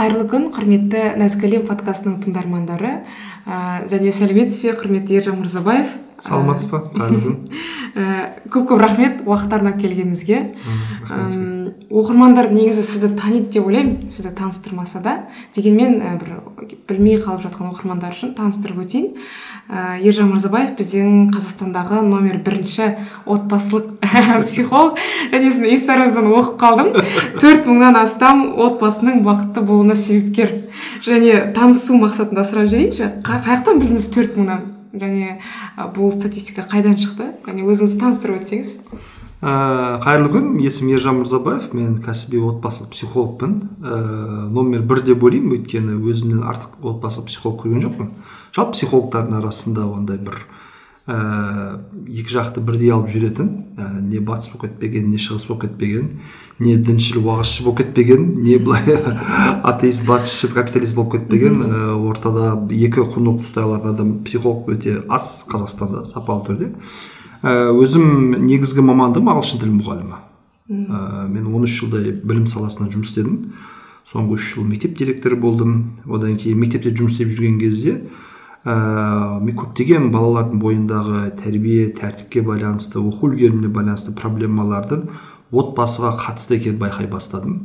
қайырлы күн құрметті нәзік әлем подкастының тыңдармандары. Ә, және сәлеметсіз бе құрметті ержан мырзабаев. Саламатсыз ба? Қайырлы күн. Ә, көп көп рахмет уақыт арнап келгеніңізге. Оқырмандар негізі сізді таниды деп ойлаймын сізді таныстырмаса да. Дегенмен ә, бір білмей қалып жатқан оқырмандар үшін таныстырып өтейін. Ә, ержан мырзабаев біздің қазақстандағы номер бірінші отбасылық психолог. Және сіздің инстаграмыңыздан оқып қалдым. Төрт мыңнан астам отбасының бақытты болуына себепкер. Және танысу мақсатында сұрап жіберейінші. Қай жақтан білдіңіз төрт мыңнан? Және бұл статистика қайдан шықты? Және өзіңізді таныстырып өтсеңіз. Ә, қайырлы күн есімім ержан мырзабаев мен кәсіби отбасылық психологпын. Ә, номер бір деп ойлаймын өйткені өзімнен артық отбасылық психолог көрген жоқпын. Жалпы психологтардың арасында ондай бір ә, екі жақты бірдей алып жүретін ә, не батыс болып кетпеген не шығыс болып кетпеген не діншіл уағызшы болып кетпеген не былай атеист батысшы капиталист болып кетпеген ә, ортада екі құндылықты ұстай алатын адам психолог өте аз қазақстанда сапалы түрде. Өзім негізгі мамандығым ағылшын тілі мұғалімі. Ә, мен 13 жылдай білім саласында жұмыс істедім. Соңғы үш жыл мектеп директоры болдым. Одан кейін мектепте жұмыс істеп жүрген кезде ә, мен көптеген балалардың бойындағы тәрбие тәртіпке байланысты оқу үлгеріміне байланысты проблемалардың отбасыға қатысты екенін байқай бастадым.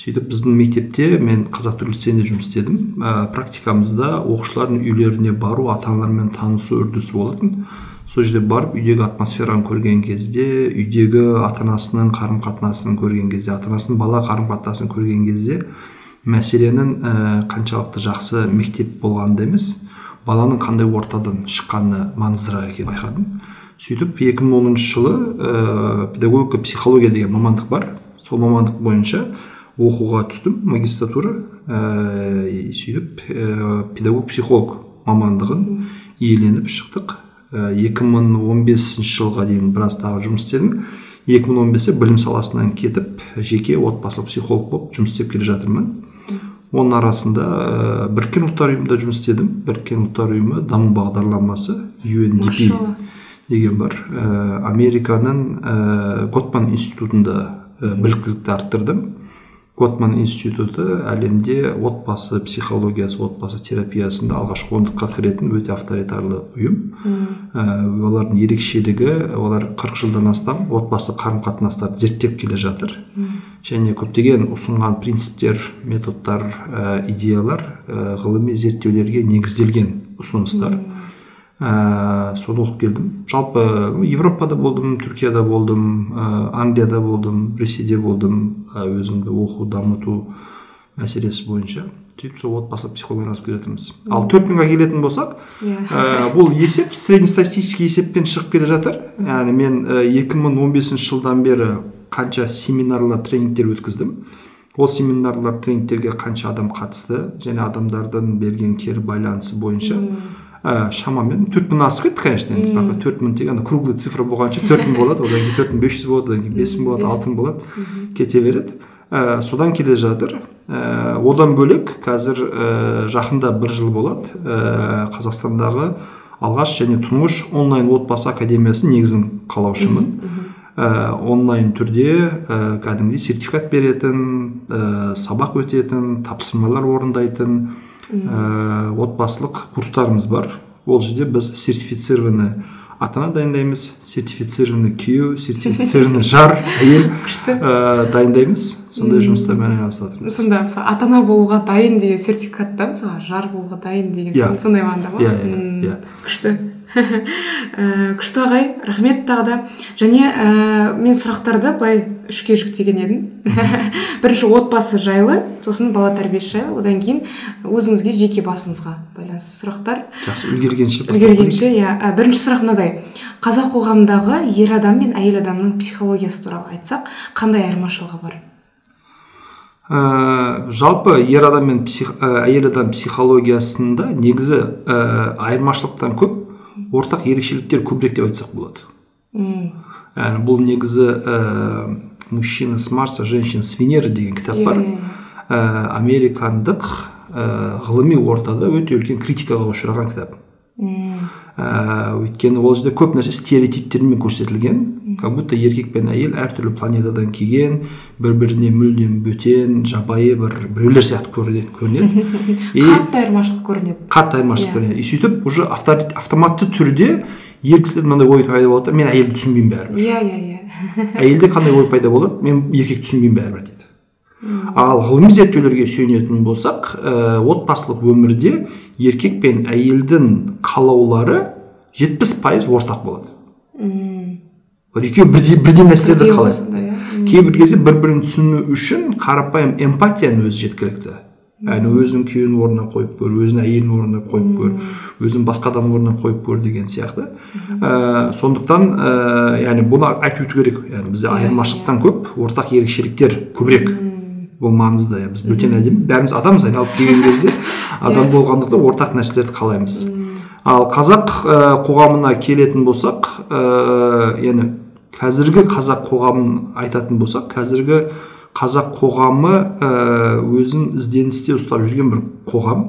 Сөйтіп біздің мектепте мен қазақ түрік лицейінде жұмыс істедім. Ә, практикамызда оқушылардың үйлеріне бару ата аналармен танысу үрдісі болатын. Сол жерде барып үйдегі атмосфераны көрген кезде үйдегі ата анасының қарым қатынасын көрген кезде ата анасының бала қарым қатынасын көрген кезде мәселенің ә, қаншалықты жақсы мектеп болғанында емес баланың қандай ортадан шыққаны маңыздырақ екенін байқадым. Сөйтіп 2010 жылы ә, педагогика психология деген мамандық бар. Сол мамандық бойынша оқуға түстім магистратура. Ә, сөйтіп ә, педагог психолог мамандығын иеленіп шықтық. Ә, 2015 жылға дейін біраз тағы жұмыс істедім. 2015-те білім саласынан кетіп жеке отбасылық психолог болып жұмыс істеп келе жатырмын. Оның арасында ә, біріккен ұлттар ұйымында жұмыс істедім. Біріккен ұлттар ұйымы даму бағдарламасы UNDP деген бар ә, американың ә, готман институтында ә, біліктілікті арттырдым. Готман институты әлемде отбасы психологиясы отбасы терапиясында алғашқы ондыққа кіретін өте авторитарлы ұйым. Ә, олардың ерекшелігі олар 40 жылдан астам отбасы қарым қатынастарды зерттеп келе жатыр. Және көптеген ұсынған принциптер методтар ә, идеялар ә, ғылыми зерттеулерге негізделген ұсыныстар. Ә, соны оқып келдім жалпы европада болдым түркияда болдым ә, англияда болдым ресейде болдым ә, өзімді оқу дамыту мәселесі бойынша сөйтіп сол отбасылық психологияны айналысып келе жатырмыз ал төрт мыңға келетін болсақ ә, бұл есеп среднестатистический есеппен шығып келе жатыр. Яғни мен екі мың он бесінші жылдан бері қанша семинарлар тренингтер өткіздім. Ол семинарлар тренингтерге қанша адам қатысты және адамдардың берген кері байланысы бойынша ә, шамамен. Төрт мыңнан асып кетті конечно енді. Төрт мың тек ана круглый цифра болғанша төрт мың болады. Одан кейін төрт мың бес жүз болады одан кейін бес мың болады алты мың болады. Кете береді. Ә, содан келе жатыр. Ә, одан бөлек қазір ә, жақында бір жыл болады. Ә, қазақстандағы алғаш және тұңғыш онлайн отбасы академиясын негізін қалаушымын. Ә, онлайн түрде ә, кәдімгідей сертификат беретін ә, сабақ өтетін тапсырмалар орындайтын ә, отбасылық курстарымыз бар. Ол жерде біз сертифицированный ата ана дайындаймыз. Сертифицированный күйеу сертифицированный жар әйел ә, дайындаймыз. Сондай жұмыстармен айналысып жатырмыз сонда мысалы ата ана болуға дайын деген сертификат та мысалы жар болуға дайын деген yeah. сондай мағынада ма? Иә иә күшті. ә, күшті ағай рахмет тағы да. Және ә, мен сұрақтарды былай үшке жіктеген едім. Бірінші отбасы жайлы сосын бала тәрбиесі жайлы одан кейін өзіңізге жеке басыңызға байланысты сұрақтар. Жақсы үлгергенше үлгергенше иә. Бірінші сұрақ мынадай қазақ қоғамындағы ер адам мен әйел адамның психологиясы туралы айтсақ қандай айырмашылығы бар? Ә, жалпы ер адам мен псих, ә, әйел адам психологиясында негізі ә, айырмашылықтан көп ортақ ерекшеліктер көбірек деп айтсақ болады. Яғни бұл негізі ә, мужчина с марса женщина с венеры деген кітап бар. Ә, американдық ә, ғылыми ортада өте үлкен критикаға ұшыраған кітап. Ә, өйткені ол жерде көп нәрсе стереотиптермен көрсетілген. Как будто еркек пен әйел әртүрлі планетадан келген бір біріне мүлдем бөтен жабайы бір біреулер сияқты көрінеді көрінеді. Қатты айырмашылық көрінеді. қатты айырмашылық Иә. көрінеді. И сөйтіп уже авто- автоматты түрде ер кісілерде мынандай ой пайда болады да мен әйелді түсінбеймін бәрібір иә иә иә. Әйелде қандай ой пайда болады? Мен еркекті түсінбеймін бәрібір дейді. Ал ғылыми зерттеулерге сүйенетін болсақ ә, отбасылық өмірде еркек пен әйелдің қалаулары жетпіс пайыз ортақ болады. Вот екеуі бірдей бірдей нәрселерді қалайды иә. кейбір кезде бір бірін түсіну үшін қарапайым эмпатияның өзі жеткілікті. Яғни өзінің күйеуінің орнына қойып көр өзінің әйелінің орнына қойып көр өзін басқа адамның орнына қойып көр деген сияқты. Ә, сондықтан ә, яғни бұны айтып өту керек. Яғни бізде айырмашылықтан көп ортақ ерекшеліктер көбірек. Бұл маңызды біз бөтен әдемі бәріміз адамбыз айналып келген кезде адам болғандықтан ортақ нәрселерді қалаймыз. Ал қазақ ә, қоғамына келетін болсақ ә, яғни қазіргі қазақ қоғамын айтатын болсақ қазіргі қазақ қоғамы ә, өзін ізденісте ұстап жүрген бір қоғам.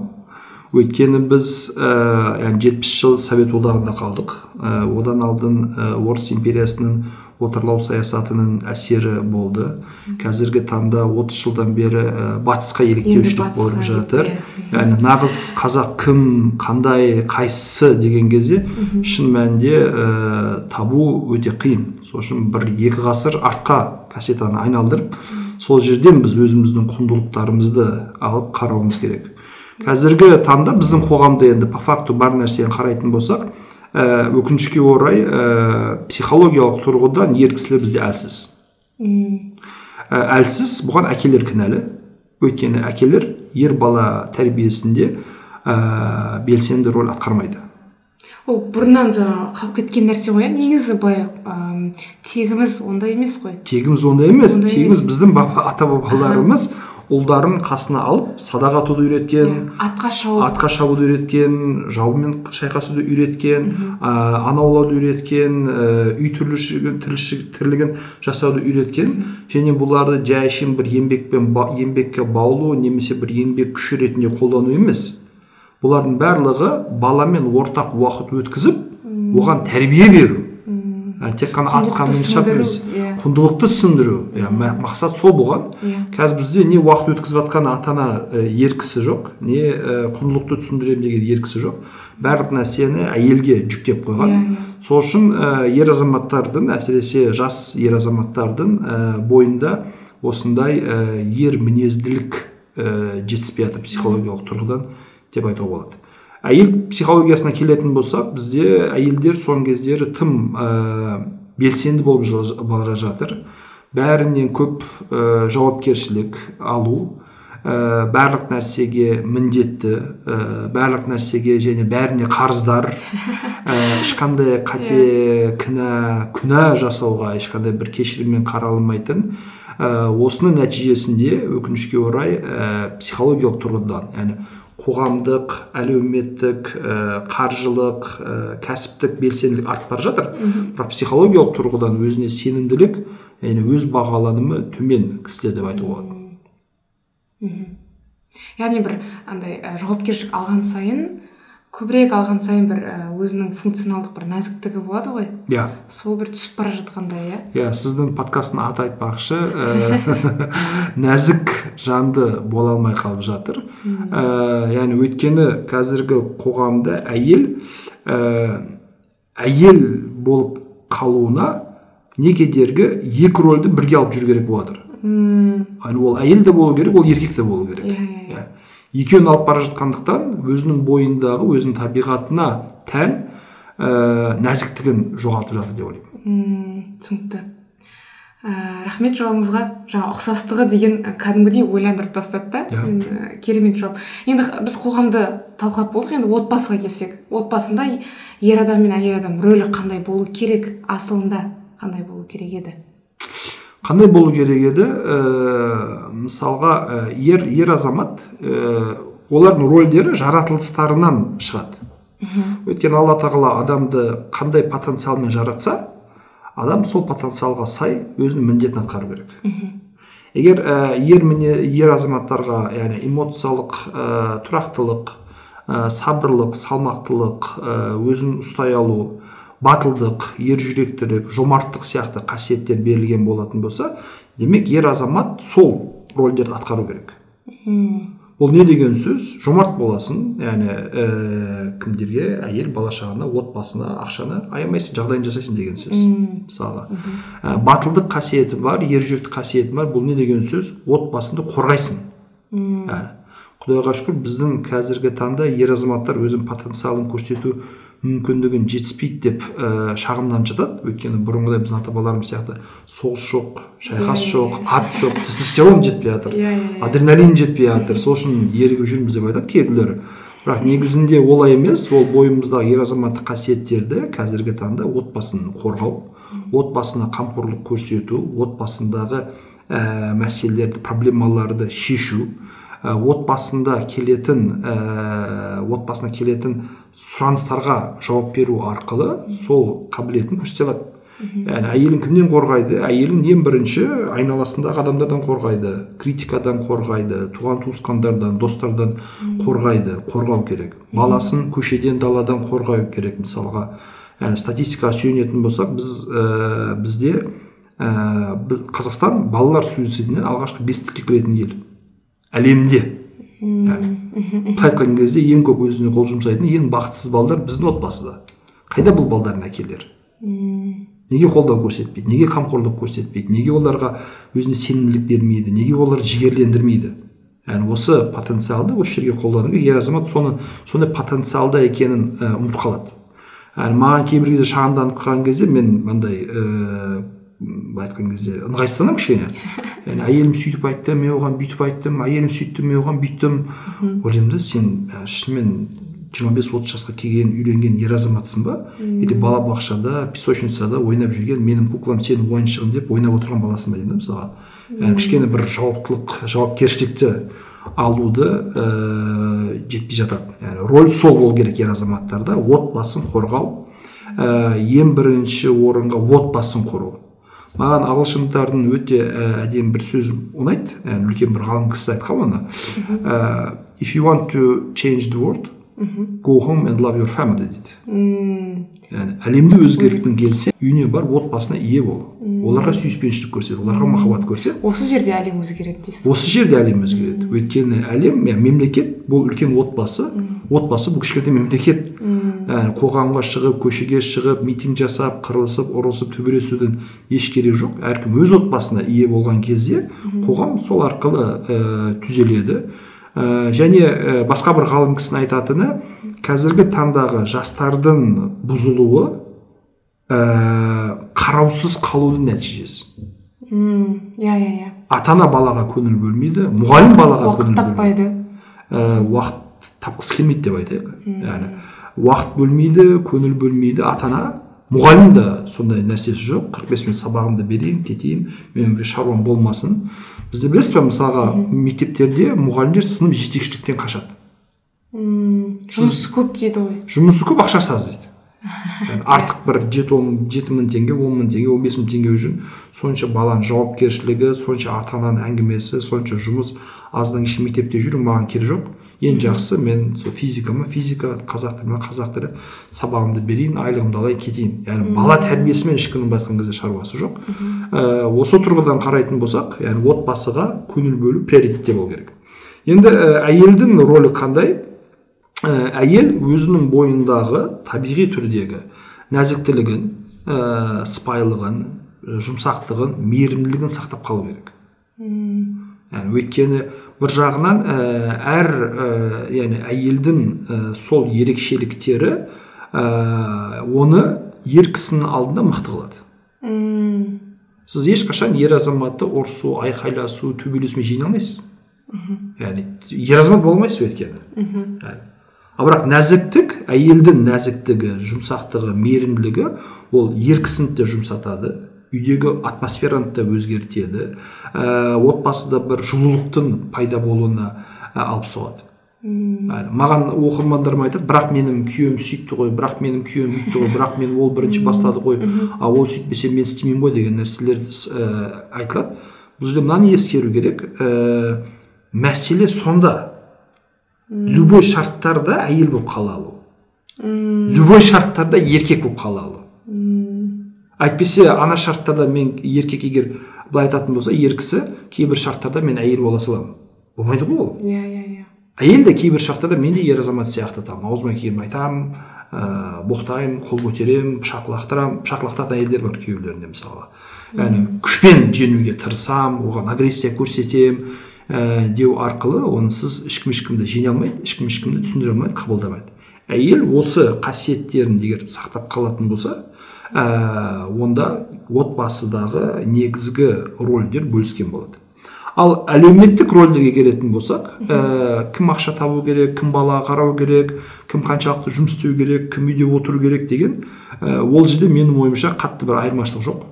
Өйткені біз ә, яғни жетпіс жыл совет одағында қалдық. Ә, одан алдын ә, орыс империясының отарлау саясатының әсері болды. Қазіргі таңда 30 жылдан бері ә, батысқа еліктеушілік болып жатыр. иә. яғни нағыз қазақ кім қандай қайсысы деген кезде шын мәнінде ә, табу өте қиын. Сол үшін бір екі ғасыр артқа кассетаны айналдырып сол жерден біз өзіміздің құндылықтарымызды алып қарауымыз керек. Қазіргі таңда біздің қоғамда енді по факту бар нәрсені қарайтын болсақ ә, өкінішке орай ә, психологиялық тұрғыдан ер кісілер бізде әлсіз. Ә, әлсіз бұған әкелер кінәлі. Өйткені әкелер ер бала тәрбиесінде ә, белсенді рөл атқармайды. Ол бұрыннан жаңағы қалып кеткен нәрсе ғой иә? Негізі былай тегіміз ондай емес қой. Тегіміз ондай емес. Тегіміз біздің баба ата бабаларымыз ұлдарын қасына алып садақ атуды үйреткен атқа шауып. атқа шабуды үйреткен жаумен шайқасуды үйреткен ә, аң аулауды үйреткен ә, үй тірлішігін тірлігін жасауды үйреткен. Және бұларды жай әшейін бір еңбекпен ба- еңбекке баулу немесе бір еңбек күші ретінде қолдану емес. Бұлардың барлығы баламен ортақ уақыт өткізіп оған тәрбие беру. Тек қана атқа мініп емес. иә. құндылықты түсіндіру. Иә ма- мақсат сол болған Иә. қазір бізде не уақыт өткізіп жатқан ата ана ә, ер кісі жоқ не құндылықты түсіндіремін деген ер кісі жоқ. Барлық нәрсені әйелге жүктеп қойған. Иә, сол үшін ә, ер азаматтардың әсіресе жас ер азаматтардың ә, бойында осындай ә, ер мінезділік ә, жетіспей жатыр психологиялық тұрғыдан деп айтуға болады. Әйел психологиясына келетін болсақ бізде әйелдер соңғы кездері тым ә, белсенді болып бара жатыр. Бәрінен көп ә, жауапкершілік алу ә, барлық нәрсеге міндетті ә, барлық нәрсеге және бәріне қарыздар ә, ешқандай қате кінә күнә жасауға ешқандай бір кешіріммен қаралмайтын ә, осының нәтижесінде өкінішке орай ә, психологиялық тұрғыдан яғни қоғамдық әлеуметтік ә, қаржылық ә, кәсіптік белсенділік артып бара жатыр. Бірақ психологиялық тұрғыдан өзіне сенімділік яғни өз бағаланымы төмен кісілер деп айтуға болады. Яғни бір андай ә, жауапкершілік алған сайын көбірек алған сайын бір ә, өзінің функционалдық бір нәзіктігі болады ғой. Иә. Сол бір түсіп бара жатқандай иә. Иә сіздің подкасттың аты айтпақшы ә, нәзік жанды бола алмай қалып жатыр. Ә, яғни өйткені қазіргі қоғамда әйел ә, әйел болып қалуына не кедергі екі рөлді бірге алып жүру керек болып жатыр ол әйел де болу керек ол еркек те болу керек. Иә, иә, иә. Екеуін алып бара жатқандықтан өзінің бойындағы өзінің табиғатына тән ә, нәзіктігін жоғалтып жатыр деп ойлаймын. Мм, түсінікті. Ә, рахмет жауабыңызға жаңа ұқсастығы деген ә, кәдімгідей ойландырып тастады да. Ә, керемет жауап енді біз қоғамды талқылап болдық. Енді отбасыға келсек. Отбасында ер адам мен әйел адам рөлі қандай болу керек? Асылында қандай болу керек еді? Қандай болу керек еді? Ә, мысалға ә, ер ер азамат ә, олардың рөлдері жаратылыстарынан шығады. Өйткені алла тағала адамды қандай потенциалмен жаратса адам сол потенциалға сай өзінің міндетін атқару керек. Егер ә, ер міне ер азаматтарға яғни эмоциялық ә, тұрақтылық ә, сабырлық салмақтылық ә, өзін ұстай алу батылдық ержүректілік жомарттық сияқты қасиеттер берілген болатын болса демек ер азамат сол рольдерді атқару керек. Бұл не деген сөз? Жомарт боласың яғни ә, кімдерге? Әйел бала шағаңа отбасына ақшаны аямайсың жағдайын жасайсың деген сөз. Мысалға ә, батылдық қасиеті бар ержүректік қасиеті бар бұл не деген сөз? Отбасыңды қорғайсың. Ә, құдайға шүкір біздің қазіргі таңда ер азаматтар өзінің потенциалын көрсету мүмкіндігін жетіспейді деп ә, шағымданып жатады. Өйткені бұрынғыдай біздің ата бабаларымыз сияқты соғыс жоқ шайқас жоқ ат жоқ тестостерон жетпей жатыр иә иә адреналин жетпей жатыр. Сол үшін ерігіп жүрміз деп айтады кейбіреулері бірақ негізінде олай емес. Ол бойымыздағы ер азаматтық қасиеттерді қазіргі таңда отбасын қорғау отбасына қамқорлық көрсету отбасындағы ә, мәселелерді проблемаларды шешу отбасында келетін ә, отбасына келетін сұраныстарға жауап беру арқылы сол қабілетін көрсете алады. Яғни әйелін кімнен қорғайды? Әйелін ең бірінші айналасындағы адамдардан қорғайды критикадан қорғайды туған туысқандардан достардан қорғайды қорғау керек. Баласын көшеден даладан қорғау керек мысалға. Яғни статистикаға сүйенетін болсақ біз ә, бізде ә, біз, қазақстан балалар суицидінен алғашқы бестікке кіретін ел. Әлемде. Яғни айтқан кезде ең көп өзіне қол жұмсайтын ең бақытсыз балдар біздің отбасыда. Қайда бұл балдардың әкелері? Неге қолдау көрсетпейді? Неге қамқорлық көрсетпейді? Неге оларға өзіне сенімділік бермейді? Неге оларды жігерлендірмейді? Яғни осы потенциалды осы жерге қолдану керек ер азамат соны сондай потенциалда екенін ә, ұмытып қалады. Яғни маған кейбір кезде шағымданып қалған кезде мен мындай ыыы былай айтқан кезде ыңғайсызданамын кішкене. Яғни әйелім сөйтіп айтты мен оған бүйтіп айттым әйелім сөйтті мен оған бүйттім ойлаймын да сен ә, шынымен жиырма бес отыз жасқа келген үйленген ер азаматсың ба? Или балабақшада песочницада ойнап жүрген менің куклам сенің ойыншығың деп ойнап отырған баласың ба деймін да мысалға? Яғни кішкене бір жауаптылық жауапкершілікті алуды ә, жетпей жатады. Яғни роль сол болу керек ер азаматтарда. Отбасын қорғау ә, ең бірінші орынға отбасын құру. Маған ағылшындардың өте ә, әдемі бір сөзі ұнайды. Яғни үлкен бір ғалым кісі айтқан оны. Ә, if you want to change the world go home and love your family дейді. Яғни әлемді өзгерткің келсе үйіне бар отбасына ие бол. Оларға сүйіспеншілік көрсет оларға махаббат көрсет. Осы жерде әлем өзгереді дейсіз. Осы жерде әлем өзгереді. Өйткені әлем мемлекет бұл үлкен отбасы. Отбасы бұл кішкентай мемлекет. Яғни қоғамға шығып көшеге шығып митинг жасап қырылысып ұрысып төбелесудің еш керегі жоқ. Әркім өз отбасына ие болған кезде қоғам сол арқылы ә, түзеледі. Ә, және ә, басқа бір ғалым кісінің айтатыны қазіргі таңдағы жастардың бұзылуы ә, қараусыз қалудың нәтижесі иә иә иә. Ата ана балаға көңіл бөлмейді мұғалім балаға уақыт таппайды. Ә, уақыт тапқысы келмейді деп айтайық. Яғни уақыт бөлмейді көңіл бөлмейді ата ана мұғалім де сондай нәрсесі жоқ қырық бес минут сабағымды берейін кетейін менің бір шаруам болмасын бізде білесіз ба мысалға мектептерде мұғалімдер сынып жетекшіліктен қашады жұмыс көп дейді ғой. жұмысы көп ақшасы аз дейді. Yani артық бір жеті он жеті мың теңге он мың теңге он бес мың теңге үшін сонша баланың жауапкершілігі сонша ата ананың әңгімесі сонша жұмыс аздан кешке мектепте жүру маған керегі жоқ. Ең жақсы мен сол физика ма? Физика қазақ тілі ма қазақ тілі. Сабағымды берейін айлығымды алайын кетейін. Яғни бала тәрбиесімен ешкімнің былай айтқан кезде шаруасы жоқ. Ә, осы тұрғыдан қарайтын болсақ яғни отбасыға көңіл бөлу приоритетте болу керек. Енді ә, әйелдің рөлі қандай? Ә, әйел өзінің бойындағы табиғи түрдегі нәзіктілігін ә, сыпайылығын жұмсақтығын мейірімділігін сақтап қалу керек. Яғни өйткені бір жағынан ә, әр ә, яғни әйелдің ә, сол ерекшеліктері ә, оны ер кісінің алдында мықты қылады. Сіз ешқашан ер азаматты ұрысу айқайласу төбелесумен жеңе алмайсыз. Яғни ер азамат бола алмайсыз өйткені. Ал бірақ нәзіктік әйелдің нәзіктігі жұмсақтығы мейірімділігі ол ер кісіні де жұмсатады. Үйдегі атмосфераны да өзгертеді. Ә, отбасыда бір жылулықтың пайда болуына ә, алып соғады. Әлі маған оқырмандарым айтады бірақ менің күйеуім сөйтті ғой бірақ менің күйеуім бүйтті ғой бірақ мен ол бірінші бастады ғой ал ол сөйтпесе мен істемеймін ғой деген нәрселер ә, айтылады. Бұл жерде мынаны ескеру керек. Ә, мәселе сонда. Любой шарттарда әйел болып қала алу. Любой шарттарда еркек болып қала алу. Әйтпесе ана шарттарда мен еркек егер былай айтатын болса ер кісі кейбір шарттарда мен әйел бола саламын болмайды ғой ол. Иә иә иә. Әйел де кейбір шарттарда мен де ер азамат сияқты там. Аузыма келгенін айтамын ыыы боқтаймын қол көтеремін пышақ лақтырамын пышақ лақтыратын әйелдер бар күйеулеріне мысалға яғни күшпен жеңуге тырысамын оған агрессия көрсетемін ә, деу арқылы онсыз ешкім ешкімді жеңе алмайды ешкім ешкімді түсіндіре алмайды қабылдамайды. Әйел осы қасиеттерін егер сақтап қалатын болса ә, онда отбасыдағы негізгі рольдер бөліскен болады. Ал әлеуметтік рольдерге келетін болсақ ә, кім ақша табу керек кім бала қарау керек кім қаншалықты жұмыс істеу керек кім үйде отыру керек деген ә, ол жерде менің ойымша қатты бір айырмашылық жоқ.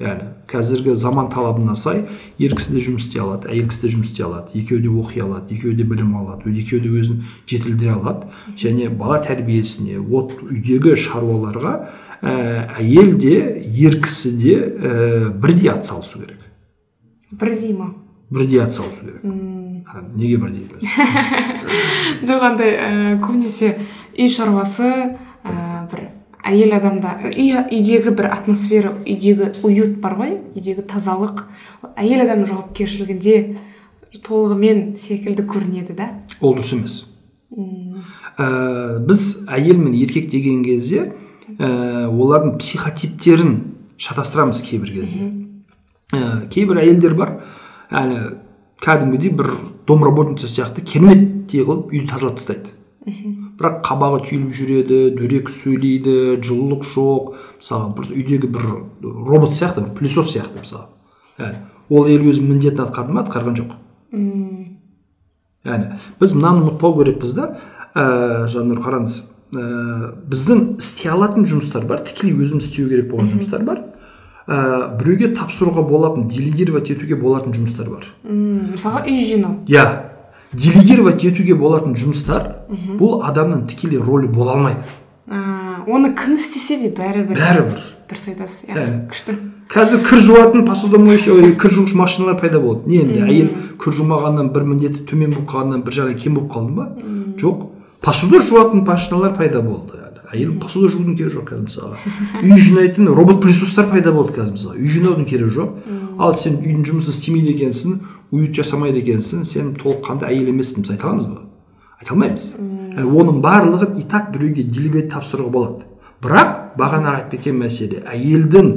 Яғни қазіргі заман талабына сай ер кісі де жұмыс істей алады әйел кісі де жұмыс істей алады екеуі де оқи алады екеуі де білім алады екеуі де өзін жетілдіре алады. Және бала тәрбиесіне от үйдегі шаруаларға әйел де ер кісі де ә, бірдей атсалысу керек. Бірдей ма? Бірдей атсалысу керек. А, неге бірдей емес? Жоқ андай ә, көбінесе үй шаруасы ә, бір әйел адамда үй үйдегі бір атмосфера үйдегі уют бар ғой үйдегі тазалық. Әйел адамның жауапкершілігінде толығымен секілді көрінеді да? Ол дұрыс емес. Ә, біз әйел мен еркек деген кезде ә, олардың психотиптерін шатастырамыз кейбір кезде. Ә, кейбір әйелдер бар яғни кәдімгідей бір домработница сияқты кереметтей қылып үйді тазалап тастайды. Бірақ қабағы түйіліп жүреді дөрекі сөйлейді жылулық жоқ. Мысалы просто үйдегі бір робот сияқты бір пылесос сияқты мысалы яғни ол әйел өзінің міндетін атқарды ма? Атқарған жоқ. Яғни біз мынаны ұмытпау керекпіз да ә, жаннұр қараңыз. Ә, біздің істей алатын жұмыстар бар тікелей өзіміз істеу керек болған жұмыстар бар. Ә, біреуге тапсыруға болатын делегировать етуге болатын жұмыстар бар. М, мысалға үй жинау. Иә делегировать етуге болатын жұмыстар бұл адамның тікелей рөлі бола алмайды. Ә, оны кім істесе де бәрібір бәрібір. дұрыс айтасыз. Иә күшті. қазір кір жуатын посудомоющий кір жуғыш машиналар пайда болды. Не енді әйел кір жумағаннан бір міндеті төмен болып қалғаннан бір жағынан кем болып қалды ма? Жоқ. Посуда жуатын машиналар пайда болды әйел посуда жуудың керегі жоқ қазір мысалы. Үй жинайтын робот пылесостар пайда болды қазір мысалы. Үй жинаудың керегі жоқ. Ал сен үйдің жұмысын істемейді екенсің уют жасамайды екенсің сен толыққанды әйел емессің біз айта аламыз ба? Айта алмаймыз. Ә, оның барлығын и так біреуге делегировать тапсыруға болады. Бірақ бағана айтып кеткен мәселе әйелдің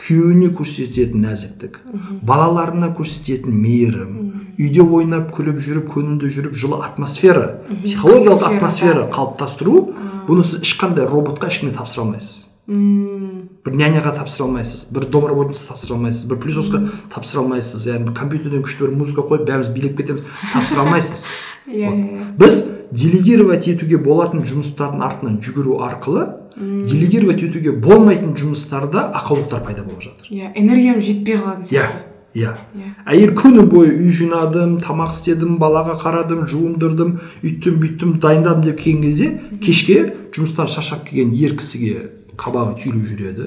күйеуіне көрсететін нәзіктік балаларына көрсететін мейірім үйде ойнап күліп жүріп көңілді жүріп жылы атмосфера психологиялық Атмосфера, қалыптастыру бұны сіз ешқандай роботқа ешкімге тапсыра алмайсыз. Бір няняға тапсыра алмайсыз бір домработница тапсыра алмайсыз бір пылесосқа тапсыра алмайсыз яғни бір компьютерден күшті бір музыка қойып бәріміз билеп кетеміз тапсыра алмайсыз. Иә Вот. иә. Біз делегировать етуге болатын жұмыстардың артынан жүгіру арқылы делегировать етуге болмайтын жұмыстарда ақаулықтар пайда болып жатыр. Иә энергиям жетпей қалатын иә сияқты. иә. Иә. әйел күні бойы үй жинадым тамақ істедім балаға қарадым жуындырдым үйттім бүйттім дайындадым деп келген кезде кешке жұмыстан шаршап келген ер кісіге қабағы түйіліп жүреді.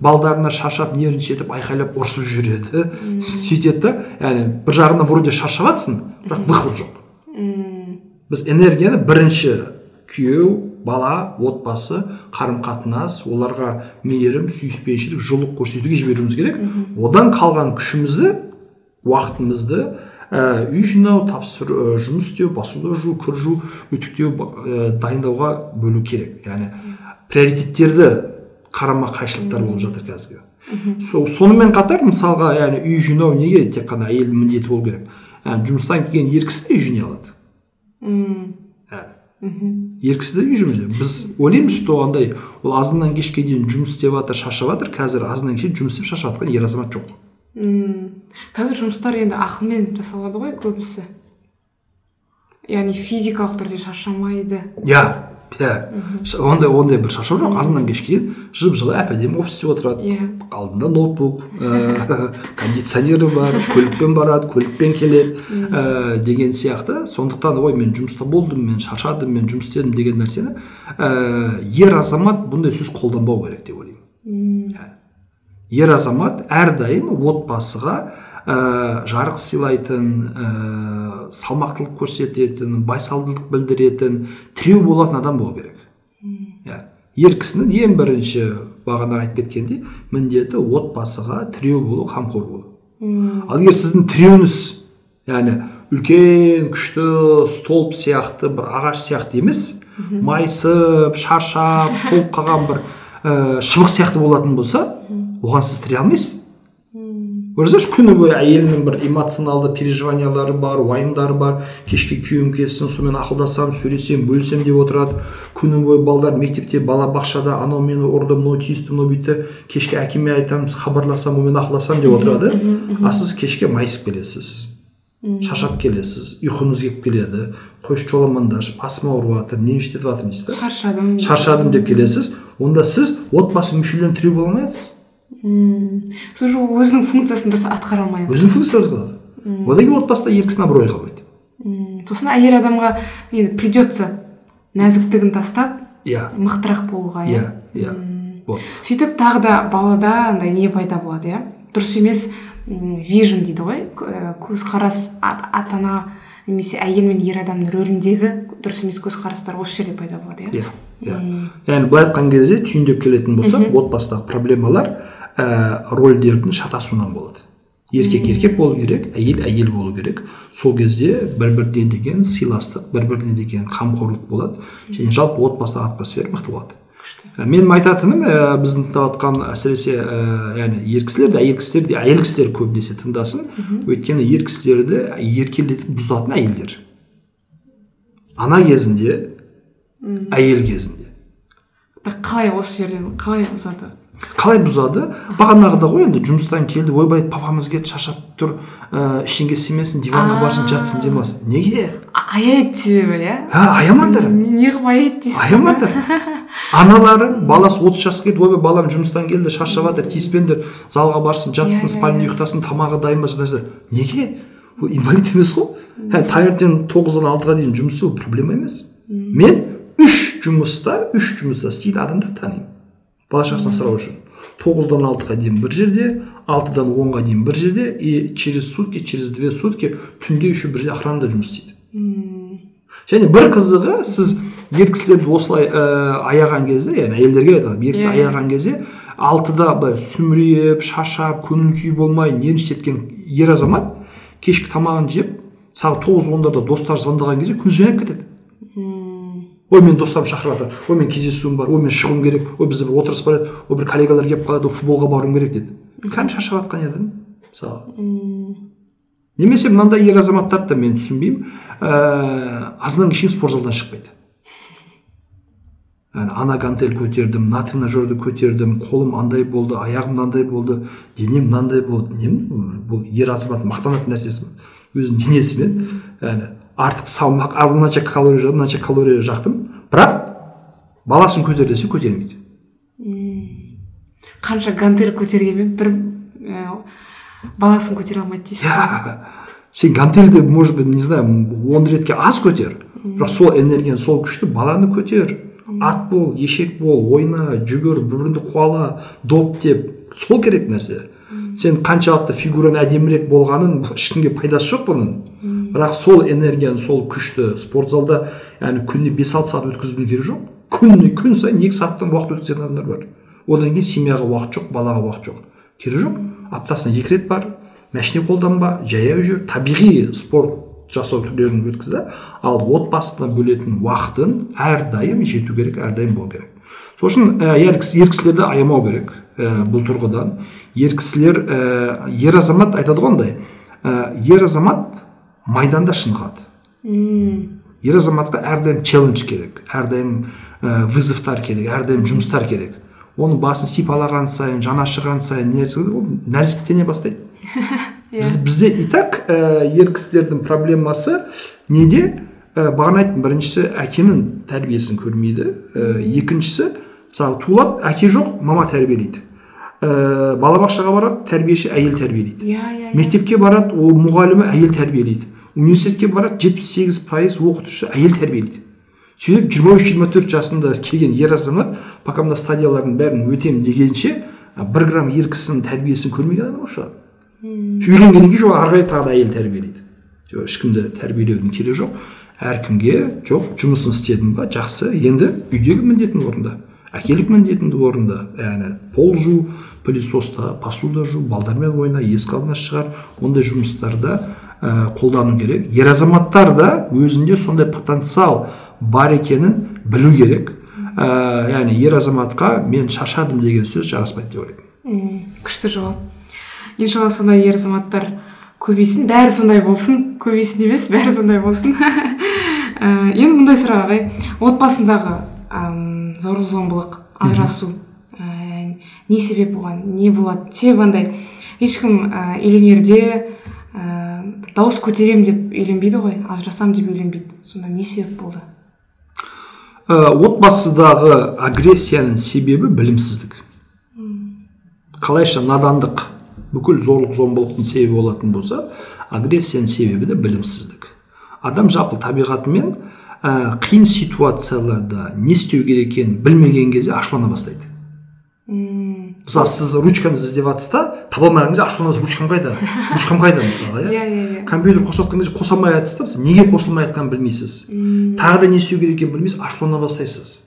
Балдарына шаршап нервничать етіп айқайлап ұрсып жүреді. Сөйтеді да яғни бір жағынан вроде шаршап жатсың бірақ выход жоқ. Біз энергияны бірінші күйеу бала отбасы қарым қатынас оларға мейірім сүйіспеншілік жылылық көрсетуге жіберуіміз керек. Одан қалған күшімізді уақытымызды ә, үй жинау тапсыру ә, жұмыс істеу посуда жуу кір жуу үтіктеу ә, дайындауға бөлу керек. Яғни приоритеттерді қарама қайшылықтар болып жатыр қазіргі. Со- сонымен қатар мысалға яғни үй жинау неге тек қана әйелдің міндеті болу керек? Жұмыстан келген ер кісі де үй жинай алады М, Яғни ер кісі де үй жұмыс біз ойлаймыз что андай ол азаннан кешке дейін жұмыс істеп жатыр шаршап жатыр қазір азаннан кешке жұмыс істеп шаршап жатқан ер азамат жоқ. М. қазір жұмыстар енді ақылмен жасалады ғой көбісі. Яғни физикалық түрде шаршамайды иә. Иә ондай ондай бір шаршау жоқ. Азаннан кешке дейін жып жылы әп әдемі офис істеп отырады. Иә. Алдында ноутбук ә, кондиционері бар көлікпен барады көлікпен келеді. Ә, деген сияқты. Сондықтан ой мен жұмыста болдым мен шаршадым мен жұмыс істедім деген нәрсені ә, ер азамат бұндай сөз қолданбау керек деп ойлаймын. Иә. ер азамат әрдайым отбасыға ә, жарық сыйлайтын ә, салмақтылық көрсететін байсалдылық білдіретін тіреу болатын адам болу керек. Иә. Ер кісінің ең бірінші бағана айтып кеткендей міндеті отбасыға тіреу болу қамқор болу. Ал егер сіздің тіреуіңіз яғни үлкен күшті столб сияқты бір ағаш сияқты емес майысып шаршап солып қалған бір ә, шыбық сияқты болатын болса оған сіз тіре алмайсыз. Көрдіңіз күні бойы әйелінің бір эмоционалды переживаниялары бар уайымдары бар. Кешке күйеуім келсін сонымен ақылдасамын сөйлесем бөлісемін деп отырады. Күні бойы балалар мектепте балабақшада анау мені ұрды мынау тиісті мынау бүйтті. Кешке әкеме айтамын хабарласамын онымен ақылдасамын деп отырады. А сіз кешке майысып келесіз шаршап келесіз ұйқыңыз келіп келеді қойшы жоламаңдаршы басым ауырып жатыр не істетіп жатырмын дейсіз да шаршадым. Шаршадым деп келесіз. Онда сіз отбасы мүшелерін тіреу бола алмай жатсыз мм. Сол жоқ өзінің функциясын дұрыс атқара алмай өзінің функциясы қалады одан кейін отбасыда екі кісінің абыройы қалмайды Мм, сосын әйел адамға енді придется нәзіктігін тастап иә. мықтырақ болуға иә? Иә вот. Сөйтіп тағы да балада андай не пайда болады иә? Дұрыс емес вижн дейді ғой? Ә, көзқарас ата ана немесе әйел мен ер адамның рөліндегі дұрыс емес көзқарастар осы жерде пайда болады иә? Иә иә. Яғни былай айтқан кезде түйіндеп келетін болсақ отбасыдағы проблемалар ә, рольдердің шатасуынан болады. Еркек еркек болу керек әйел әйел болу керек. Сол кезде бір біріне деген сыйластық бір біріне деген қамқорлық болады. Және жалпы отбасыдағы атмосфера мықты болады. күшті. Ә, менің айтатыным ә, біздің тыңдап жатқан әсіресе ә, яғни ер кісілер де әйел кісілер де әйел кісілер көбінесе тыңдасын. Өйткені ер кісілерді еркелетіп бұзатын әйелдер. Ана кезінде әйел кезінде. Так қалай осы жерден қалай бұзады қалай бұзады? Бағанағыда ғой енді жұмыстан келді ойбай папамыз келді шаршап тұр ә, ештеңе істемесін диванға барсын жатсын демасын неге? Аяйды себебі иә? А аямаңдар. Не неғып аяйды дейсің аямаңдар. Аналары баласы отыз жасқа келді ойбай балам жұмыстан келді шаршап жатыр тиіспеңдер залға барсын Иә, жатсын иә, спальныйда иә. ұйықтасын тамағы дайын ба нәрсе неге? Ол инвалид емес қой. Таңертең тоғыздан алтыға дейін жұмыс істеу проблема емес. Мен үш жұмыста үш жұмыста істейтін адамды танимын. Бала шағасын асырау үшін. Тоғыздан алтыға дейін бір жерде алтыдан онға дейін бір жерде и через сутки через две сутки түнде еще бір жерде охранада жұмыс істейді. Және бір қызығы сіз ер кісілерді осылай ә, аяған кезде яғни әйелдерге айтамын ер кісі Иә, аяған кезде алтыда былай сүмірейіп шаршап көңіл күйі болмай нервничать еткен ер азамат кешкі тамағын жеп сағат тоғыз ондарда достары звондаған кезде көзі жайнап кетеді. Ой менің достарым шақырып жатыр ой менің кездесуім бар. Ой мен шығуым керек. Ой бізде бір отырыс бар еді. Ой бір коллегалар келіп қалады ой футболға баруым керек деді. Кәдімгі шаршап жатқан еді мысалы немесе мынандай ер азаматтарды да мен түсінбеймін. Ә, азаннан кешке спортзалдан шықпайды. Яғни ана гантель көтердім мына тренажерді көтердім қолым андай болды аяғым мынандай болды денем мынандай болды. Не бұл ер азамат мақтанатын нәрсесі өзінің денесімен яғни артық салмақ а мынанша калория мынанша калория жақтым. Бірақ баласын көтер десе көтермейді. Қанша гантель көтергенмен бір ә, баласын көтере алмайды дейсіз иә сен гантельді может быть не знаю он ретке аз көтер. Бірақ сол энергияны сол күшті баланы көтер. Ат бол ешек бол ойна жүгір бір біріңді қуала доп теп сол керек нәрсе. Сен қаншалықты фигураң әдемірек болғанын ешкімге пайдасы жоқ бұның. Бірақ сол энергияны сол күшті спортзалда яғни күніне бес алты сағат өткізудің керегі жоқ. Күніне күн сайын екі сағаттан уақыт өткізетін адамдар бар. Одан кейін семьяға уақыт жоқ балаға уақыт жоқ. Керегі жоқ. Аптасына екі рет бар. Машина қолданба жаяу жүр. Табиғи спорт жасау түрлерін өткіз да ал отбасына бөлетін уақытын әрдайым жету керек әрдайым болу керек. Сол үшін ә, ер кісілерді аямау керек ә, бұл тұрғыдан. Ер кісілер ә, ер азамат айтады ғой андай ә, ер азамат майданда шынығады ер азаматқа әрдайым челлендж керек әрдайым ә, вызовтар керек әрдайым жұмыстар керек. Оның басын сипалаған сайын жаны ашыған сайын нәрсе ол нәзіктене бастайды. Біз, бізде и так ә, ер кісілердің проблемасы неде? Ә, бағана айттым біріншісі әкенің тәрбиесін көрмейді ә, екіншісі мысалы туылады әке жоқ мама тәрбиелейді. Ә, балабақшаға барады тәрбиеші әйел тәрбиелейді иә иә иә. мектепке барады ол мұғалімі әйел тәрбиелейді университетке барады жетпіс сегіз пайыз оқытушы әйел тәрбиелейді сөйтіп жиырма үш жиырма төрт жасында келген ер азамат пока мына стадиялардың бәрін өтемін дегенше бір грамм ер кісінің тәрбиесін көрмеген адам болып шығады үйленгеннен кейін жоқ ары қарай тағы да әйел тәрбиелейді жоқ ешкімді тәрбиелеудің керегі жоқ әркімге жоқ жұмысын істедің ба жақсы енді үйдегі міндетін орында әкелік міндетіңді орында яғни пол жу пылесоста посуда жу балдармен ойна есік алдына шығар. Ондай жұмыстарда ә, қолдану керек. Ер азаматтар да өзінде сондай потенциал бар екенін білу керек. Ә, яғни ер азаматқа мен шаршадым деген сөз жараспайды деп ойлаймын. Күшті жауап. Иншалла сондай ер азаматтар көбейсін. Бәрі сондай болсын. Көбейсін емес бәрі сондай болсын. Ә, енді мындай сұрақ ағай отбасындағы әм, зорлық зомбылық ажырасу ә, не себеп оған не болады себебі андай ешкім ә, үйленерде ә, бір дауыс көтеремін деп үйленбейді ғой ажырасамын деп үйленбейді. Сонда не себеп болды? Ә, отбасыдағы агрессияның себебі білімсіздік. Қалайша надандық бүкіл зорлық зомбылықтың себебі болатын болса агрессияның себебі де білімсіздік. Адам жалпы табиғатымен ә, қиын ситуацияларда не істеу керек екенін білмеген кезде ашулана бастайды. Мысалы сіз ручкаңызды іздеп жатсыз да таба алмаған кезде ашуланасыз ручкам қайда? Ручкам қайда мысалы иә? Иә иә иә. Компьютер қосып жатқан кезде қоса алмай жатсыз да мысалы неге қосылмай жатқанын білмейсіз. Тағы да не істеу керек екенін білмейсіз ашулана бастайсыз.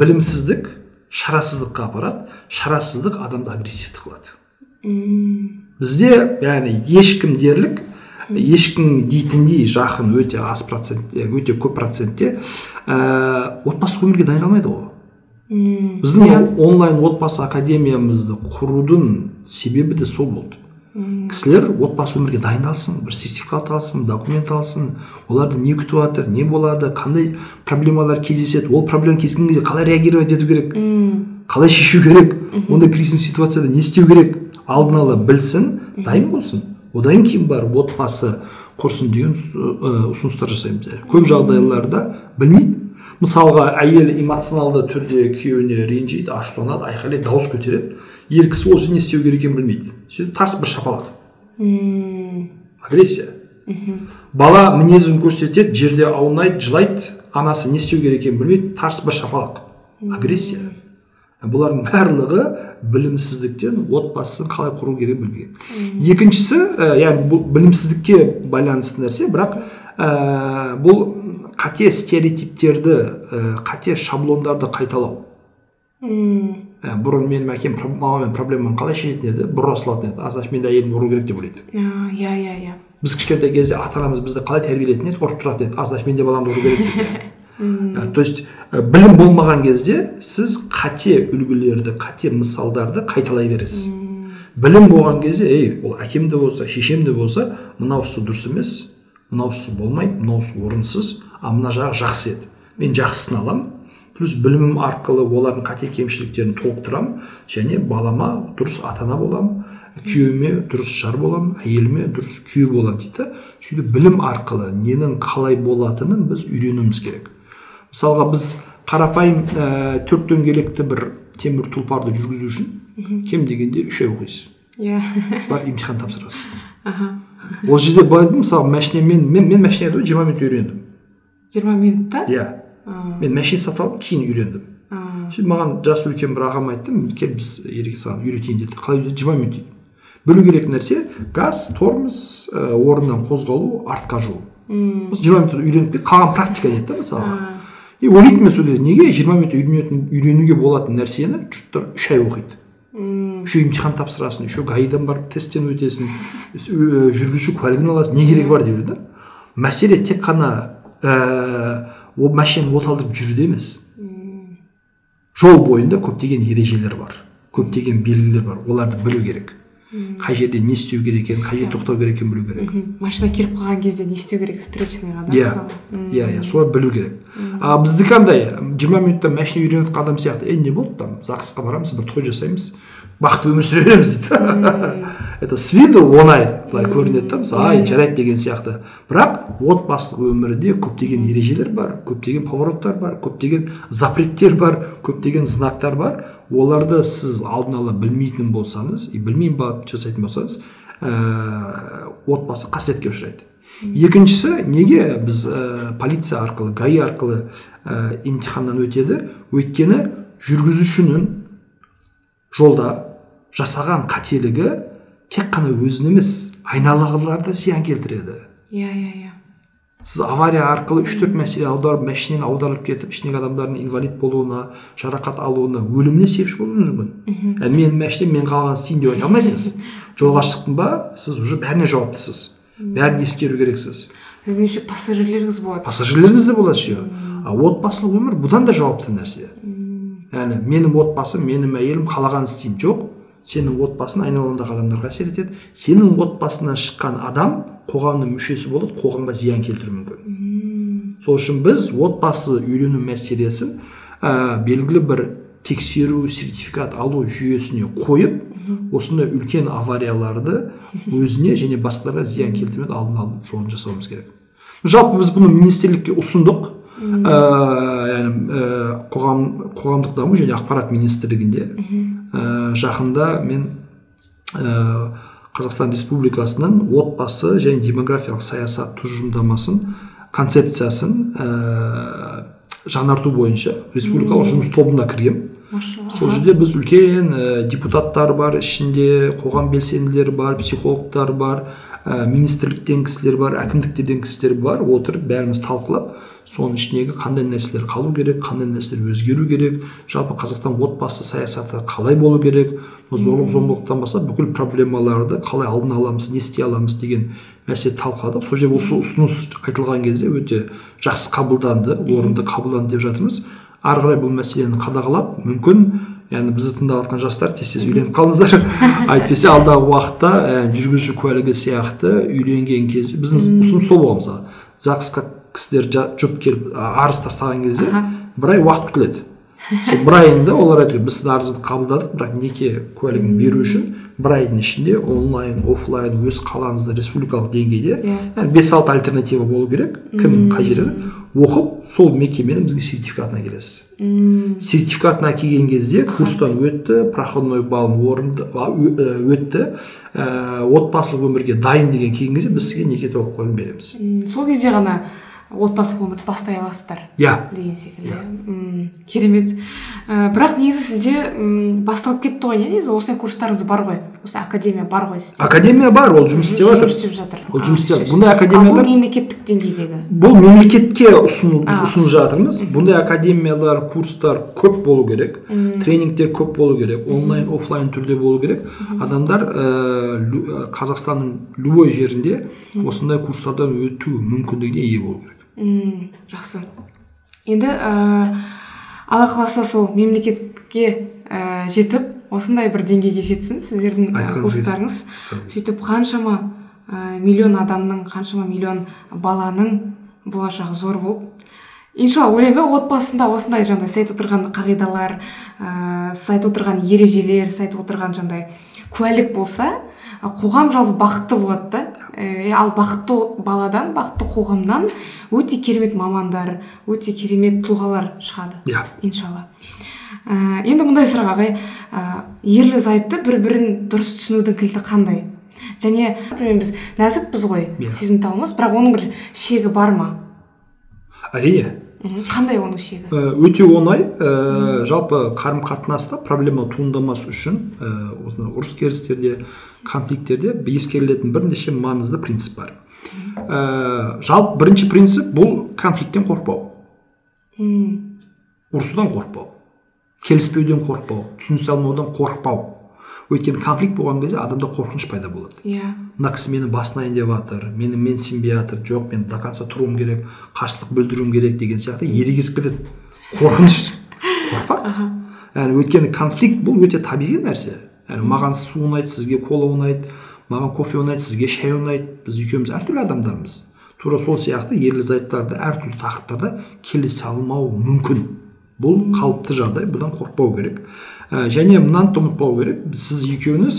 Білімсіздік шарасыздыққа апарады шарасыздық адамды агрессивті қылады. Бізде яғни ешкім дерлік ешкім дейтіндей жақын өте аз процентте өте көп процентте ә, отбасы өмірге дайындалмайды ғой. Біздің Иә. онлайн отбасы академиямызды құрудың себебі де сол болды. Кісілер отбасы өмірге дайындалсын бір сертификат алсын документ алсын оларды не күтіп жатыр не болады қандай проблемалар кездеседі ол проблема кездескен кезде қалай реагировать ету керек қалай шешу керек ондай кризис ситуацияда не істеу керек алдын ала білсін дайын болсын. Одан кейін барып отбасы құрсын деген ы, ұсыныстар жасаймыз көп жағдайларда білмейді. Мысалға әйел эмоционалды түрде күйеуіне ренжиді ашуланады айқайлайды дауыс көтереді. Ер кісі ол жерде не істеу керек екенін білмейді. Сөйтіп тарс бір шапалақ. Агрессия. Бала мінезін көрсетеді жерде аунайды жылайды. Анасы не істеу керек екенін білмейді тарс бір шапалақ. Агрессия. Бұлардың барлығы білімсіздіктен отбасын қалай құру керек білмеген екіншісі ә, яғни бұл білімсіздікке байланысты нәрсе бірақ ә, бұл қате стереотиптерді ә, қате шаблондарды қайталау. Ә, бұрын менің әкем мамамен проблеманы қалай шешетін еді? Бұрын асылатын еді. А значит мен де әйелімді ұру керек деп ойлайды иә иә иә. Біз кішкентай кезде ата анамыз бізді қалай тәрбиелейтін еді? Ұрып тұратын еді. А значит мен де баламды ұру керек деп Ә, то есть ә, білім болмаған кезде сіз қате үлгілерді қате мысалдарды қайталай бересіз. Білім болған кезде ей ол әкем де болса шешем де болса мынауысы дұрыс емес мынауысы болмайды мынауысы орынсыз а мына жағы жақсы еді. Мен жақсысын аламын плюс білімім арқылы олардың қате кемшіліктерін толықтырамын және балама дұрыс ата ана боламын күйеуіме дұрыс жар боламын әйеліме дұрыс күйеу боламын дейді да. Сөйтіп білім арқылы ненің қалай болатынын біз үйренуіміз керек. Мысалға біз қарапайым ә, төрт дөңгелекті бір темір тұлпарды жүргізу үшін кем дегенде үш ай оқисыз. Иә. Барып имтихан тапсырасыз. Аха. Ол жерде былай мысалы машинамен мен мен машинаны жиырма минутта үйрендім. Жиырма минутта? Иә. Мен машина сатып алып кейін үйрендім. Сөйтіп маған жас үлкен бір ағам айтты кел біз ереке саған үйретейін деді. Қалай үйретеді жиырма минут дейді. Білу керек нәрсе газ тормоз ә, орнынан қозғалу артқа жүру осы жиырма минутта үйреніп кет. Қалған практика дейді да мысалға. И ойлайтынмын мен сол кезде неге жиырма минутта үйренетін үйренуге болатын нәрсені жұрттар үш ай оқиды. Үшеу имтихан тапсырасың үшеу гаидан барып тесттен өтесің ү- жүргізуші куәлігін аласың не керегі бар деп да мәселе тек қана ә, ол машинаны от алдырып жүруде емес. Жол бойында көптеген ережелер бар көптеген белгілер бар оларды білу керек. Қай жерде не істеу керек екенін қай жерде тоқтау керек екенін білу керек. Машина келіп қалған кезде не істеу керек? Встречныйға да иә. мысалы? М. иә иә соларды білу керек. А біздікі қандай жиырма минутта машина үйреніп жатқан адам сияқты. Ей не болды там? Загсқа барамыз бір той жасаймыз. Бақытты өмір сүре береміз дейді это с виду оңай былай көрінеді да мысалы ай жарайды деген сияқты. Бірақ отбасылық өмірде көптеген ережелер бар көптеген повороттар бар көптеген запреттер бар көптеген знактар бар. Оларды сіз алдын ала білмейтін болсаңыз и білмей барып жасайтын болсаңыз ә, отбасы қасіретке ұшырайды. Екіншісі неге біз ә, полиция арқылы гаи арқылы ә, имтиханнан өтеді? Өйткені жүргізушінің жолда жасаған қателігі тек қана өзін емес айналағыларды зиян келтіреді. Иә иә иә. Сіз авария арқылы үш төрт мәселе аударып машинамен аударылып кетіп ішіндегі адамдардың инвалид болуына жарақат алуына өліміне себепші болуыңыз мүмкін. Ә, менің машинам мен қалғанын істейін деп айта алмайсыз? Жолға шықтың ба? Сіз уже бәріне жауаптысыз. Бәрін ескеру керексіз. Сіздің еще пассажирлеріңіз болады? Пассажирлеріңіз де болады еще. А отбасылық өмір бұдан да жауапты нәрсе. Яғни менің отбасым менің әйелім қалағанын істеймін жоқ. Сенің отбасың айналаңдағы адамдарға әсер етеді. Сенің отбасыңнан шыққан адам қоғамның мүшесі болып қоғамға зиян келтіруі мүмкін. Сол үшін біз отбасы үйлену мәселесін ә, белгілі бір тексеру сертификат алу жүйесіне қойып осындай үлкен аварияларды өзіне және басқаларға зиян келтірмеудің алдын алу жолын жасауымыз керек. Жалпы біз бұны министрлікке ұсындық. Ә, яғни қоғам қоғамдық даму және ақпарат министрлігінде. Ә, жақында мен ә, қазақстан республикасының отбасы және демографиялық саясат тұжырымдамасын концепциясын ә, жаңарту бойынша республикалық жұмыс тобына кіргенмін сол жерде біз үлкен ә, депутаттар бар ішінде қоғам белсенділері бар психологтар бар ә, министрліктен кісілер бар әкімдіктерден кісілер бар отырып бәріміз талқылап соның ішіндегі қандай нәрселер қалу керек қандай нәрселер өзгеру керек жалпы қазақстан отбасы саясаты қалай болу керек? Зорлық зомбылықтан бастап бүкіл проблемаларды қалай алдын аламыз не істей аламыз деген мәселе талқыладық. Сол жерде осы ұсыныс айтылған кезде өте жақсы қабылданды орынды қабылданды деп жатырмыз. Ары қарай бұл мәселені қадағалап мүмкін яғни бізді тыңдап жатқан жастар тез тез үйленіп қалыңыздар. әйтпесе алдағы уақытта ә, жүргізуші куәлігі сияқты үйленген кезде біздің ұсыныс сол болған мысалы загсқа кісілер жұп келіп арыз тастаған кезде бір ай уақыт күтіледі. Сол бір айында олар айтады біз сіздің арызды қабылдадық бірақ неке куәлігін беру үшін бір айдың ішінде онлайн офлайн өз қалаңызда республикалық деңгейде иә. яғни бес алты альтернатива болу керек кім қай жерде оқып сол мекеменің бізге сертификатын әкелесіз сертификатын әкелген кезде курстан өтті проходной баллын орынды өтті. Ә, отбасылық өмірге дайын деген келген кезде біз сізге неке толық куәлігін береміз. Сол кезде ғана отбасылық өмірді бастай аласыздар иә. деген секілді. М, керемет. Ә, бірақ негізі сізде м, басталып кетті ғой иә негізі? Осындай курстарыңыз бар ғой. Осы академия бар ғой сізде. Академия бар ол жұмыс істеп жатыр. жұмыс істеп жатыр. Ол жұмыс істеп Бұндай академиялар- бұл мемлекеттік деңгейдегі. Бұл мемлекетке ұсынып жатырмыз. Бұндай академиялар курстар көп болу керек. Тренингтер көп болу керек. Онлайн офлайн түрде болу керек. Адамдар ә, лю- ә, қазақстанның любой жерінде осындай курстардан өту мүмкіндігіне ие болу керек. М, жақсы. Енді ә, алла қаласа сол мемлекетке ә, жетіп осындай бір деңгейге жетсін сіздердің ә, Айтқаныңыз курстарыңыз сөйтіп қаншама ә, миллион адамның қаншама миллион баланың болашағы зор болып иншалла ойлаймын иә, отбасында осындай жаңағыдай сіз айтып отырған қағидалар ә, сіз айтып отырған ережелер сіз айтып отырған жаңағыдай куәлік болса қоғам жалпы бақытты болады да. Ә, ал бақытты баладан бақытты қоғамнан өте керемет мамандар өте керемет тұлғалар шығады. Иә. Иншалла. Ә, енді мындай сұрақ ағай. Ә, ерлі зайыпты бір бірін дұрыс түсінудің кілті қандай? Және например, біз нәзікпіз ғой Иә. сезімталмыз бірақ оның бір шегі бар ма? Әрине. Қандай оның шегі? Ә, өте оңай. Ә, жалпы қарым қатынаста проблема туындамас үшін ә, осындай ұрыс керістерде конфликттерде ескерілетін бірнеше маңызды принцип бар. Ә, жалпы бірінші принцип бұл конфликттен қорықпау. М, ұрысудан қорықпау. Келіспеуден қорықпау түсінісе алмаудан қорықпау. Өйткені конфликт болған кезде адамда қорқыныш пайда болады. Иә. Мына кісі мені басынайын деп жатыр мені менсінбей жатыр жоқ мен до конца тұруым керек қарсылық білдіруім керек деген сияқты ерегесіп кетеді. Қорқыныш. Қорықпаңыз. Яғни өйткені конфликт бұл өте табиғи нәрсе. Яғни маған су ұнайды сізге кола ұнайды маған кофе ұнайды сізге шай ұнайды біз екеуміз әртүрлі адамдармыз тура сол сияқты ерлі зайыптылар да әртүрлі тақырыптарда келісе алмауы мүмкін бұл қалыпты жағдай бұдан қорықпау керек Ә, және мынаны да ұмытпау керек сіз екеуіңіз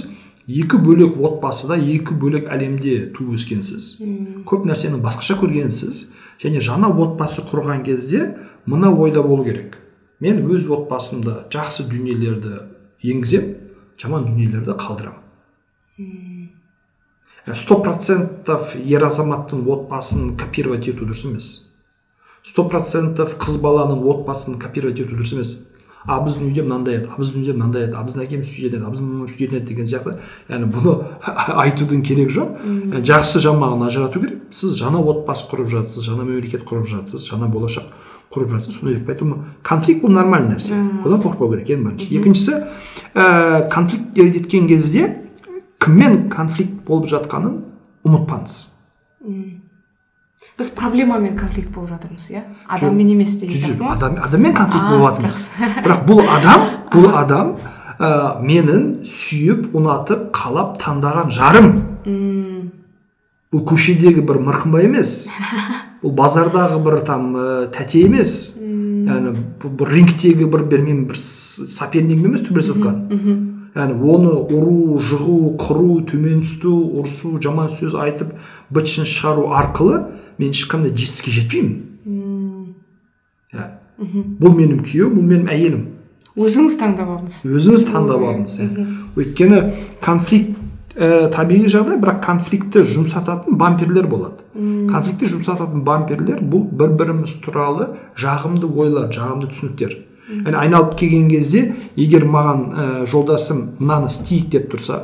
екі бөлек отбасыда екі бөлек әлемде туып өскенсіз көп нәрсені басқаша көргенсіз және жаңа отбасы құрған кезде мына ойда болу керек мен өз отбасымда жақсы дүниелерді енгіземін жаман дүниелерді қалдырамын. Сто процентов ер азаматтың отбасын копировать ету дұрыс емес. Сто процентов қыз баланың отбасын копировать ету дұрыс емес. А біздің үйде мынандай еді а біздің үйде мынандай еді а біздің әкеміз сөйтетін еді а біздің мамамыз сөйтетін еді деген сияқты. Яғни бұны айтудың керегі жоқ. Яғни жақсы жамағын ажырату керек. Сіз жаңа отбасы құрып жатсыз жаңа мемлекет құрып жатсыз жаңа болашақ құрып жатсыз сондай поэтому конфликт бұл нормальный нәрсе. Одан қорықпау керек ең бірінші екіншісі ә, конфликт еткен кезде кіммен конфликт болып жатқанын ұмытпаңыз. Біз проблемамен конфликт болып жатырмыз иә? Адаммен емес деген ма адам адаммен конфликт болып жатырмыз. бірақ бұл адам бұл адам ә, менің сүйіп ұнатып қалап таңдаған жарым. Бұл көшедегі бір мырқымбай емес? бұл базардағы бір там ә, тәте емес? Яғни бұл бір рингтегі бір білмеймін бір с- сопернигім емес жатқан яғни оны ұру жығу қыру төмен түсту ұрысу жаман сөз айтып быт шытын шығару арқылы мен ешқандай жетістікке жетпеймін. Иә бұл менің күйеуім бұл менің әйелім. Өзіңіз таңдап алдыңыз. Өзіңіз таңдап алдыңыз иә өйткені конфликт ә, табиғи жағдай бірақ конфликтті жұмсататын бамперлер болады. Конфликтті жұмсататын бамперлер бұл бір біріміз туралы жағымды ойлар жағымды түсініктер. Яғни айналып келген кезде егер маған ә, жолдасым мынаны істейік деп тұрса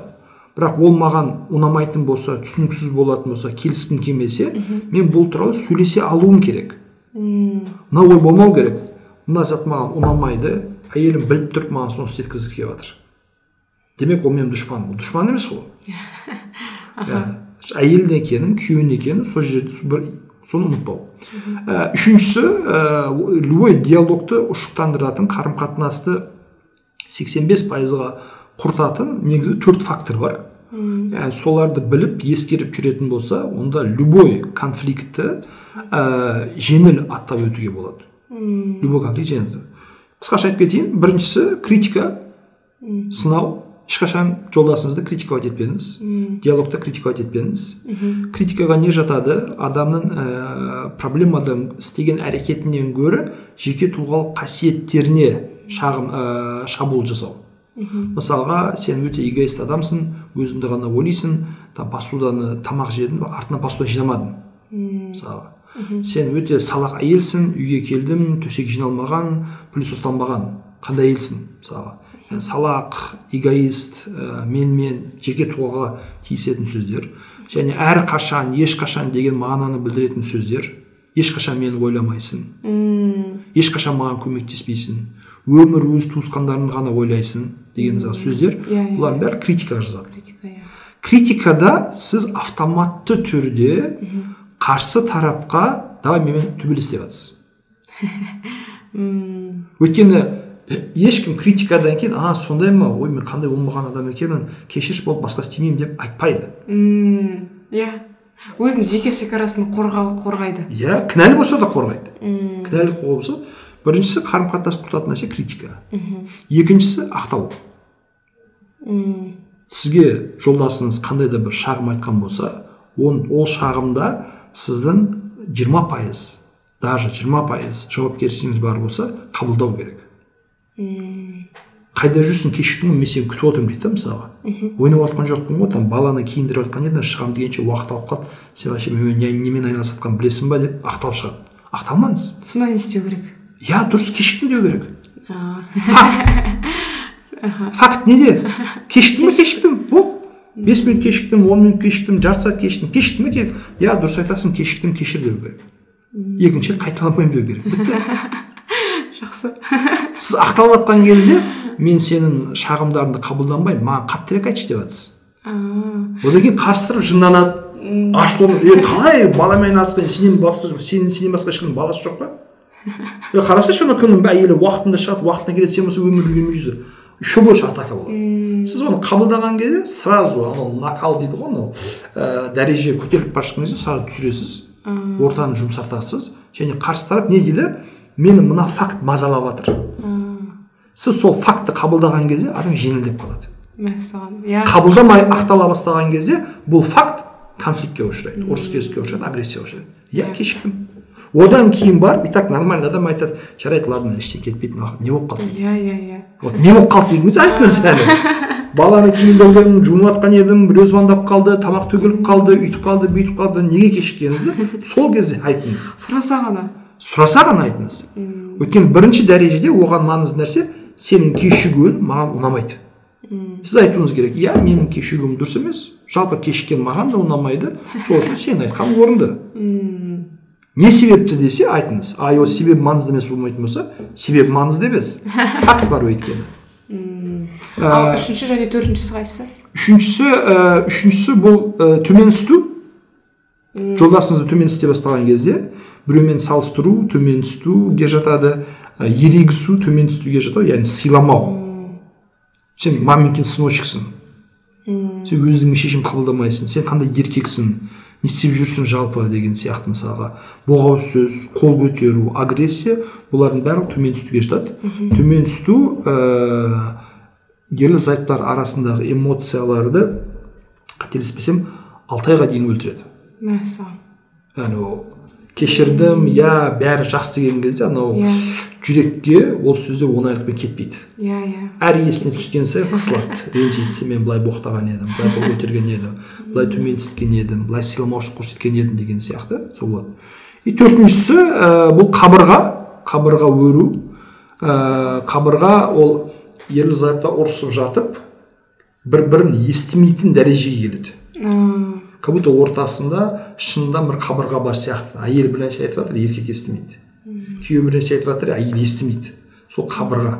бірақ ол маған ұнамайтын болса түсініксіз болатын болса келіскім келмесе мен бұл туралы сөйлесе алуым керек. Мына ой болмау керек. Мына зат маған ұнамайды әйелім біліп тұрып маған соны істеткізгісі келіп жатыр. Демек ол менің дұшпаным ол дұшпан емес ол яғни әйелдің екенін күйеуінің екенін сол жерде бір соны ұмытпау Ә, үшіншісі ә, любой диалогты ушықтандыратын қарым қатынасты 85 пайызға құртатын негізі төрт фактор бар яғни соларды біліп ескеріп жүретін болса онда любой конфликтті ә, жеңіл аттап өтуге болады. Любой конфликт жеңіл қысқаша айтып кетейін біріншісі критика сынау. Ешқашан жолдасыңызды критиковать етпеңіз диалогта критиковать етпеңіз критикаға не жатады адамның ә, проблемадан істеген әрекетінен гөрі жеке тұлғалық қасиеттеріне шағым ә, шабуыл жасау мысалға сен өте эгоист адамсың өзіңді ғана ойлайсың там посуданы тамақ жедің артынан посуда жинамадың мысалға сен өте салақ әйелсің үйге келдім төсек жиналмаған плюс ұсталмаған қандай әйелсің мысалға салақ эгоист ә, менмен жеке тұлғаға тиісетін сөздер. Және әрқашан ешқашан деген мағынаны білдіретін сөздер. Ешқашан мені ойламайсың. Ешқашан маған көмектеспейсің. Өмір өз туысқандарың ғана ойлайсың деген мысалы сөздер. Иә, иә, бұлардың бәрі критикаға жазады. Критика иә. Критикада сіз автоматты түрде қарсы тарапқа давай менімен төбелес деп жатсыз өйткені ешкім критикадан кейін а сондай ма ой мен қандай оңбаған адам екенмін кешірші болып басқа істемеймін деп айтпайды. Мм, иә. Өзінің жеке шекарасын қорғау қорғайды. Иә кінәлі болса да қорғайды. Кінәлі болса біріншісі қарым қатынас құртатын нәрсе критика. Екіншісі ақтау. Сізге жолдасыңыз қандай да бір шағым айтқан болса он, ол шағымда сіздің 20 пайыз даже 20 пайыз жауапкершілігіңіз бар болса қабылдау керек. Қайда жүрсің кешіктің ғой мен сені күтіп отырмын дейді да мысалға. Ойнап жатқан жоқпын ғой там баланы киіндіріп жатқан едім шығамын дегенше уақыт алып қалды. Сен вообще немен айналысып жатқанымды білесің ба деп ақталып шығады. Ақталмаңыз. Сонда не істеу керек? Иә дұрыс кешіктім деу керек. Факт. Неде? Кешіктім ба кешіктім болды бес минут кешіктім он минут кешіктім жарты сағат кешіктім кешіктім ба иә дұрыс айтасың кешіктім кешір деу керек. Екінші рет қайталамаймын деу керек. Бітті. жақсы. Сіз ақталып жатқан кезде мен сенің шағымдарыңды қабылданбаймын маған қаттырақ айтшы деп жатсыз одан кейін қарыстырып жынданады. Ашытылып е қалай баламен айналысқан сенен басқа сен сенен басқа ешкімнің баласы жоқ па? Е қарасайшы ана кімнің әйелі уақытында шығады уақытында келеді сен болса өмірі үлгермей жүрсің еще больше атака болады. Сіз оны қабылдаған кезде сразу анау накал дейді ғой анау ә, дәреже көтеріліп бара жатқан кезде сразу түсіресіз. Ортаны жұмсартасыз және қарсы тарап не дейді? Мені мына факт мазалап жатыр. Сіз сол фактті қабылдаған кезде адам жеңілдеп қалады. Мәссаған иә. Қабылдамай ақтала бастаған кезде бұл факт конфликтке ұшырайды ұрыс керіске ұшырайды агрессияға ұшырайды. Иә кешіктім. Одан кейін барып и так нормальный адам айтады жарайды ладно ештеңе кетпейтін уақыт не болып қалды? Иә иә иә. Вот не болып қалды дедіңіз айтыңыз әлі. Баланы киіндірдім жуынып жатқан едім біреу звондап қалды тамақ төгіліп қалды өйтіп қалды бүйтіп қалды неге кешіккеніңізді сол кезде айтыңыз сұраса ғана. Сұраса ғана айтыңыз. Өйткені бірінші дәрежеде оған маңызды нәрсе сенің кешігуің маған ұнамайды. Сіз айтуыңыз керек иә менің кешігуім дұрыс емес жалпы кешіккен маған да ұнамайды сол үшін сен айтқан орынды. Не себепті десе айтыңыз. А ол себебі маңызды емес болмайтын болса себебі маңызды емес факт бар өйткені. Ал үшінші және төртіншісі қайсысы үшіншісі ә, үшіншісі бұл ә, төмен түсті жолдасыңызды төмен істей бастаған кезде біреумен салыстыру төмен түсуге жатады. Ә, ерегісу төмен түсуге жатады. Яғни сыйламау. Сен маменькин сыночексің сен өзіңмен шешім қабылдамайсың. Сен қандай еркексің? Не істеп жүрсің жалпы деген сияқты мысалға. Боғау сөз қол көтеру агрессия бұлардың барлығы төмен түстіге жатады. Төмен түсту ә, ерлі зайыптылар арасындағы эмоцияларды қателеспесем алты айға дейін өлтіреді. Мәссаған. Яғни ол кешірдім иә бәрі жақсы деген кезде анау Иә. жүрекке ол сөздер оңайлықпен кетпейді. Иә иә. Әр есіне түскен сайын қысылады. Ренжиді мен былай боқтаған едім былай қол көтерген едім былай төмен түскен едім былай сыйламаушылық көрсеткен едім деген сияқты сол болады. И төртіншісі ә, бұл қабырға қабырға өру. Ә, қабырға ол ерлі зайыптылар ұрысып жатып бір бірін естімейтін дәрежеге келеді. Как будто ортасында шынында бір қабырға бар сияқты. Әйел бір нәрсе айтып жатыр еркек естімейді. Күйеу бір нәрсе айтып жатыр әйел естімейді. Сол қабырға.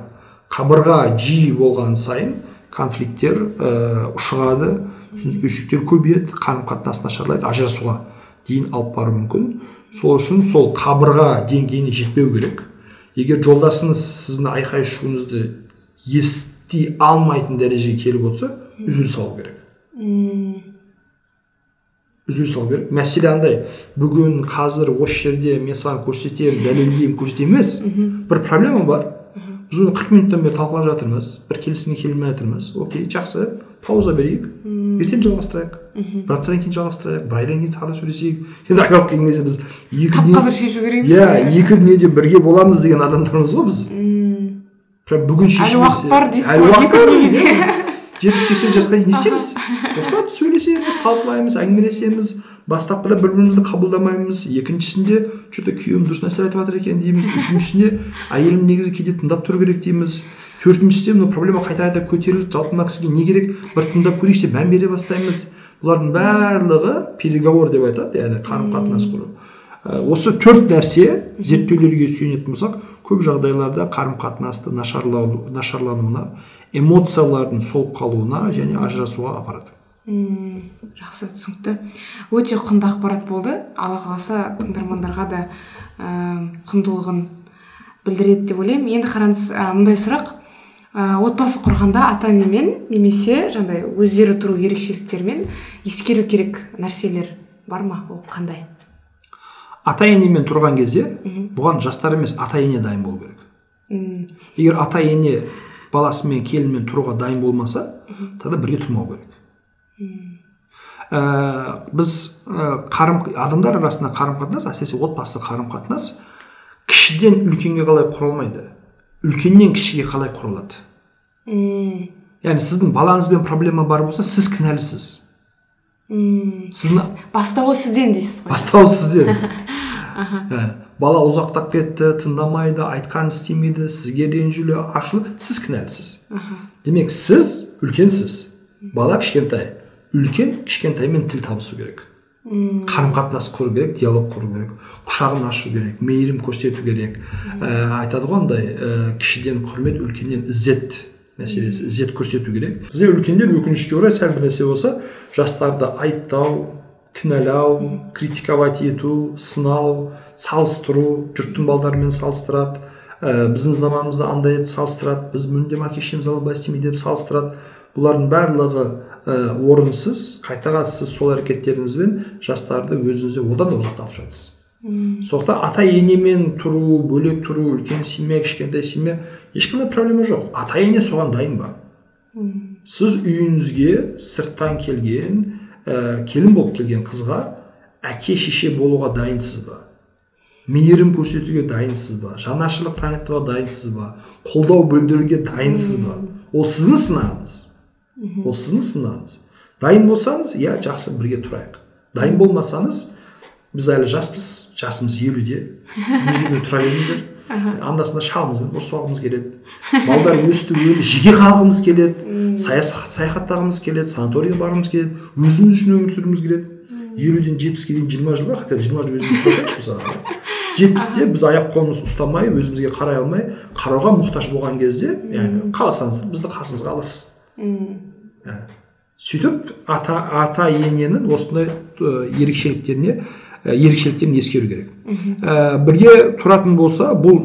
Қабырға жиі болған сайын конфликттер ә, ушығады түсініспеушіліктер көбейеді қарым қатынас нашарлайды ажырасуға дейін алып баруы мүмкін. Сол үшін сол қабырға деңгейіне жетпеу керек. Егер жолдасыңыз сіздің айқай шуыңызды ести алмайтын дәрежеге келіп отырса үзіліс салу керек. Үзіліс салу керек мәселе андай бүгін қазір осы жерде мен саған көрсетемін дәлелдеймін көрсетемін емес бір проблема бар біз оны қырық минуттан бері талқылап жатырмыз бір келісімге келмей жатырмыз окей жақсы пауза берейік ертең жалғастырайық бір аптадан кейін жалғастырайық бір айдан кейін тағы да сөйлесейік енді айналып келген кезде біз екі тап қазір шешу керек емес иә екі дүниеде бірге боламыз деген адамдармыз ғой біз прям бүгін шешілмесе уақыт бар дейсіз әлі ғой, жетпіс сексен жасқа дейін не істейміз осылай сөйлесеміз талқылаймыз әңгімелесеміз бастапқыда бір бірімізді қабылдамаймыз. Екіншісінде че то күйеуім дұрыс нәрселер айтып жатыр екен дейміз. Үшіншісінде әйелім негізі кейде тыңдап тұру керек дейміз. Төртіншісінде мына проблема қайта қайта көтеріліп жалпы мына кісіге не керек? Бір тыңдап көрейікші деп мән бере бастаймыз. Бұлардың барлығы переговор деп айтады яғни қарым қатынас құру осы төрт нәрсе зерттеулерге сүйенетін болсақ көп жағдайларда қарым қатынасты нашарлау нашарлануына эмоциялардың солып қалуына және ажырасуға апарады М, жақсы түсінікті. Өте құнды ақпарат болды. Алла қаласа тыңдармандарға да ә, құндылығын білдіреді деп ойлаймын. Енді қараңыз ә, мындай сұрақ. Ә, отбасы құрғанда ата енемен немесе жаңағыдай өздері тұру ерекшеліктерімен ескеру керек нәрселер бар ма? Ол қандай? Ата енемен тұрған кезде бұған жастар емес ата ене дайын болу керек. Егер ата ене баласымен келінімен тұруға дайын болмаса тогда бірге тұрмау керек. Ә, біз ә, қарым адамдар арасында қарым қатынас әсіресе отбасы қарым қатынас кішіден үлкенге қалай құралмайды. Үлкеннен кішіге қалай құрылады м, яғни сіздің балаңызбен проблема бар болса сіз кінәлісіз. Сіздің бастауы сізден дейсіз ғой. Бастауы сізден. Ә, бала ұзақтап кетті тыңдамайды айтқанын істемейді сізге ренжулі ашулы сіз кінәлісіз. Демек сіз үлкенсіз. Бала кішкентай. Үлкен кішкентаймен тіл табысу керек. Қарым қатынас құру керек диалог құру керек құшағын ашу керек мейірім көрсету керек. Ә, айтады ғой андай ә, кішіден құрмет үлкеннен ізет мәселесі ізет көрсету керек. Бізде үлкендер өкінішке орай сәл бір нәрсе болса жастарды айыптау кінәлау критиковать ету сынау салыстыру жұрттың балдарымен салыстырады. Ә, біздің заманымызда андай етіп салыстырады. Біз мүлдем әке шешеміз былай істемейді деп салыстырады. Бұлардың барлығы ә, орынсыз қайта сіз сол әрекеттеріңізбен жастарды өзіңізден одан да ұзақтатып жатырсыз. Сондықтан ата енемен тұру бөлек тұру үлкен семья кішкентай семья ешқандай проблема жоқ. Ата ене соған дайын ба? Сіз үйіңізге сырттан келген ә, келін болып келген қызға әке шеше болуға дайынсыз ба? Мейірім көрсетуге дайынсыз ба? Жанашырлық танытуға дайынсыз ба? Қолдау білдіруге дайынсыз ба? Ол сіздің сынағыңыз. Ол сіздің сынағыңыз. Дайын болсаңыз иә жақсы бірге тұрайық. Дайын болмасаңыз біз әлі жаспыз. Жасымыз елуде. Тұра беріңдер анда санда шалымызбен ұрысып алғымыз келеді балдар өсті өлді жеке қалғымыз келеді саяхаттағымыз келеді санаторийге барғымыз келеді өзіміз үшін өмір сүргіміз келеді елуден жетпіске дейін жиырма жыл ба хотя бы жиырма жыл өзіміз мысалға жетпісте біз аяқ қолымыз ұстамай өзімізге қарай алмай қарауға мұқтаж болған кезде яғни қаласаңыздар бізді қасыңызға аласыз сөйтіп ата ата ененің осындай ерекшеліктеріне ерекшеліктерін ескеру керек. Ә, бірге тұратын болса бұл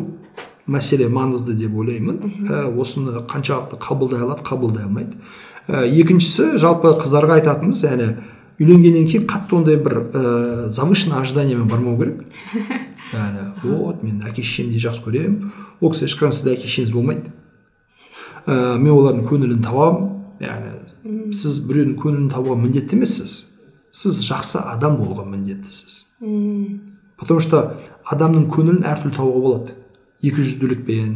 мәселе маңызды деп ойлаймын. Ә, осыны қаншалықты қабылдай алады қабылдай алмайды. Ә, екіншісі жалпы қыздарға айтатынымыз яғни үйленгеннен кейін қатты ондай бір ә, завышенный ожиданиямен бармау керек. Яғни вот мен әке шешемді жақсы көремін ол кісі ешқашан сіздің әке шешеңіз болмайды ә, мен олардың көңілін табамын яғни сіз біреудің көңілін табуға міндетті емессіз. Сіз жақсы адам болуға міндеттісіз. Потому что адамның көңілін әртүрлі табуға болады. Екі жүзділікпен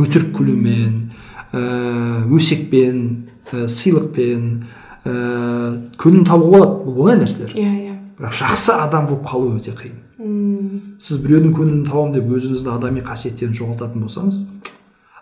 өтірік күлумен ә, өсекпен ә, сыйлықпен ә, көңілін табуға болады. Бұл оңай нәрселер. Иә иә. Бірақ жақсы адам болып қалу өте қиын. Сіз біреудің көңілін табамын деп өзіңіздің адами қасиеттерін жоғалтатын болсаңыз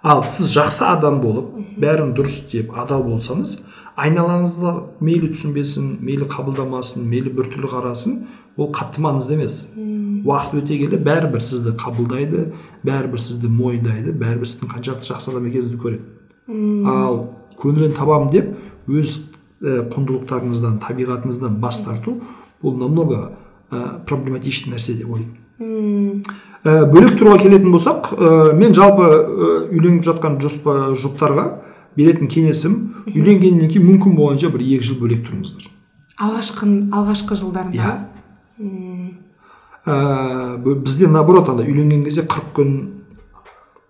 ал сіз жақсы адам болып бәрін дұрыс істеп адал болсаңыз айналаңызда мейлі түсінбесін мейлі қабылдамасын мейлі біртүрлі қарасын ол қатты маңызды емес уақыт өте келе бәрібір сізді қабылдайды бәрібір сізді мойындайды бәрібір сіздің қаншалықты жақсы адам екеніңізді көреді ал көңілін табамын деп өз құндылықтарыңыздан табиғатыңыздан бас тарту бұл намного ә, проблематичный нәрсе деп ойлаймын ә, бөлек тұруға келетін болсақ ә, мен жалпы ә, үйленіп жатқан жұптарға беретін кеңесім үйленгеннен кейін мүмкін болғанша бір екі жыл бөлек тұрыңыздар алғашқы алғашқы жылдарында иә. Ә, бізде наоборот андай үйленген кезде қырық күн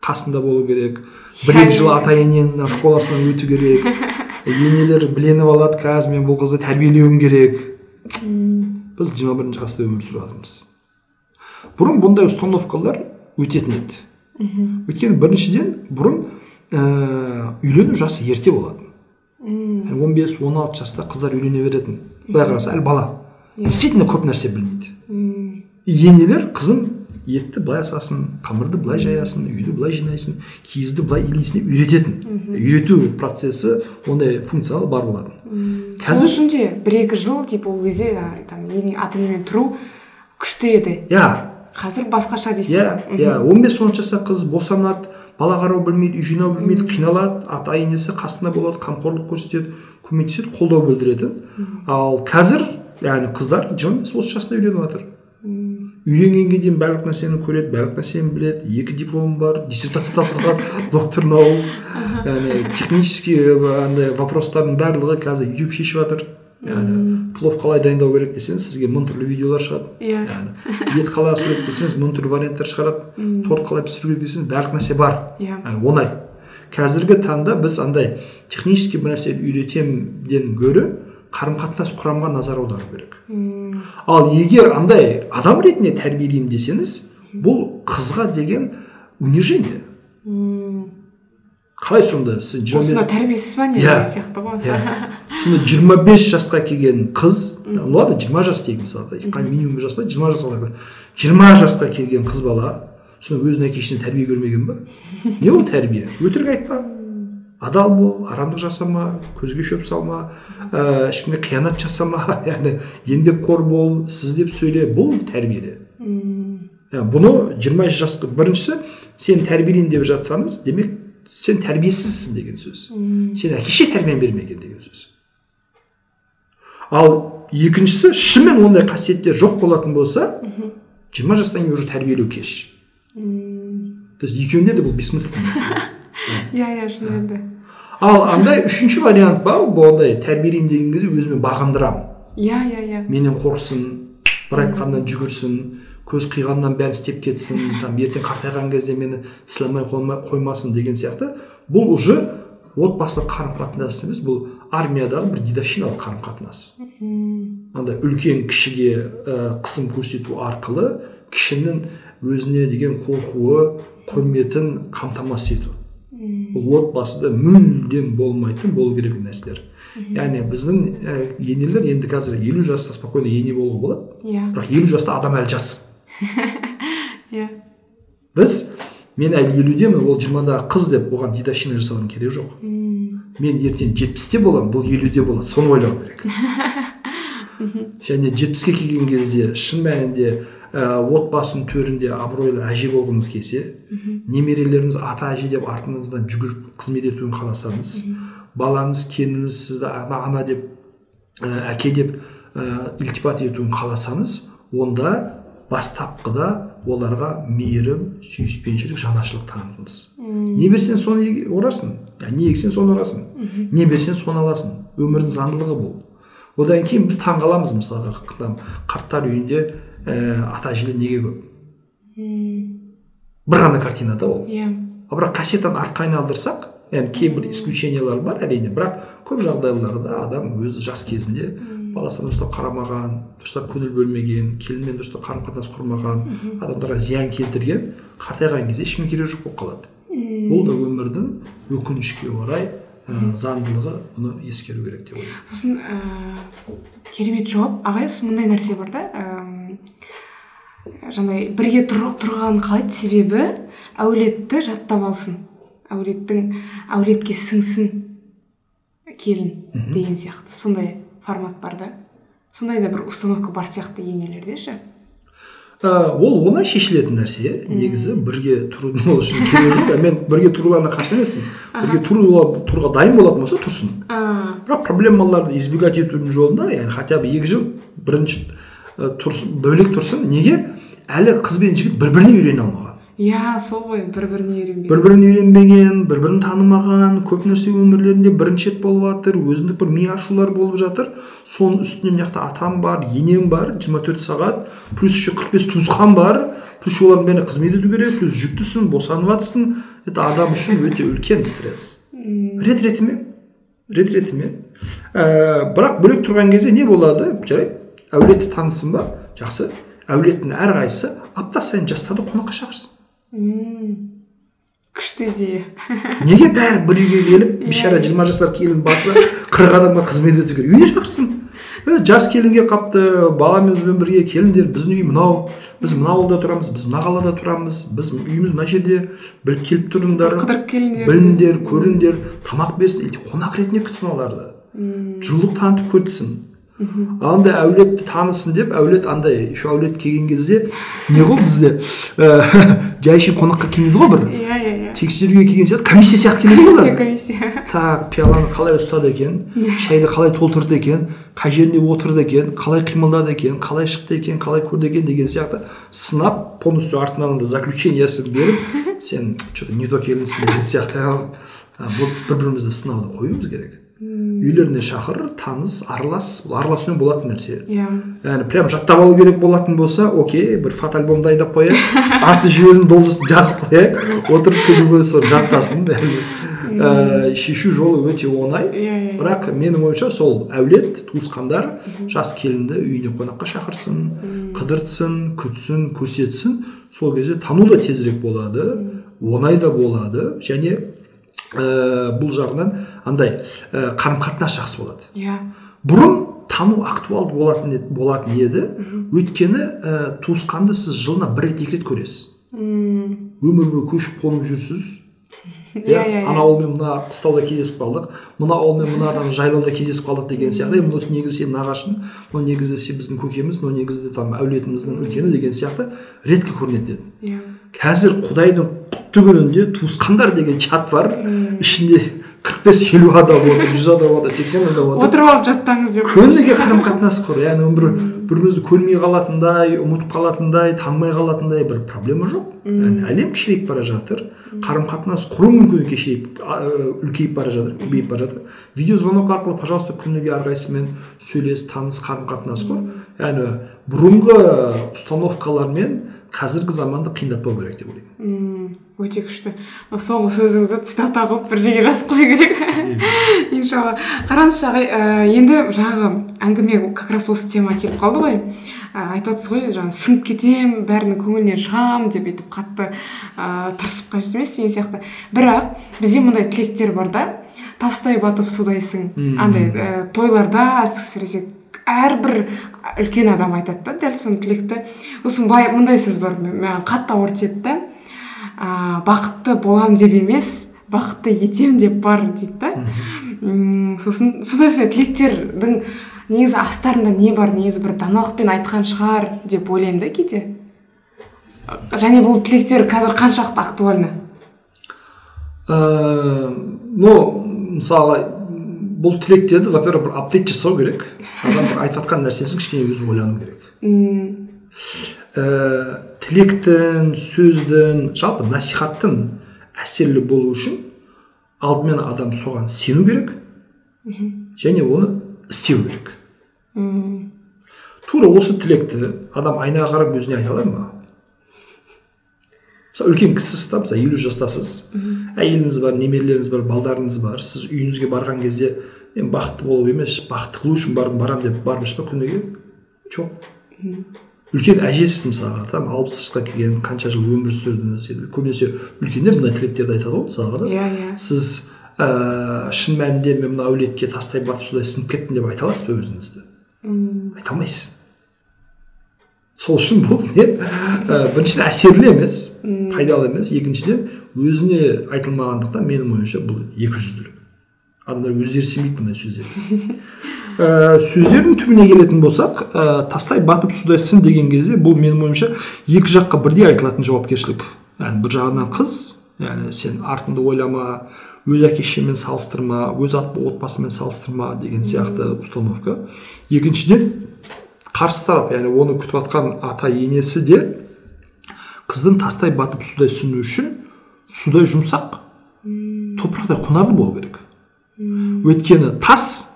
қасында болу керек бір екі жыл ата ененің школасынан өту керек. Енелер біленіп алады қазір мен бұл қызды тәрбиелеуім керек. Біз жиырма бірінші ғасырда өмір сүріп жатырмыз бұрын бұндай установкалар өтетін еді. Өйткені біріншіден бұрын ә, үйлену жасы ерте болатын. Он бес он алты жаста қыздар үйлене беретін. Былай қараса әлі бала. Действительно көп нәрсе білмейді. Енелер қызым етті былай асасын қамырды былай жаясын үйді былай жинайсың киізді былай илейсің деп үйрететін. Үйрету процесі ондай функциялар бар болатын. Сол үшін де бір екі жыл типа ол кезде там ата енемен тұру күшті еді. Иә. Қазір басқаша дейсіз иә иә он бес он жасар қыз босанады бала қарау білмейді үй жинау білмейді қиналады ата енесі қасында болады қамқорлық көрсетеді көмектеседі қолдау білдіретін ал қазір яғни қыздар жиырма бес отыз жасында үйленіп жатыр. Үйленгенге дейін барлық нәрсені көреді барлық нәрсені біледі. Екі дипломы бар диссертация тапсырған доктор наук яғни технический андай вопростардың барлығы қазір ютуб шешіп жатыр. Яғни плов қалай дайындау керек десеңіз сізге мың түрлі видеолар шығады иә яғни ет қалай асу керек десеңіз мың түрлі варианттар шығарады торт қалай пісіру керек десеңіз барлық нәрсе бар иә оңай қазіргі таңда біз андай технический бір нәрсені үйретемден гөрі қарым қатынас құрамға назар аудару керек ал егер андай адам ретінде тәрбиелеймін десеңіз бұл қызға деген унижение қалай сонда сіз осында тәрбиесіз ба не Иә. деген сияқты ғой. Иә. Сонда жиырма бес жасқа келген қыз ну ладно жиырма жас дейік мысалы минимум жаста жиырма жасқа жиырма жасқа келген қыз бала сонда өзінің әке шешесінен тәрбие көрмеген ба? Не ол тәрбие? Өтірік айтпа. Адал бол арамдық жасама көзге шөп салма ә, ешкімге қиянат жасама яғни еңбекқор бол сіз деп сөйле бұл тәрбие Ә, бұны жиырма жасқа біріншісі сен тәрбиелейін деп жатсаңыз демек сен тәрбиесізсің деген сөз сен әке шеше тәрбиен бермеген деген сөз ал екіншісі шынымен ондай қасиеттер жоқ болатын болса жиырма жастан кейін уже тәрбиелеу кеш то есть екеуінде де бұл бессмысленно иә иә шын енді ал андай үшінші вариант бар бұл андай тәрбиелеймін деген кезде өзіме бағындырамын иә иә иә менен қорықсын бір айтқаннан жүгірсін көз қиғаннан бәрін істеп кетсін там ертең қартайған кезде мені сыйламай қоймасын деген сияқты. Бұл уже отбасылық қарым қатынас емес бұл армиядағы бір дедовщиналық қарым қатынас андай үлкен кішіге ә, қысым көрсету арқылы кішінің өзіне деген қорқуы құрметін қамтамасыз ету. Бұл отбасыда мүлдем болмайтын болу керек нәрселер. Яғни біздің ә, енелер енді қазір елу жаста спокойно ене болуға болады. Иә. Бірақ елу жаста адам әлі жас. иә біз мен әлі елудемін ол жиырмадағы қыз деп оған дедовщина жасаудың керегі жоқ. Мен ертең жетпісте боламын бұл елуде болады соны ойлау керек. Және жетпіске келген кезде шын мәнінде ә, отбасының төрінде абыройлы әже болғыңыз келсе немерелеріңіз ата әже деп артыңыздан жүгіріп қызмет етуін қаласаңыз балаңыз келініңіз сізді ана ана деп ә, әке деп ә, ілтипат етуін қаласаңыз онда бастапқыда оларға мейірім сүйіспеншілік жанашырлық танытыңыз. Не берсең соны орасың. Не ексең соны орасың. Не берсең соны аласың. Өмірдің заңдылығы бұл. Одан кейін біз таң қаламыз мысалға там қарттар үйінде ә, ата әжелер неге көп? Бір ғана картина да ол. Иә. Ал бірақ кассетаны артқа айналдырсақ енді кейбір исключениялар бар әрине. Бірақ көп жағдайларда адам өзі жас кезінде баласына дұрыстап қарамаған дұрыстап көңіл бөлмеген келінмен дұрыстап қарым қатынас құрмаған адамдарға зиян келтірген қартайған кезде ешкімге керегі жоқ болып қалады. Бұл да өмірдің өкінішке орай ә, заңдылығы бұны ескеру керек деп ойлаймын. Сосын ә, керемет жауап. Ағай сосын мындай нәрсе бар да жаңағыдай бірге тұр, тұрған қалайды себебі әулетті жаттап алсын. Әулеттің әулетке сіңсін келін деген сияқты. Сондай. Формат бар да? Сондай да бір установка бар сияқты енелерде ше? Ә, ол оңай шешілетін нәрсе негізі бірге тұрудың ол үшін керегі жоқ мен бірге тұруларына қарсы емеспін. Бірге тұруға, тұруға дайын болатын болса тұрсын. Бірақ проблемаларды избегать етудің жолында яғни хотя бы екі жыл бірінші тұрсын бөлек тұрсын. Неге? Әлі қыз бен жігіт бір біріне үйрене алмаған. Иә сол ғой бір біріне үйренбей бір бірін үйренбеген бір бірін танымаған көп нәрсе өмірлерінде бірінші рет болып жатыр өзіндік бір ми ашулар болып жатыр. Соның үстіне мына жақта атам бар енем бар 24 сағат плюс еще 45 туысқан бар. Плюс олардың бәріне қызмет ету керек плюс жүктісің босанып жатрсың это адам үшін өте үлкен стресс. Рет ретімен рет ретімен ә, бірақ бөлек тұрған кезде не болады? жарайды әулетті танысың ба жақсы. Әулеттің әрқайсысы апта сайын жастарды қонаққа шақырсын. Күшті идея. Неге бәрі бір үйге келіп бейшара жиырма жасар келін басына қырық адамға қызмет ету керек? Үйіне шақырсын «Е, жас келінге қапты баламызбен бірге келіңдер біздің үй мынау біз мына ауылда тұрамыз біз мына қалада тұрамыз біз үйіміз мына жерде. Бір келіп тұрыңдар қыдырып келіңдер біліңдер көріңдер тамақ берсін қонақ ретінде күтсін оларды. Жылулық танытып күтсін андай әулетті танысын деп әулет андай еще әулет келген кезде не ғой бізде? Жай үшін қонаққа келмейді ғой бір. Иә иә иә. Тексеруге келген сияқты комиссия сияқты келеді ғой комиссия олар. Комиссия так пиаланы қалай ұстады екен? Шайды қалай толтырды екен? Қай жеріне отырды екен? Қалай қимылдады екен? Қалай шықты екен? Қалай көрді екен деген сияқты сынап полностью артынан андай заключениесін беріп сен че то не то келінсің деген сияқты. Бір бірімізді сынауды қоюымыз керек. Үйлеріне шақыр таныс аралас бұл араласумен болатын нәрсе. Иә. Яғни прям жаттап алу керек болатын болса окей бір фотоальбомды айдап қояйық аты жөнін должность жазып қояйық отырып күні бойы соны жаттасын ә, шешу жолы өте оңай. Иә иә. Бірақ менің ойымша сол әулет туысқандар жас келінді үйіне қонаққа шақырсын қыдыртсын күтсін көрсетсін. Сол кезде тану да тезірек болады оңай да болады және ә, бұл жағынан андай ә, қарым қатынас жақсы болады. Иә. Бұрын тану актуалды болатын ед- болатын еді. Өйткені ә, туысқанды сіз жылына бір рет екі рет көресіз. Өмір бойы көшіп қонып жүрсіз. Иә, иә, иә. ана ауылмен мына қыстауда кездесіп қалдық. Мына ауылмен мына адам жайлауда кездесіп қалдық деген сияқты. Мынау негізі сенің нағашың мынау негізі сен біздің көкеміз мынау негізі там әулетіміздің үлкені деген сияқты. Ретке көрінетін еді иә. Қазір құдайдың күнінде туысқандар деген чат бар ішінде қырық бес елу адам отыр жүз адам отыр сексен адам отыр отырып алып жаттаңыз деп күніге қарым қатынас құр яғни бір бірімізді көрмей қалатындай ұмытып қалатындай танымай қалатындай бір проблема жоқ яғни әлем кішірейіп бара жатыр қарым қатынас құру мүмкіндігі кішірейіп үлкейіп бара жатыр көбейіп бара жатыр видеозвонок арқылы пожалуйста күніге әрқайсысымен сөйлес таныс қарым қатынас құр яғни бұрынғы установкалармен қазіргі заманды қиындатпау керек деп ойлаймын. Өте күшті. Соңғы сөзіңізді цитата қылып бір жерге жазып қою керек. Иншалла. Қараңызшы ағай ә, енді жаңағы әңгіме как раз осы тема келіп қалды ғой. Ә, айтып отырсыз ғой жаңағы сіңіп кетемін бәрінің көңілінен шығамын деп өйтіп қатты ә, тырысып қажет емес деген сияқты. Бірақ бізде мындай тілектер бар да. Тастай батып судайсың. Андай ә, тойларда әсіресе әрбір үлкен адам айтады да дәл сол тілекті сосын былай мындай сөз бар маған қатты ауыр тиеді да. Ә, бақытты болам деп емес бақытты етем деп бар дейді да. Сосын сондай сондай тілектердің негізі астарында не бар негізі бір даналықпен айтқан шығар деп ойлаймын да кейде. Және бұл тілектер қазір қаншалықты актуальны? Э, ну мысалы бұл тілектерді во первых бір апдейт жасау керек. Адам бір айтып жатқан нәрсесін кішкене өзі ойлану керек. Ә, тілектің сөздің жалпы насихаттың әсерлі болу үшін алдымен адам соған сену керек. Және оны істеу керек. Тура осы тілекті адам айнаға қарап өзіне айта алады ма? Мысалы үлкен кісісіз да мысалы елу жастасыз. Әйеліңіз бар немерелеріңіз бар балдарыңыз бар. Сіз үйіңізге барған кезде мен бақытты болу емес бақытты қылу үшін бардым барамын деп барып жүрсіз ба күніге? Жоқ. Үлкен әжесіз мысалға там алпыс жасқа келген қанша жыл өмір сүрдіңіз енді көбінесе үлкендер мындай тілектерді айтады ғой мысалға да. Иә иә. Сіз ә, шын мәнінде мен мына әулетке тастай батып судай сынып кеттім деп айта аласыз ба өзіңізді? Айта алмайсыз. Сол үшін бұл не? Ә, біріншіден әсерлі емес пайдалы емес. Екіншіден өзіне айтылмағандықтан менің ойымша бұл екі жүзділік адамдар өздері сенбейді бұндай сөздерге ә, сөздердің түбіне келетін болсақ ә, тастай батып судай сын деген кезде бұл менің ойымша екі жаққа бірдей айтылатын жауапкершілік. Яғни бір жағынан қыз яғни сен артыңды ойлама өз әке шешеңмен салыстырма өз от- отбасымен салыстырма деген сияқты установка. Екіншіден қарсы тарап яғни оны күтіп жатқан ата енесі де қыздың тастай батып судай сүну үшін судай жұмсақ топырақтай құнарлы болу керек. Өйткені тас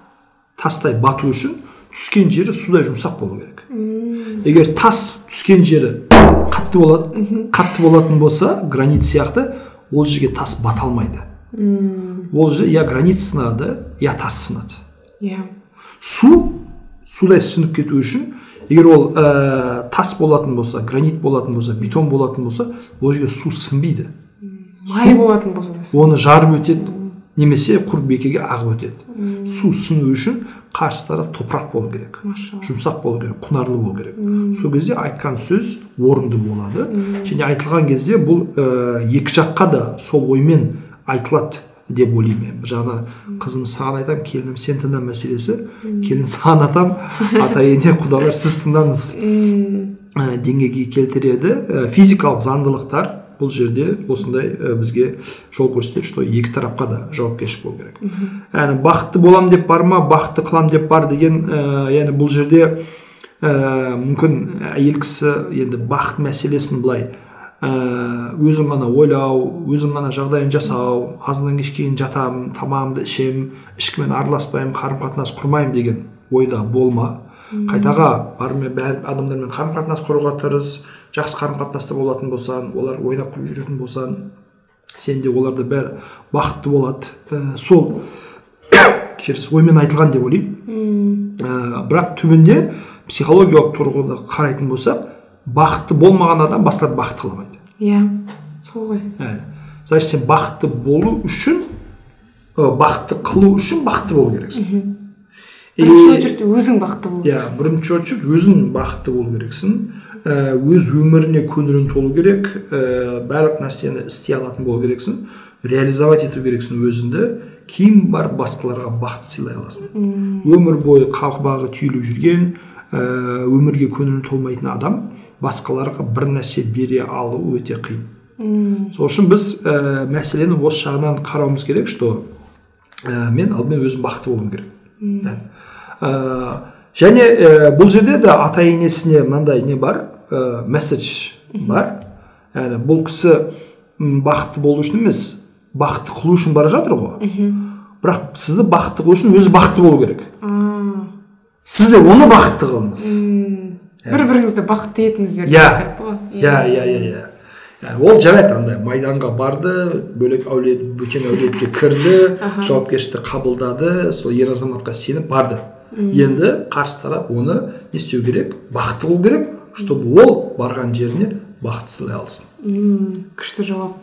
тастай бату үшін түскен жері судай жұмсақ болу керек. Егер тас түскен жері қатты болады қатты болатын болса гранит сияқты ол жерге тас бата алмайды. Ол жерде я гранит сынады я тас сынады. Иә. Су судай сынып кету үшін егер ол ә, тас болатын болса гранит болатын болса бетон болатын болса ол жерге су сынбайды май болатын болса оны жарып өтеді немесе құр бекеге ағып өтеді. Су сыну үшін қарсы тарап топырақ болу керек жұмсақ болу керек құнарлы болу керек. Сол кезде айтқан сөз орынды болады. Және айтылған кезде бұл ә, екі жаққа да сол оймен айтылады. Деп ойлаймын мен. Бір жағынан қызым саған айтамын келінім сен тыңда мәселесі. Келін саған атам ата ене құдалар сіз тыңдаңыз. Ә, деңгейге келтіреді. Ә, физикалық заңдылықтар бұл жерде осындай ә, бізге жол көрсетеді что екі тарапқа да жауапкершілік болу керек. Яғни бақытты болам деп бар ма бақытты қылам деп бар деген ә, яғни бұл жерде ә, мүмкін әйел кісі енді бақыт мәселесін былай өзім ғана ойлау өзім ғана жағдайын жасау азаннан кешке дейін жатамын тамағымды ішемін ешкіммен араласпаймын қарым қатынас құрмаймын деген ойда болма. Қайтаға барымен бәрі адамдармен қарым қатынас құруға тырыс жақсы қарым қатынаста болатын болсаң олар ойнап күліп жүретін болсаң сен де оларда бәрі бақытты болады. Ә, сол кешіріңіз оймен айтылған деп ойлаймын. Ә, бірақ түбінде психологиялық тұрғыда қарайтын болсақ бақытты болмаған адам басқаларды бақытты қыла алмайды. Иә сол ғой. Яғни значит сен бақытты болу үшін ә, бақытты қылу үшін бақытты болу керексің. Бірінші очередь өзің бақытты болу иә керексің. бірінші очередь өзің бақытты болу керексің. Ә, өз өміріне көңілің толу керек. Ә, барлық нәрсені істей алатын болу керексің. Реализовать ету керексің өзіңді. Кейін барып басқаларға бақыт сыйлай аласың. Өмір бойы қақпағы түйіліп жүрген ә, өмірге көңілі толмайтын адам басқаларға бір нәрсе бере алу өте қиын. Сол үшін біз ә, мәселені осы жағынан қарауымыз керек что ә, мен алдымен өзім бақытты болуым керек. Ә, және ә, бұл жерде де ата енесіне мынандай не бар? Ә, месседж бар. Яғни бұл кісі бақытты болу үшін емес бақытты қылу үшін бара жатыр ғой. Бірақ сізді бақытты қылу үшін өзі бақытты болу керек. Сіз де оны бақытты қылыңыз. Бір біріңізді бақытты етіңіздер Иә. деген сияқты ғой. Иә иә. иә иә Яғни ол жарайды андай майданға барды бөлек әулет бөтен әулетке кірді жауапкершілікті қабылдады сол ер азаматқа сеніп барды. Енді қарсы тарап оны не істеу керек? Бақытты қылу керек чтобы ол барған жеріне бақыт сыйлай алсын. Күшті жауап.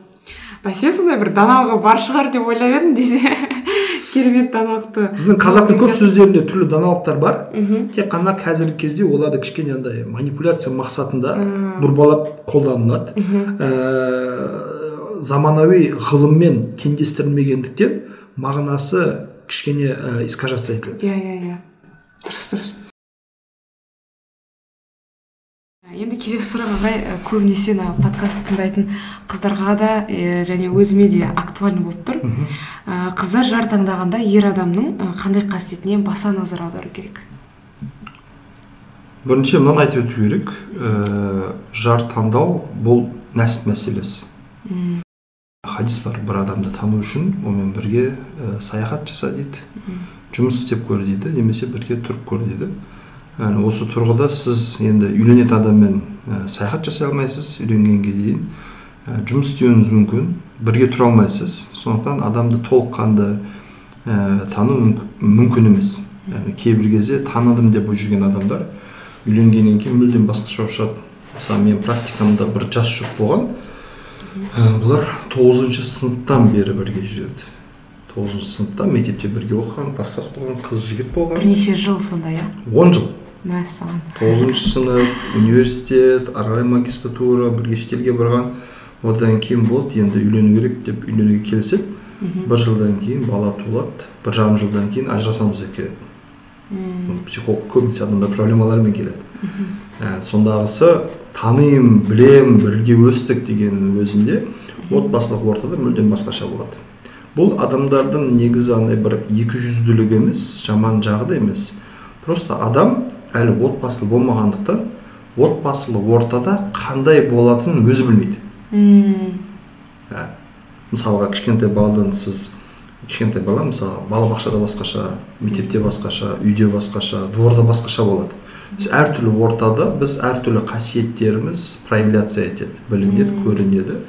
Бәсе сондай бір даналығы бар шығар деп ойлап едім десе. Керемет даналықты. Біздің қазақтың көп сөздерінде түрлі даналықтар бар. Тек қана қазіргі кезде оларды кішкене андай манипуляция мақсатында бұрбалап қолданылады. Ә, заманауи ғылыммен теңдестірілмегендіктен мағынасы кішкене ә, искажаться етіледі. Иә иә иә. Дұрыс дұрыс. Енді келесі сұрақ ағай ә, көбінесе мына подкаст тыңдайтын қыздарға да ә, және өзіме де актуальный болып тұр. Ә, қыздар жар таңдағанда ер адамның қандай қасиетіне баса назар аудару керек? Бірінші мынаны айтып өту керек. Ә, жар таңдау бұл нәсіп мәселесі. Хадис бар бір адамды тану үшін онымен бірге ә, саяхат жаса дейді жұмыс істеп көр дейді немесе бірге тұрып көр дейді. Яғни осы тұрғыда сіз енді үйленетін адаммен ә, саяхат жасай алмайсыз үйленгенге дейін. Ә, жұмыс істеуіңіз мүмкін бірге тұра алмайсыз. Сондықтан адамды толыққанды ә, тану мүмкін, мүмкін емес. Яғни кейбір кезде таныдым деп жүрген адамдар үйленгеннен кейін мүлдем басқаша болып шығады мысалы менің практикамда бір жас жұп болған ә, бұлар тоғызыншы сыныптан бері бірге жүреді. Тоғызыншы сыныпта мектепте бірге оқыған класстас болған қыз жігіт болған. Бірнеше жыл сонда иә? Он жыл. Мәссаған тоғызыншы сынып университет ары қарай магистратура бірге шетелге барған. Одан кейін болды енді үйлену керек деп үйленуге келіседі бір жылдан кейін бала туылады бір жарым жылдан кейін ажырасамыз деп келеді. Психолог көбінесе адамдар проблемалармен келеді. Ә, сондағысы танимын білемін бірге өстік дегеннің өзінде отбасылық ортада мүлдем басқаша болады. Бұл адамдардың негізі андай бір екі жүзділігі емес жаман жағы да емес. Просто адам әлі отбасылы болмағандықтан отбасылы ортада қандай болатынын өзі білмейді. Ә, мысалға кішкентай баладан сіз кішкентай бала мысалы балабақшада басқаша мектепте басқаша үйде басқаша дворда басқаша болады. Біз әртүрлі ортада біз әртүрлі қасиеттеріміз проявляция етеді білінеді көрінеді.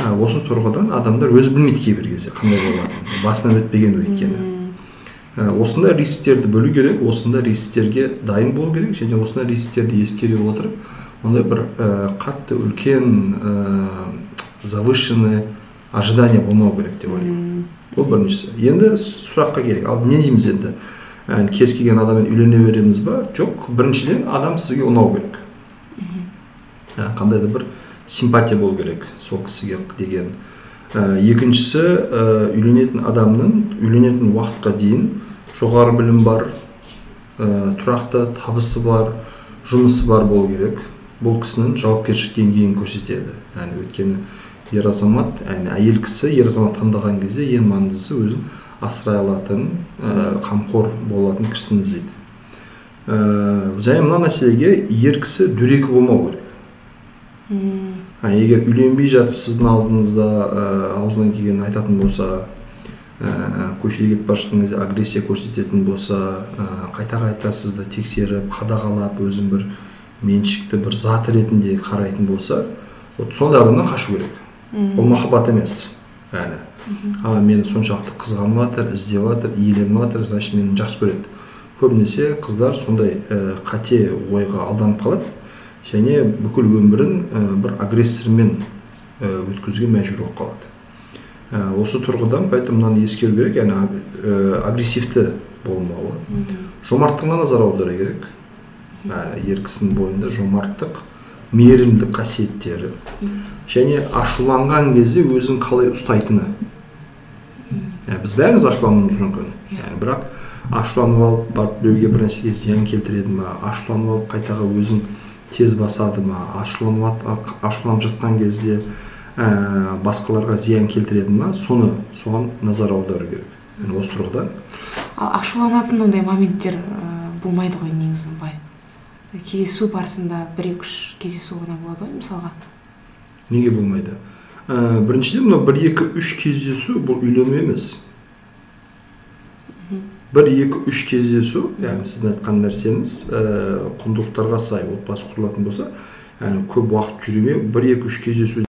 Ә, осы тұрғыдан адамдар өзі білмейді кейбір кезде қандай болатынын басынан өтпеген өйткені. Осындай рисктерді білу керек осындай рисктерге дайын болу керек және осындай рисктерді ескере отырып ондай бір ә, қатты үлкен ә, завышенный ожидание болмау керек деп ойлаймын. Бұл біріншісі. Енді сұраққа келейік. Ал не дейміз енді? Ә, кез келген адаммен үйлене береміз ба? Жоқ. Біріншіден адам сізге ұнау керек. Ә, қандай да бір симпатия болу керек сол кісіге деген ә, екіншісі ә, үйленетін адамның үйленетін уақытқа дейін жоғары білім бар ә, тұрақты табысы бар жұмысы бар болу керек. Бұл кісінің жауапкершілік деңгейін көрсетеді. Яғни өйткені ер азамат яғни әйел кісі ер азамат таңдаған кезде ең маңыздысы өзін асырай алатын ә, қамқор болатын кісіні іздейді. Ә, және мына мәселеге ер кісі дөрекі болмау керек. Егер үйленбей жатып сіздің алдыңызда ә, аузынан келгенін айтатын болса ә, көшеге кетіп бара жатқан кезде агрессия көрсететін болса ә, қайта қайта сізді тексеріп қадағалап өзін бір меншікті бір зат ретінде қарайтын болса вот сондай адамнан қашу керек ол махаббат емес яғни а мені соншалықты қызғанып жатыр іздеп жатыр иеленіп жатыр значит мені жақсы көреді көбінесе қыздар сондай ә, қате ойға алданып қалады және бүкіл өмірін ә, бір агрессормен өткізуге мәжбүр болып қалады. Ә, осы тұрғыдан поэтому мынаны ескеру керек яғни ә, агрессивті болмауы. Жомарттығына назар аудару керек. Ә, ер кісінің бойында жомарттық мейірімдік қасиеттері. Және ашуланған кезде өзін қалай ұстайтыны. Ә, біз бәріміз ашулануымыз мүмкін. Яғни бірақ ашуланып алып барып біреуге бір нәрсеге зиян келтіреді ма ашуланып алып қайтаға өзін тез басады ма ашуланып ашуланып жатқан кезде ә, басқаларға зиян келтіреді ма? Соны соған назар аудару керек. Яғни осы тұрғыдан ал ашуланатын ондай моменттер ә, болмайды ғой негізі былай. Кездесу барысында бір екі үш кездесу ғана болады ғой мысалға. Неге болмайды? Ә, біріншіден мынау бір екі үш кездесу бұл үйлену емес. Бір екі үш кездесу яғни сіздің айтқан нәрсеңіз ә, құндылықтарға сай отбасы құрылатын болса яғни көп уақыт жүрмеу бір екі үш кездесу.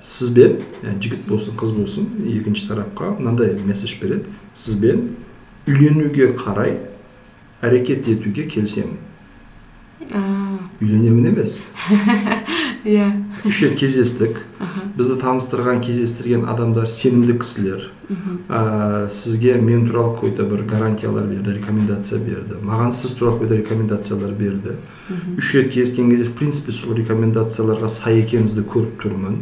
Сізбен яғни жігіт болсын қыз болсын екінші тарапқа мынандай месседж береді. Сізбен үйленуге қарай әрекет етуге келісемін. Үйленемін емес. Иә. Үш рет кездестік. Бізді таныстырған кездестірген адамдар сенімді кісілер. Ә, сізге мен туралы какой то бір гарантиялар берді рекомендация берді. Маған сіз туралы какой то рекомендациялар берді. Үш рет кездескен кезде в принципе сол рекомендацияларға сай екеніңізді көріп тұрмын.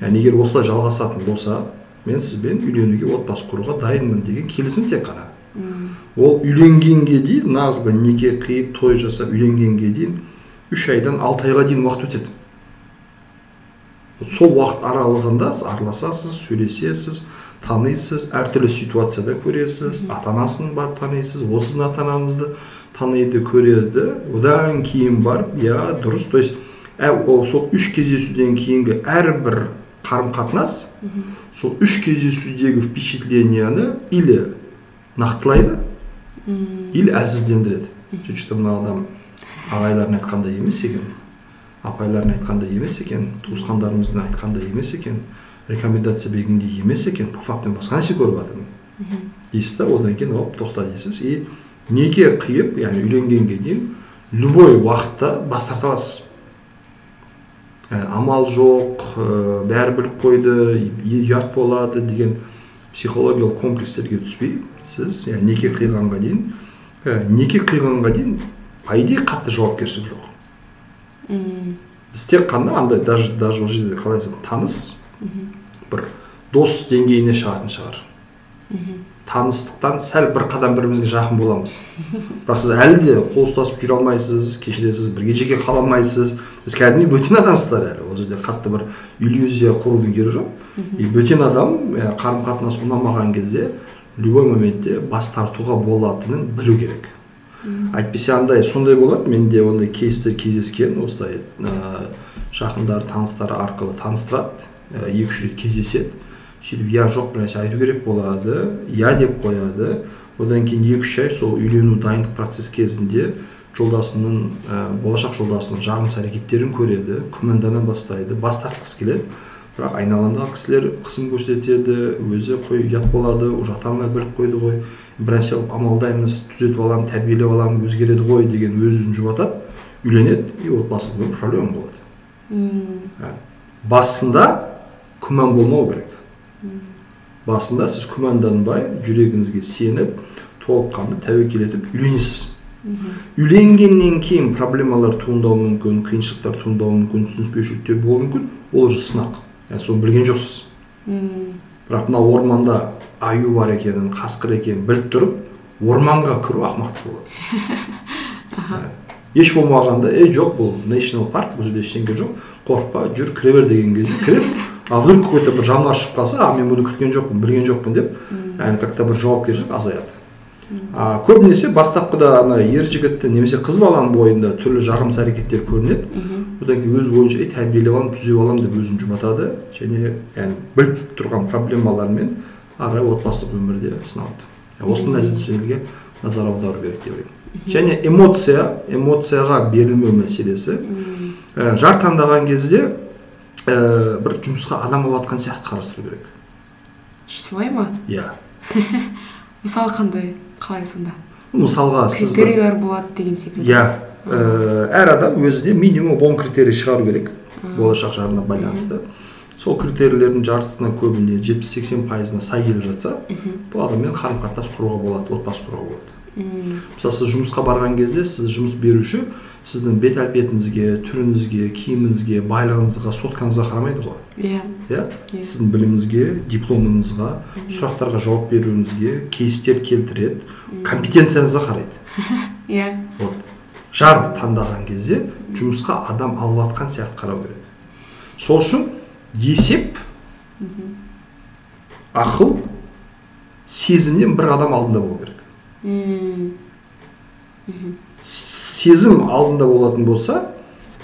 Яғни егер осылай жалғасатын болса мен сізбен үйленуге отбасы құруға дайынмын деген келісім тек қана. Ол үйленгенге дейін нағыз бір неке қиып той жасап үйленгенге дейін үш айдан алты айға дейін уақыт өтеді. Сол уақыт аралығында сіз араласасыз сөйлесесіз танисыз әртүрлі ситуацияда көресіз ата анасын барып танисыз ол сіздің ата анаңызды таниды көреді. Одан кейін барып иә дұрыс. То есть сол үш кездесуден кейінгі әрбір қарым қатынас сол үш кездесудегі впечатленияны или нақтылайды или әлсіздендіреді. Сөйтіп что мына адам ағайларың айтқандай емес екен апайларың айтқандай емес екен туысқандарымыздың айтқандай емес екен рекомендация бергендей емес екен по факту мен басқа нәрсе көріп жатырмын. Дейсіз да одан кейін оп тоқта дейсіз. И неке қиып яғни үйленгенге дейін любой уақытта бас тарта аласыз. Амал жоқ ә, бәрі біліп қойды ұят болады деген психологиялық комплекстерге түспей сіз яғни неке қиғанға дейін ә, неке қиғанға дейін по идее қатты жауапкершілік жоқ. Біз тек қана андай даже даже ол жерде қалай айтсам таныс бір дос деңгейіне шығатын шығар. Таныстықтан сәл бір қадам бірімізге жақын боламыз. Бірақ сіз әлі де қол ұстасып жүре алмайсыз кешіресіз бірге жеке қала алмайсыз. Сіз кәдімгідей бөтен адамсыздар әлі. Ол жерде қатты бір иллюзия құрудың керегі жоқ. И бөтен адам қарым қатынас ұнамаған кезде любой моментте бас тартуға болатынын білу керек. Әйтпесе андай сондай болады. Менде ондай кейстер кездескен осылай ә, жақындар таныстары арқылы таныстырады. Екі үш рет кездеседі. Сөйтіп иә жоқ бір нәрсе айту керек болады иә деп қояды одан кейін екі үш ай сол үйлену дайындық процесс кезінде жолдасының ә, болашақ жолдасының жағымсыз әрекеттерін көреді күмәндана бастайды бас тартқысы келеді бірақ айналаңдағы кісілер қысым көрсетеді өзі қой ұят болады уже ата аналар біліп қойды ғой бір нәрсе қылып амалдаймыз түзетіп аламын тәрбиелеп аламын өзгереді ғой деген өз өзін жұбатады үйленеді и өмір проблема болады мм басында күмән болмау керек басында сіз күмәнданбай жүрегіңізге сеніп толыққанды тәуекел етіп үйленесіз. Үйленгеннен кейін проблемалар туындауы мүмкін қиыншылықтар туындауы мүмкін түсініспеушіліктер болуы мүмкін ол уже сынақ. Яғни соны білген жоқсыз. Бірақ мына орманда аю бар екенін қасқыр екенін біліп тұрып орманға кіру ақымақтық болады. Еш болмағанда ей жоқ бұл national парк бұл жерде ештеңе жоқ қорықпа жүр кіре бер деген кезде кіресіз. А вдруг какой то бір жануар шығып қалса а мен бұны күткен жоқпын білген жоқпын деп яғни как то бір жауапкершілік азаяды а көбінесе бастапқыда ана ер жігітті немесе қыз баланың бойында түрлі жағымсыз әрекеттер көрінеді. Одан кейін өз ойынша ей тәрбиелеп аламын түзеп аламын деп өзін жұбатады және яғни біліп тұрған проблемалармен ары отбасылық өмірде сыналады. Осы нәрселерге назар аудару керек деп ойлаймын. Және эмоция эмоцияға берілмеу мәселесі. Ә, жар таңдаған кезде ә, бір жұмысқа адам алып жатқан сияқты қарастыру керек. Солай ма? Иә. Мысалы қандай қалай сонда? Мысалға сіз критерийлер болады деген секілді. Иә. Ә, әр адам өзіне минимум он критерий шығару керек болашақ жарына байланысты. Сол критерийлердің жартысына көбіне жетпіс сексен пайызына сай келіп жатса бұл адаммен қарым қатынас құруға болады отбасы құруға болады. Мысалы сіз жұмысқа барған кезде сіз жұмыс беруші сіздің бет әлпетіңізге түріңізге киіміңізге байлығыңызға соткаңызға қарамайды ғой. Иә. Иә? Иә. сіздің біліміңізге дипломыңызға сұрақтарға жауап беруіңізге кейстер келтіреді компетенцияңызға қарайды. Иә. Вот. Жар таңдаған кезде жұмысқа адам алып жатқан сияқты қарау керек. Сол үшін есеп ақыл сезімнен бір қадам алдында болу керек. Сезім алдында болатын болса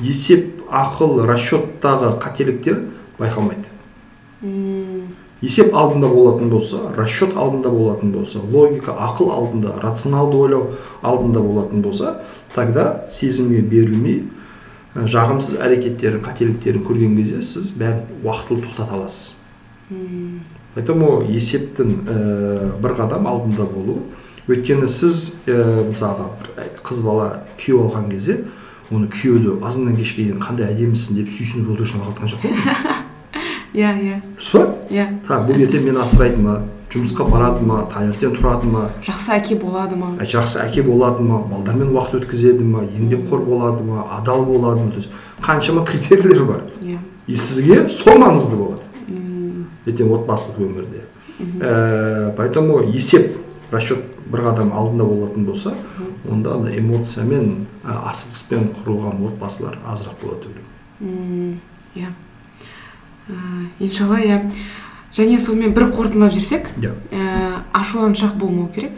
есеп ақыл расчеттағы қателіктер байқалмайды. Есеп алдында болатын болса расчет алдында болатын болса логика ақыл алдында рационалды ойлау алдында болатын болса тогда сезімге берілмей ә, жағымсыз әрекеттерін қателіктерін көрген кезде сіз бәрін уақытылы тоқтата аласыз. Поэтому есептің ә, бір қадам алдында болу өйткені сіз ә, мысалға бір қыз бала күйеу алған кезде оны күйеуді азаннан кешке дейін қандай әдемісің деп сүйсініп отыру үшін алдыртқан жоқ қой? Иә иә. Дұрыс па? Иә. Так бұл ертең мені асырайды ма? Жұмысқа барады ма? таңертең тұрады ма? Жақсы әке болады ма? Ә, жақсы әке болады ма? Балдармен уақыт өткізеді ма? еңбекқор болады ма? адал болады ма? То есть қаншама критерийлер бар. Иә. И сізге сол маңызды болады. М, ертең отбасылық өмірде. Ә, поэтому есеп расчет бір қадам алдында болатын болса онда ана эмоциямен ә, асығыспен құрылған отбасылар азырақ болады деп ойлаймын иә. Иншалла иә. Және сонымен бір қорытындылап жіберсек иә. ә, ашуланшақ болмау керек.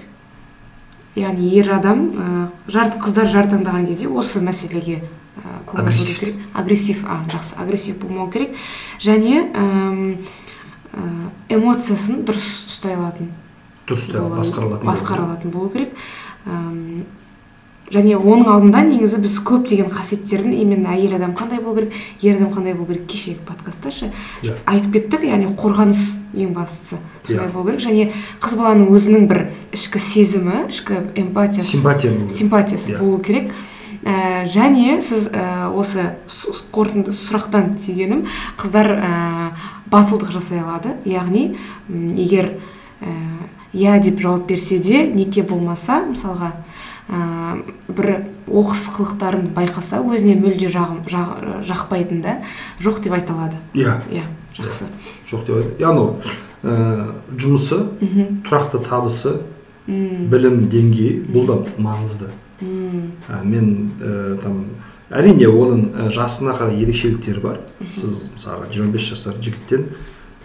Яғни ер адам ә, жар, қыздар жар таңдаған кезде осы мәселеге ә, Агрессив. агрессив а жақсы агрессив болмау керек. Және ә, эмоциясын дұрыс ұстай алатын. Дұрыс басқара алатын болу керек Әм, және оның алдында негізі біз көптеген қасиеттерін именно әйел адам қандай болу керек ер адам қандай болу керек кешегі подкастта ше Иә. айтып кеттік яғни қорғаныс ең бастысы сондай Иә. болу керек және қыз баланың өзінің бір ішкі сезімі ішкі эмпатиясы симпатия болу керек. симпатиясы Иә. болу керек ә, және сіз ә, осы қорытынды сұрақтан түйгенім қыздар ә, батылдық жасай алады яғни егер ә, иә деп жауап берсе де неке болмаса мысалға ә, бір оқыс қылықтарын байқаса өзіне мүлде жағым, жақ, жақпайтын да жоқ деп айта алады. Иә. Иә жақсы. Жоқ деп айтады яғни ә, жұмысы тұрақты табысы м, білім деңгейі бұл да маңызды. Ә, мен ә, там әрине оның ә, жасына қарай ерекшеліктері бар. Сіз мысалы 25 жасар жігіттен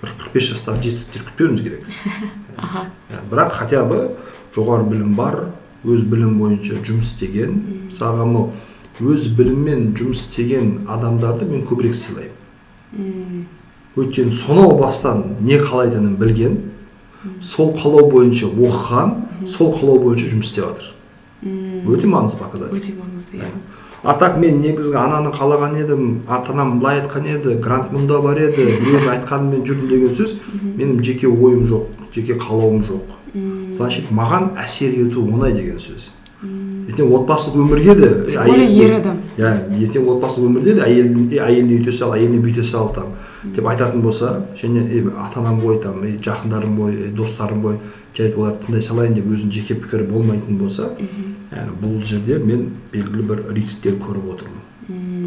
бір 45 жастағы жетістіктер күтпеуіміз керек. Аха. Ә, бірақ хотя бы жоғары білім бар өз білім бойынша жұмыс істеген мысалға мынау өз біліммен жұмыс істеген адамдарды мен көбірек сыйлаймын. Өйткені сонау бастан не қалайтынын білген сол қалау бойынша оқыған сол қалау бойынша жұмыс істеп жатыр. Өте маңызды показатель. Өте маңызды иә. А так мен негізгі ананы қалаған едім ата анам былай айтқан еді грант мұнда бар еді біреудің айтқанымен жүрдім деген сөз менің жеке ойым жоқ жеке қалауым жоқ. Значит маған әсер ету оңай деген сөз. Ертең отбасылық өмірге де тем более ер адам. Иә ертең отбасылық өмірде де әйелін е, әйеліне өйте сал әйеліне бүйте сал там деп айтатын болса және ата анам ғой там е, жақындарым ғой достарым ғой жарайды оларды тыңдай салайын деп өзінің жеке пікірі болмайтын болса яғни бұл жерде мен белгілі бір рисктер көріп отырмын.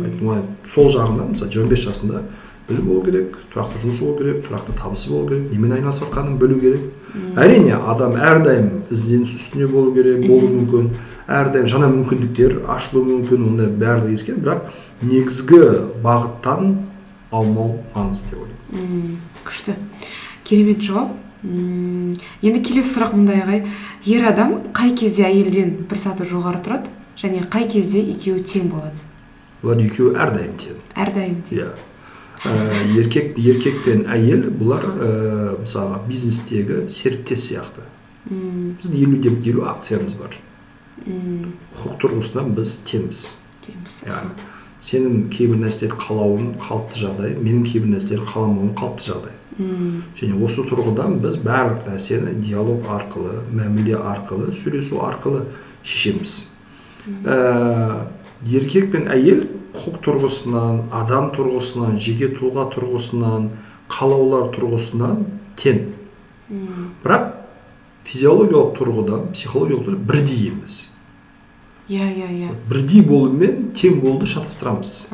Поэтому сол жағынан мысалы жиырма бес жасында білім болу керек тұрақты жұмысы болу керек тұрақты табысы болу керек немен айналысып жатқанын білу керек. Әрине адам әрдайым ізденіс үстінде болу керек болуы мүмкін. Әрдайым жаңа мүмкіндіктер ашылуы мүмкін ондай барлығы ескен. Бірақ негізгі бағыттан аумау маңызды деп ойлаймын. Күшті. Керемет жауап. Енді келесі сұрақ мындай ағай. Ер адам қай кезде әйелден бір саты жоғары тұрады және қай кезде екеуі тең болады? Олар екеуі әрдайым тең. Әрдайым тең. Иә. Еркек еркек пен әйел бұлар ә, мысалға бизнестегі серіктес сияқты М, біздің елу деп елу акциямыз бар м, құқық тұрғысынан біз теңбіз теңбіз яғни сенің кейбір нәрселерді қалауың қалыпты жағдай менің кейбір нәрселерді қаламауым қалыпты жағдай М, және осы тұрғыдан біз барлық нәрсені диалог арқылы мәміле арқылы сөйлесу арқылы шешеміз ә, еркек пен әйел құқық тұрғысынан адам тұрғысынан жеке тұлға тұрғысынан қалаулар тұрғысынан тең. Бірақ физиологиялық тұрғыдан психологиялық тұрғыдан бірдей емес. Иә иә иә. Бірдей болу мен тең болуды шатастырамыз.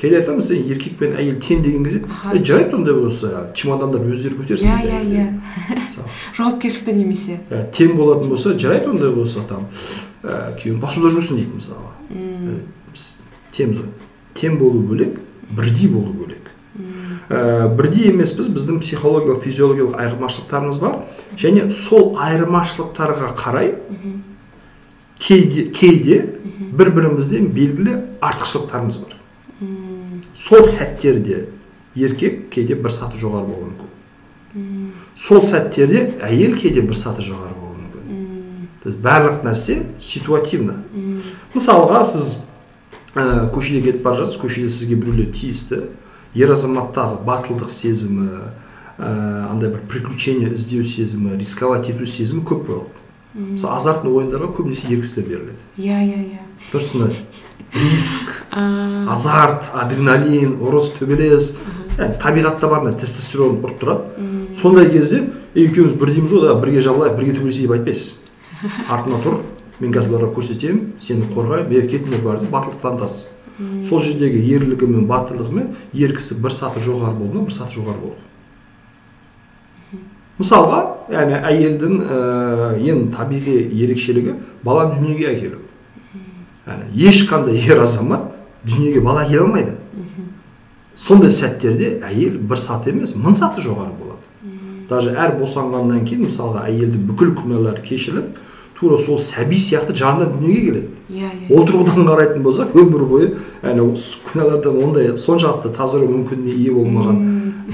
Кейде айтамыз сен еркек пен әйел тең деген кезде. «Ей, жарайды ондай болса чемодандар өздері көтерсін иә иә әйелдер». иә жауапкершілікті немесе ә, тең болатын болса жарайды ондай болса там ә, күйеуің басуда жүрсін дейді мысалға Ә, теңбіз ғой тең болу бөлек бірдей болу бөлек ә, бірдей емеспіз біздің психологиялық физиологиялық айырмашылықтарымыз бар. Және сол айырмашылықтарға қарай кейде кейде бір бірімізден белгілі артықшылықтарымыз бар. Сол сәттерде еркек кейде бір саты жоғары болуы мүмкін. Сол сәттерде әйел кейде бір саты жоғары болуы мүмкін. То есть барлық нәрсе ситуативно. Мысалға сіз ә, көшеде кетіп бара жатсыз көшеде сізге біреулер тиісті. Ер азаматтағы батылдық сезімі ә, андай бір приключение іздеу сезімі рисковать ету сезімі көп болады мысалы азартный ойындарға көбінесе ер кісілер беріледі. Иә иә иә. Дұрысында риск азарт адреналин ұрыс төбелес. Yani, табиғатта бар нәрсе тестостерон ұрып тұрады сондай кезде ей екеуміз бірдейміз ғой да бірге жабылайық бірге төбелесейік деп айтпайсыз. Артыма тұр мен қазір бұларға көрсетемін сені қорғаймын бері кетіңдер бар деп батылдық танытасыз. Сол жердегі ерлігі мен батылдығымен ер кісі бір саты жоғары болды ма бір саты жоғары болды. Мысалға яғни әйелдің ә, ең табиғи ерекшелігі баланы дүниеге әкелу. Яғни ешқандай ер азамат дүниеге бала әкеле алмайды сондай сәттерде әйел бір саты емес мың саты жоғары болады даже әр босанғаннан кейін мысалға әйелдің бүкіл күнәлары кешіріліп тура сол сәби сияқты жанынан дүниеге келеді иә иә ол тұрғыдан қарайтын болсақ өмір бойы яғни осы күнәлардан ондай соншалықты тазару мүмкіндігіне ие болмаған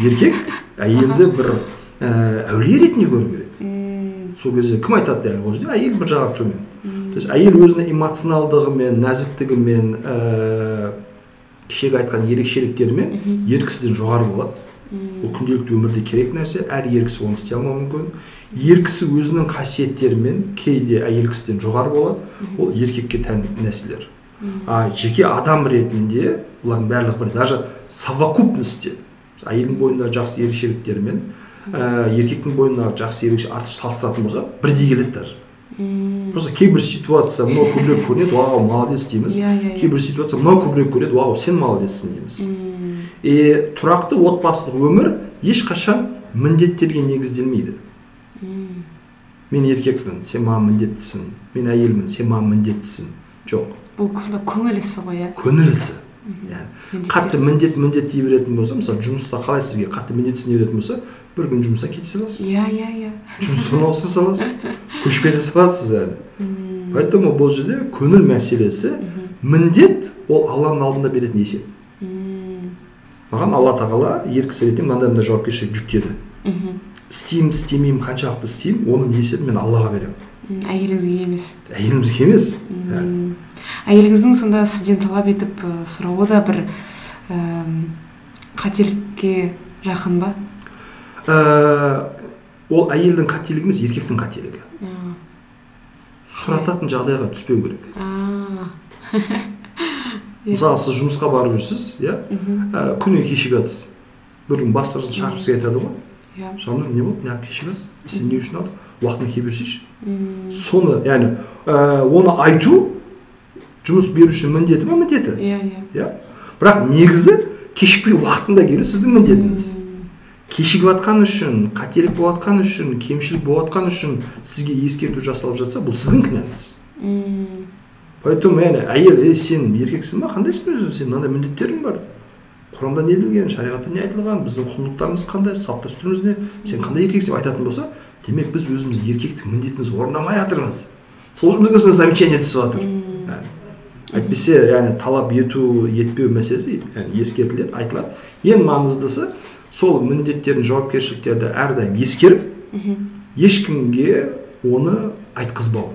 еркек әйелді бір ә, әулие ретінде көру керек М, сол кезде кім айтады ол жерде әйел бір жағы төмен то есть әйел өзінің эмоционалдығымен нәзіктігімен ә, кешегі айтқан ерекшеліктерімен ер кісіден жоғары болады. Ол күнделікті өмірде керек нәрсе әр ер кісі оны істей алмауы мүмкін. Ер кісі өзінің қасиеттерімен кейде әйел кісіден жоғары болады. Ол еркекке тән нәрселер. А жеке адам ретінде бұлардың барлығы бір. Даже совокупностьте әйелдің бойындағы жақсы ерекшеліктермен ә, еркектің бойындағы жақсы ерекше артық салыстыратын болсақ бірдей келеді даже. Просто кейбір ситуация мынау көбірек көрінеді вау молодец дейміз. Иә, иә, иә. кейбір ситуация мынау көбірек көрінеді вау сен молодецсің дейміз. И тұрақты отбасылық өмір ешқашан міндеттерге негізделмейді. Мен еркекпін сен маған міндеттісің. Мен әйелмін сен маған міндеттісің жоқ. Бұл көңіл ісі ғой иә? Көңіл ісі қатты ісі. міндет міндет дей беретін болса мысалы жұмыста қалай сізге қатты міндетсің дей беретін болса бір күн жұмыстан кете саласыз. Иә иә иә. Жұмыстан ауыстыра саласыз көшіп кете саласыз әлі. Поэтому бұл жерде көңіл мәселесі міндет ол алланың алдында беретін есеп. Маған алла тағала ер кісі ретінде мынандай мындай жауапкершілік жүктеді. Істеймін істемеймін қаншалықты істеймін оның есебін мен аллаға беремін. Әйеліңізге емес. Әйелімізге емес. Иә. Әйеліңіздің сонда сізден талап етіп ә, сұрауы да бір әм, қателікке жақын ба? Ә, ол әйелдің қателігі емес еркектің қателігі. Сұрататын жағдайға түспеу керек. Мысалы сіз жұмысқа барып жүрсіз иә? Ә, күніне кешігіп бір күн бастарыңыз шақырып сізге айтады ғой. Иә. Жаннұр не болды? Неғып кешігіп жатсыз? Сен не үшін алдық уақытында келіп жүрсейші соны яғни ә, оны айту жұмыс берушінің міндеті ма міндеті? Иә иә. Иә. Бірақ негізі кешікпей уақытында келу сіздің міндетіңіз. Кешігіп жатқан үшін қателік болып жатқан үшін кемшілік болып жатқан үшін сізге ескерту жасалып жатса бұл сіздің кінәңіз. Поэтому яғни әйел ей сен еркексің ба? Қандайсың өзің сен мынандай міндеттерің бар. Құранда не делген шариғатта не айтылған біздің құндылықтарымыз қандай салт дәстүріміз не? Сен қандай еркексің деп айтатын болса демек біз өзіміз еркектік міндетімізді орындамай жатырмыз. Сол жерде осындай замечание түсіп жатыр. Әйтпесе яғни талап ету етпеу мәселесі яғни ескертіледі айтылады. Ең маңыздысы сол міндеттерін жауапкершіліктерді әрдайым ескеріп мхм, ешкімге оны айтқызбау.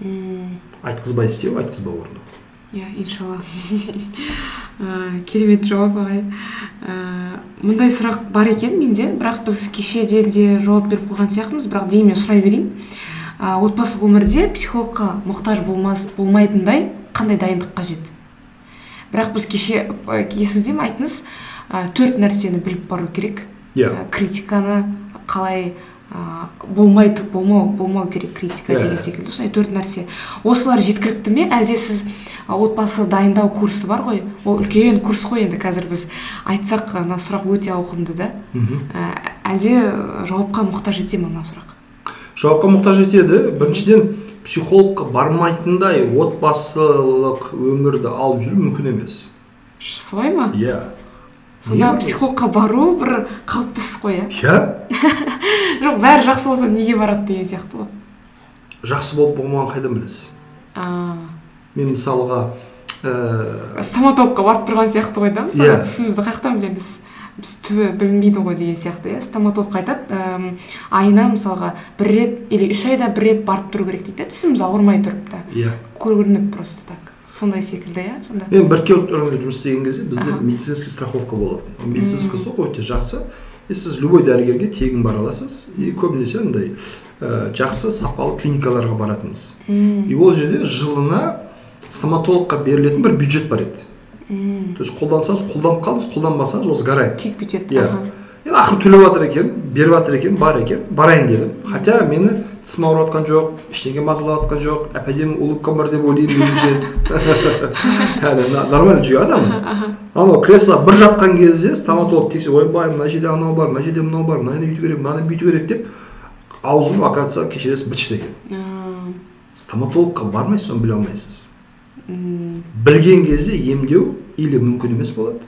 М, айтқызбай істеу айтқызбай орындау. Иә иншалла. Ә, керемет жауап ағай. Ә, мұндай сұрақ бар екен менде бірақ біз кешеде де жауап беріп қойған сияқтымыз бірақ деймін сұрай берейін. Ә, отбасылық өмірде психологқа мұқтаж болмас болмайтындай қандай дайындық қажет бірақ біз кеше есіңізде ме айттыңыз? Ә, төрт нәрсені біліп бару керек. Иә. Ә, критиканы қалай ә, болмайды болмау болмау керек критика Иә. деген секілді. Сондай төрт нәрсе. Осылар жеткілікті ме? Әлде сіз отбасы дайындау курсы бар ғой? Ол үлкен курс қой енді қазір біз айтсақ мына сұрақ өте ауқымды да. Мхм. Ә, әлде жауапқа мұқтаж ете ме мына сұрақ? Жауапқа мұқтаж етеді. Біріншіден психологқа бармайтындай отбасылық өмірді алып жүру мүмкін емес. Солай ма? Иә. Сонда психологқа бару бір қалыпты іс қой иә? Иә жоқ бәрі жақсы болса неге барады деген сияқты ғой. Жақсы болып болмағанын қайдан білесіз? Мен мысалға ә, стоматологқа барып тұрған сияқты ғой да мысалы Иә. тісімізді қай жақтан білеміз? Біз түбі білінбейді ғой деген сияқты иә. Стоматолог айтады әм, айына мысалға бір рет или үш айда бір рет барып тұру керек дейді да тісіміз ауырмай тұрып та иә. Көрініп просто так. Сондай секілді иә сонда. Мен ұлттар ұйымында жұмыс істеген кезде бізде медицинский страховка болатын. Ол медицинский страховка өте жақсы. И сіз любой дәрігерге тегін бара аласыз. И көбінесе андай ә, жақсы сапалы клиникаларға баратынбыз. И ол жерде жылына стоматологқа берілетін бір бюджет бар еді. То есть қолдансаңыз қолданып қалдыңыз қолданбасаңыз ол сгорает. Күйіп кетеді иә. Енді ақыры төлеп жатыр екен беріп жатыр екен бар екен барайын дедім. Хотя мені тісім ауырып жатқан жоқ ештеңе мазалап жатқан жоқ. Әп әдемі улыбкам бар деп ойлаймын өзімше. Әлі нормально жүрген адаммын анау кресло бір жатқан кезде стоматолог тексеріп ойбай мына жерде анау бар мына жерде мынау бар мынаны өйту керек мынаны бүйту керек деп аузым оказывается кешіресіз быт шыт екен стоматологқа бармайсыз соны біле алмайсыз. Білген кезде емдеу или мүмкін емес болады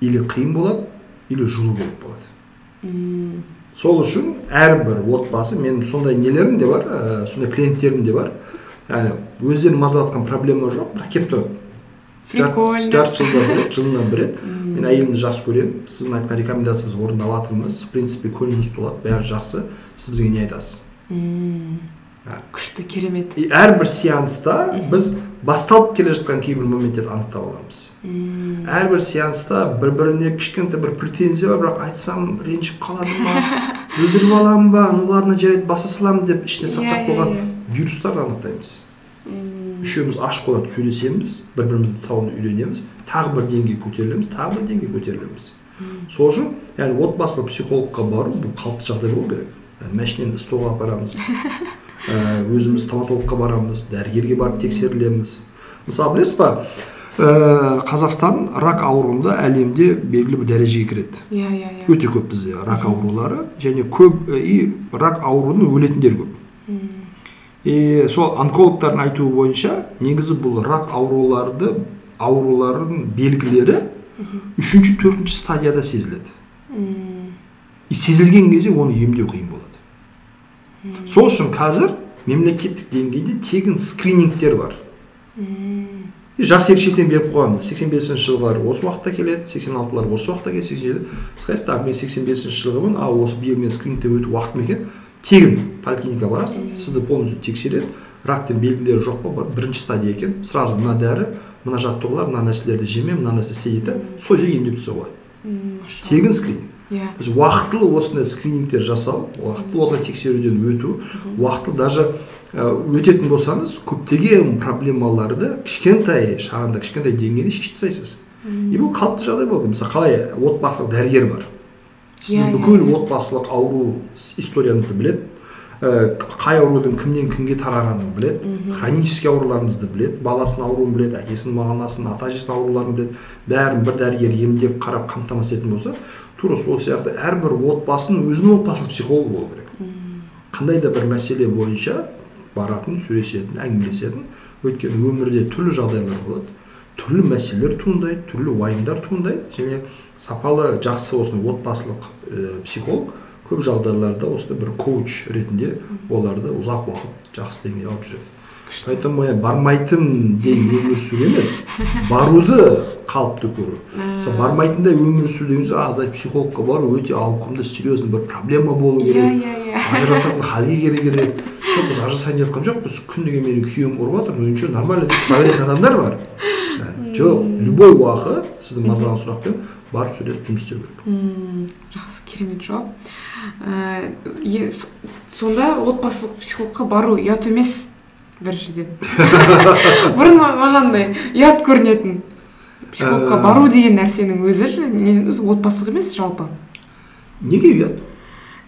или қиын болады или жұлу керек болады. Сол үшін әрбір отбасы менің сондай нелерім де бар ә, сондай клиенттерім де бар. Яғни өздерін мазалатқан проблема жоқ бірақ келіп тұрады. Прикольно. жарты жылда бір рет жылына бір рет. Мен әйелімді жақсы көремін. Сіздің айтқан рекомендацияңызды орындап жатырмыз в принципе көңіліміз толады бәрі жақсы. Сіз бізге не айтасыз. Ә. күшті керемет. Әрбір сеанста біз басталып келе жатқан кейбір моменттерді анықтап аламыз. М, әрбір сеанста бір біріне кішкентай бір претензия бар бірақ айтсам ренжіп қалады ма? Өлтіріп аламын ба? Ну ладно жарайды баса саламын деп ішіне Иә, сақтап иә, қойған иә. вирустарды анықтаймыз. М, үшеуміз ашық болады сөйлесеміз бір бірімізді тауны үйренеміз тағы бір деңгей көтерілеміз тағы бір деңгей көтерілеміз. Сол үшін яғни отбасылық психологқа бару бұл қалыпты жағдай болу керек. Яғни машинені столға апарамыз. өзіміз стоматологқа барамыз дәрігерге барып тексерілеміз. Мысалы білесіз ба ә, қазақстан рак ауруында әлемде белгілі бір дәрежеге кіреді. Иә иә иә. Өте көп бізде рак аурулары және көп ә, и рак ауруынан өлетіндер көп. И сол онкологтардың айтуы бойынша негізі бұл рак ауруларды аурулардың белгілері үшінші төртінші стадияда сезіледі. И сезілген кезде оны емдеу қиын болады. Сол үшін қазір мемлекеттік деңгейде тегін скринингтер бар. М, и жас ерекшеліктен беріп қойған сексен бесінші жылғылар осы уақытта келеді сексен алтылар осы уақытта келеді сексен жеті. Сіз так мен сексен бесінші жылғымын а осы биыл мен скринингтен өту уақытым екен. Тегін поликлиникаға барасыз сізді полностью тексереді. Рактың белгілері жоқ па бір- бірінші стадия екен. Сразу мына дәрі мына жаттығулар мына нәрселерді жеме мына нәрсе істе дейді сол жерге емдеп тастауға болады тегін скрининг. Иә. есть уақытылы осындай скринингтер жасау уақытылы осылай тексеруден өту уақытылы даже ә, өтетін болсаңыз көптеген проблемаларды кішкентай шағында кішкентай деңгейде шешіп тастайсыз. И бұл қалыпты жағдай болды. Мысалы қалай отбасылық дәрігер бар. Сіздің Иә, бүкіл иә. отбасылық ауру историяңызды біледі. Ә, қай аурудың кімнен кімге тарағанын біледі. Хронический ауруларыңызды біледі. Баласының ауруын біледі әкесінің мағынасын ата әжесінің ауруларын біледі. Бәрін бір дәрігер емдеп қарап қамтамасыз ететін болса тура сол сияқты әрбір отбасының өзінің отбасылық психологы болу керек. Қандай да бір мәселе бойынша баратын сөйлесетін әңгімелесетін өйткені өмірде түрлі жағдайлар болады. Түрлі мәселелер туындайды түрлі уайымдар туындайды. Және сапалы жақсы осындай отбасылық ә, психолог көп жағдайларда осындай бір коуч ретінде оларды ұзақ уақыт жақсы деңгейге алып жүреді. Поэтому я бармайтындай өмір сүру емес баруды қалыпты көру мысалы бармайтындай өмір сүру деген сөз а значит психологқа бару өте ауқымды серьезный бір проблема болу иә керек иә иә ажырасатын халге келу керек жоқ біз ажырасайын деп жатқан жоқпыз күніге менің күйеуім ұрып жатыр ну ничего нормально деп беретін адамдар бар жоқ любой уақыт сіздің мазалаған сұрақпен барып сөйлесіп жұмыс істеу керек жақсы керемет жауап сонда отбасылық психологқа бару ұят емес біріншіден бұрын ма- мағандай ұят көрінетін. Психологқа Ә. бару деген нәрсенің өзі же не- өзі отбасылық емес жалпы. Неге ұят?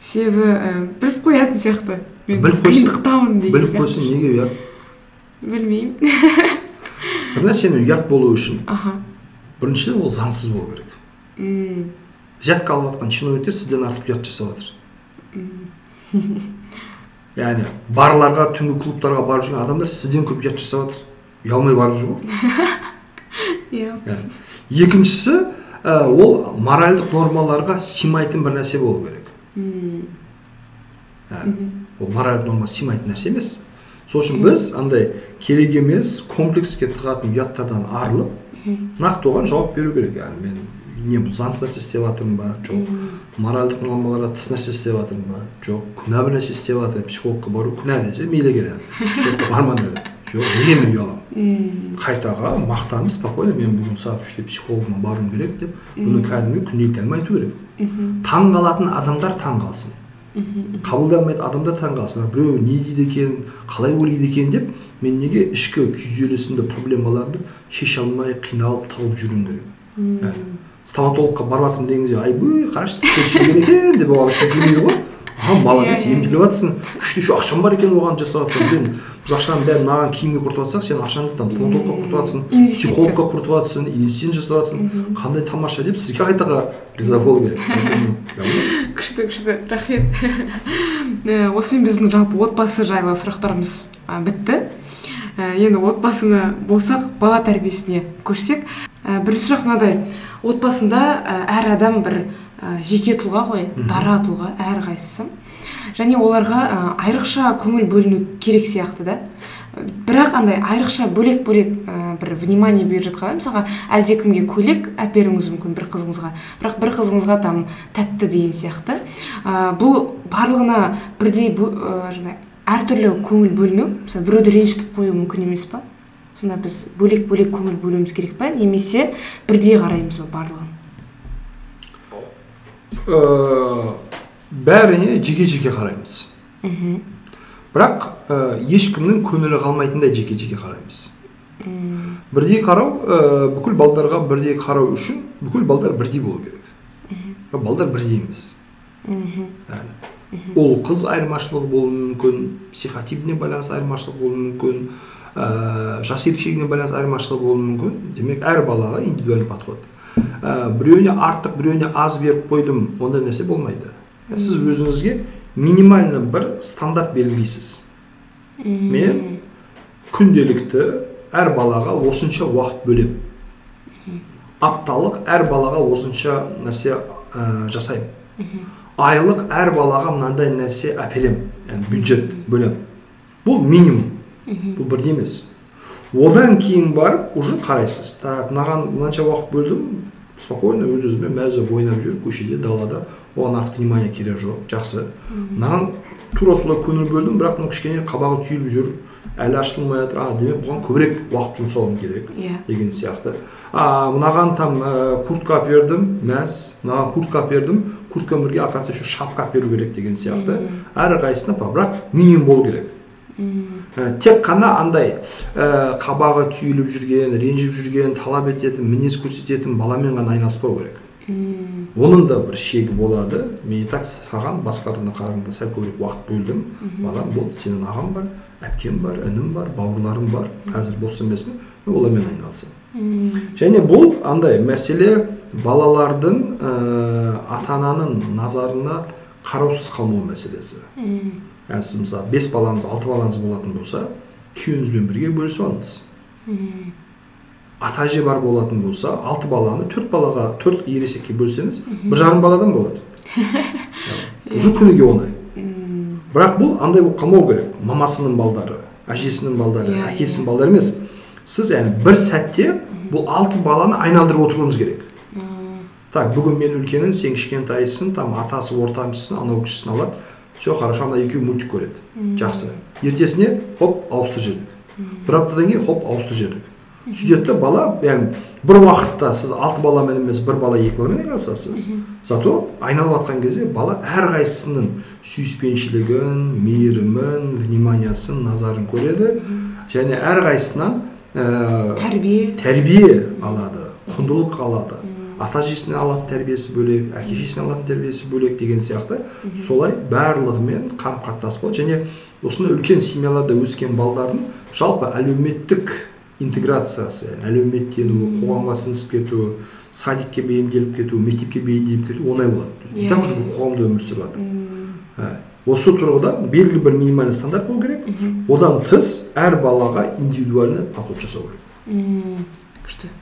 Себебі біліп қоятын сияқты. Мен қиындықтамын деген біліп қойсын неге ұят? Білмеймін. Бір нәрсенің ұят болу үшін аха. біріншіден ол заңсыз болу керек. М, взятка алып жатқан чиновниктер сізден артық ұят жасап жатыр яғни барларға түнгі клубтарға барып жүрген адамдар сізден көп ұят жасап жатыр ұялмай барып жүр ғой иә екіншісі ә, ол моральдық нормаларға сыймайтын бір нәрсе болу керек Яғни, ол моральдық нормаға сыймайтын нәрсе емес сол үшін біз андай керек емес комплекске тығатын ұяттардан арылып нақты оған жауап беру керек яғни мен не бұл заңсыз нәрсе істеп жатырмын ба? Жоқ. Моральдық нормаларға тыс нәрсе істеп жатырмын ба? Жоқ. Күнә бір нәрсе істеп жатырмын психологқа бару күнә десе мейлі психологқа барма деді жоқ неге мен ұяламын қайтаға мақтанып спокойно мен бүгін сағат үште психологыма баруым керек деп бұны кәдімгі күнделікті әңгіме айту керек. Таң қалатын адамдар таң қалсын. Қабылдай алмайды адамдар таңғаласың бірақ біреу не дейді екен қалай ойлайды екен деп мен неге ішкі күйзелісімді проблемаларымды шеше алмай қиналып тығылып жүруім керек? Стоматологқа барып жатырмын деген кезде айбөй қарашы тістер шіріген екен деп оған ешкім келмейді ғой. А молодец Иә, иә. емделіп жатрсың күшті еще ақшам бар екен оған жасап жатқан мен біз ақшаның бәрін маған киімге құртып жатсақ сен ақшаңды там стоматологқа құртып жатрсың психологқа құртып жатрсың инвестиция жасап жатрсың қандай тамаша деп сізге қайтаға риза болу керек. Күшті күшті. Рахмет. Э, осымен біздің жалпы отбасы жайлы сұрақтарымыз бітті. Э, енді отбасыны болсақ бала тәрбиесіне көшсек Э, бірінші сұрақ мынадай отбасында ә, әр адам бір ә, жеке тұлға ғой дара тұлға әрқайсысы. Және оларға ә, айрықша көңіл бөліну керек сияқты да. Бірақ андай айрықша бөлек бөлек ә, бір внимание беріп жатқанда мысалға әлдекімге көйлек әперуіңіз мүмкін бір қызыңызға? Бірақ бір қызыңызға там тәтті деген сияқты. Ә, бұл барлығына бірдей ә, жаңағы әртүрлі көңіл бөліну мысалы біреуді ренжітіп қою мүмкін емес па сонда біз бөлек бөлек көңіл бөлуіміз керек па? Немесе бірдей қараймыз ба барлығын? Э, бәріне жеке жеке қараймыз. Мхм. Бірақ ә, ешкімнің көңілі қалмайтындай жеке жеке қараймыз. М, бірдей қарау ә, бүкіл балдарға бірдей қарау үшін бүкіл балдар бірдей болу керек. Бірақ балдар бірдей емес. Ұл қыз айырмашылығы болуы мүмкін психотипіне байланысты айырмашылық болуы мүмкін ә, жас ерекшелігіне байланысты айырмашылық болуы мүмкін. Демек әр балаға индивидуальный подход. Ә, біреуіне артық біреуіне аз беріп қойдым ондай нәрсе болмайды. Сіз өзіңізге минимально бір стандарт белгілейсіз. Мен күнделікті әр балаға осынша уақыт бөлемін апталық әр балаға осынша нәрсе ә, жасаймын. Айлық әр балаға мынандай нәрсе әперемін яғни бюджет бөлемін бұл минимум. Бұл бірдей емес. Одан кейін барып уже қарайсыз. Так мынаған мынанша уақыт бөлдім спокойно өз өзіме мәз болып ойнап жүріп көшеде далада оған артық внимание керек жоқ жақсы. Мынаған тура солай көңіл бөлдім бірақ мына кішкене қабағы түйіліп жүр әлі ашылмай жатыр а демек бұған көбірек уақыт жұмсауым керек иә. деген сияқты. А мынаған там ә, куртка әпердім мәз. Мынаған куртка әпердім курткамен бірге оказывается еще шапка әперу керек деген сияқты. Әрқайсысына бірақ минимум болу керек. Ә, тек қана андай ә, қабағы түйіліп жүрген ренжіп жүрген талап ететін мінез көрсететін баламен ғана айналыспау керек. Оның да бір шегі болады. Мен и так саған басқаларына қарағанда сәл көбірек уақыт бөлдім. Балам болды сенің ағаң бар әпкем бар інім бар бауырларым бар. Қазір бос емеспін. Мен олармен айналысамын. Және бұл андай мәселе балалардың ә, ата ананың назарына қараусыз қалмау мәселесі. Сіз мысалы бес балаңыз алты балаңыз болатын болса күйеуіңізбен бірге бөлісіп алыңыз ата әже бар болатын болса алты баланы төрт балаға төрт ересекке бөлсеңіз бір жарым баладан болады. Уже күніге оңай. Бірақ бұл андай болып қалмау керек. Мамасының балдары әжесінің балдары Иә, әкесінің балдары емес. Сіз яғни бір сәтте бұл алты баланы айналдырып отыруыңыз керек. Так бүгін мен үлкенмін сен кішкентайсың там атасы ортаншысын анау кішісін алады. Все хорошо ана екеуі мультик көреді. Жақсы. Ертесіне хоп ауыстыр жібердік бір аптадан кейін хоп ауыстыр жібердік сөйтеді да бала яғни бір уақытта сіз алты баламен емес бір бала екі баламен айналысасыз. Зато айналып жатқан кезде бала әрқайсысының сүйіспеншілігін мейірімін вниманиясын назарын көреді. Және әрқайсысынан ә, тәрбие. тәрбие алады құндылық алады. Ата әжесінен алатын тәрбиесі бөлек әке шешесінен алатын тәрбиесі бөлек деген сияқты. Солай барлығымен қарым қатынас болады және осындай үлкен семьяларда өскен балдардың жалпы әлеуметтік интеграциясы әлеуметтенуі қоғамға сіңісіп кетуі садикке бейімделіп кетуі мектепке бейімделіп кетуі оңай болады. И так уже қоғамда өмір сүріп жатыр Ә, осы тұрғыдан белгілі бір минимальный стандарт болу керек. Одан тыс әр балаға индивидуальный подход жасау керек. М, күшті.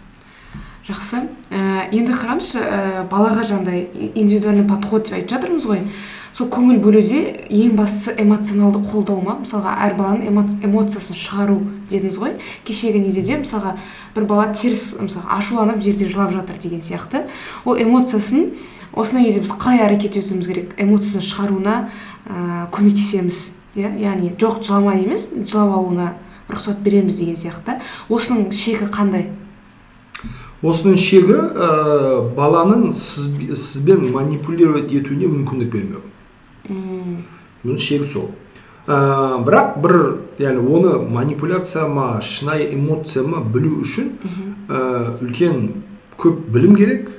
Жақсы. Ә, енді қараңызшы ә, балаға жаңағыдай индивидуальный подход деп айтып жатырмыз ғой. Сол көңіл бөлуде ең бастысы эмоционалды қолдау ма мысалға әр баланың эмо- эмоциясын шығару дедіңіз ғой. Кешегі неде де мысалға бір бала теріс мысалы ашуланып жерде жылап жатыр деген сияқты. Ол эмоциясын осындай кезде біз қалай әрекет етуіміз керек? Эмоциясын шығаруына ә, көмектесеміз иә? Яғни жоқ жыламай емес жылап алуына рұқсат береміз деген сияқты. Осының шегі қандай? Осының шегі ә, баланың сіз, сізбен манипулировать етуіне мүмкіндік бермеу. Бұның шегі сол. Ә, бірақ бір яғни оны манипуляция ма шынайы эмоция ма білу үшін ә, үлкен көп білім керек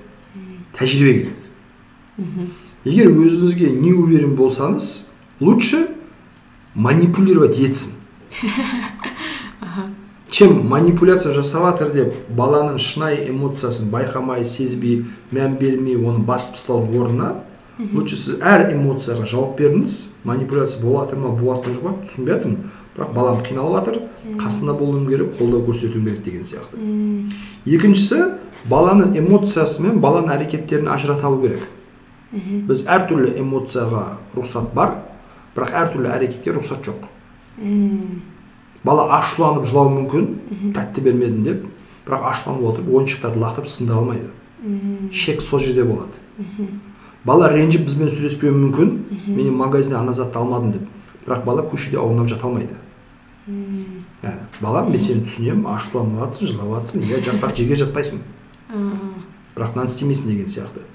тәжірибе керек. Егер өзіңізге не уверен болсаңыз лучше манипулировать етсін. чем манипуляция жасап жатыр деп баланың шынайы эмоциясын байқамай сезбей мән бермей оны басып тастаудың орнына? Лучше сіз әр эмоцияға жауап бердіңіз манипуляция болып жатыр ма? Болып жатқан жоқ па? Түсінбей жатырмын бірақ балам қиналып жатыр қасында болуым керек қолдау көрсетуім керек деген сияқты. Екіншісі баланың эмоциясы мен баланың әрекеттерін ажырата алу керек. Біз әртүрлі эмоцияға рұқсат бар бірақ әртүрлі әрекетке рұқсат жоқ. Бала ашуланып жылауы мүмкін тәтті бермедім деп. Бірақ ашуланып отырып ойыншықтарды лақтырып сындыра алмайды. Шек сол жерде болады. Бала ренжіп бізбен сөйлеспеуі мүмкін. Мен магазиннен ана затты алмадым деп. Бірақ бала көшеде аунап жата алмайды. Балам мен сені түсінемін ашуланып жатрсың жылап жатрсың иә жат бірақ жерге жатпайсың. Бірақ мынаны істемейсің деген сияқты.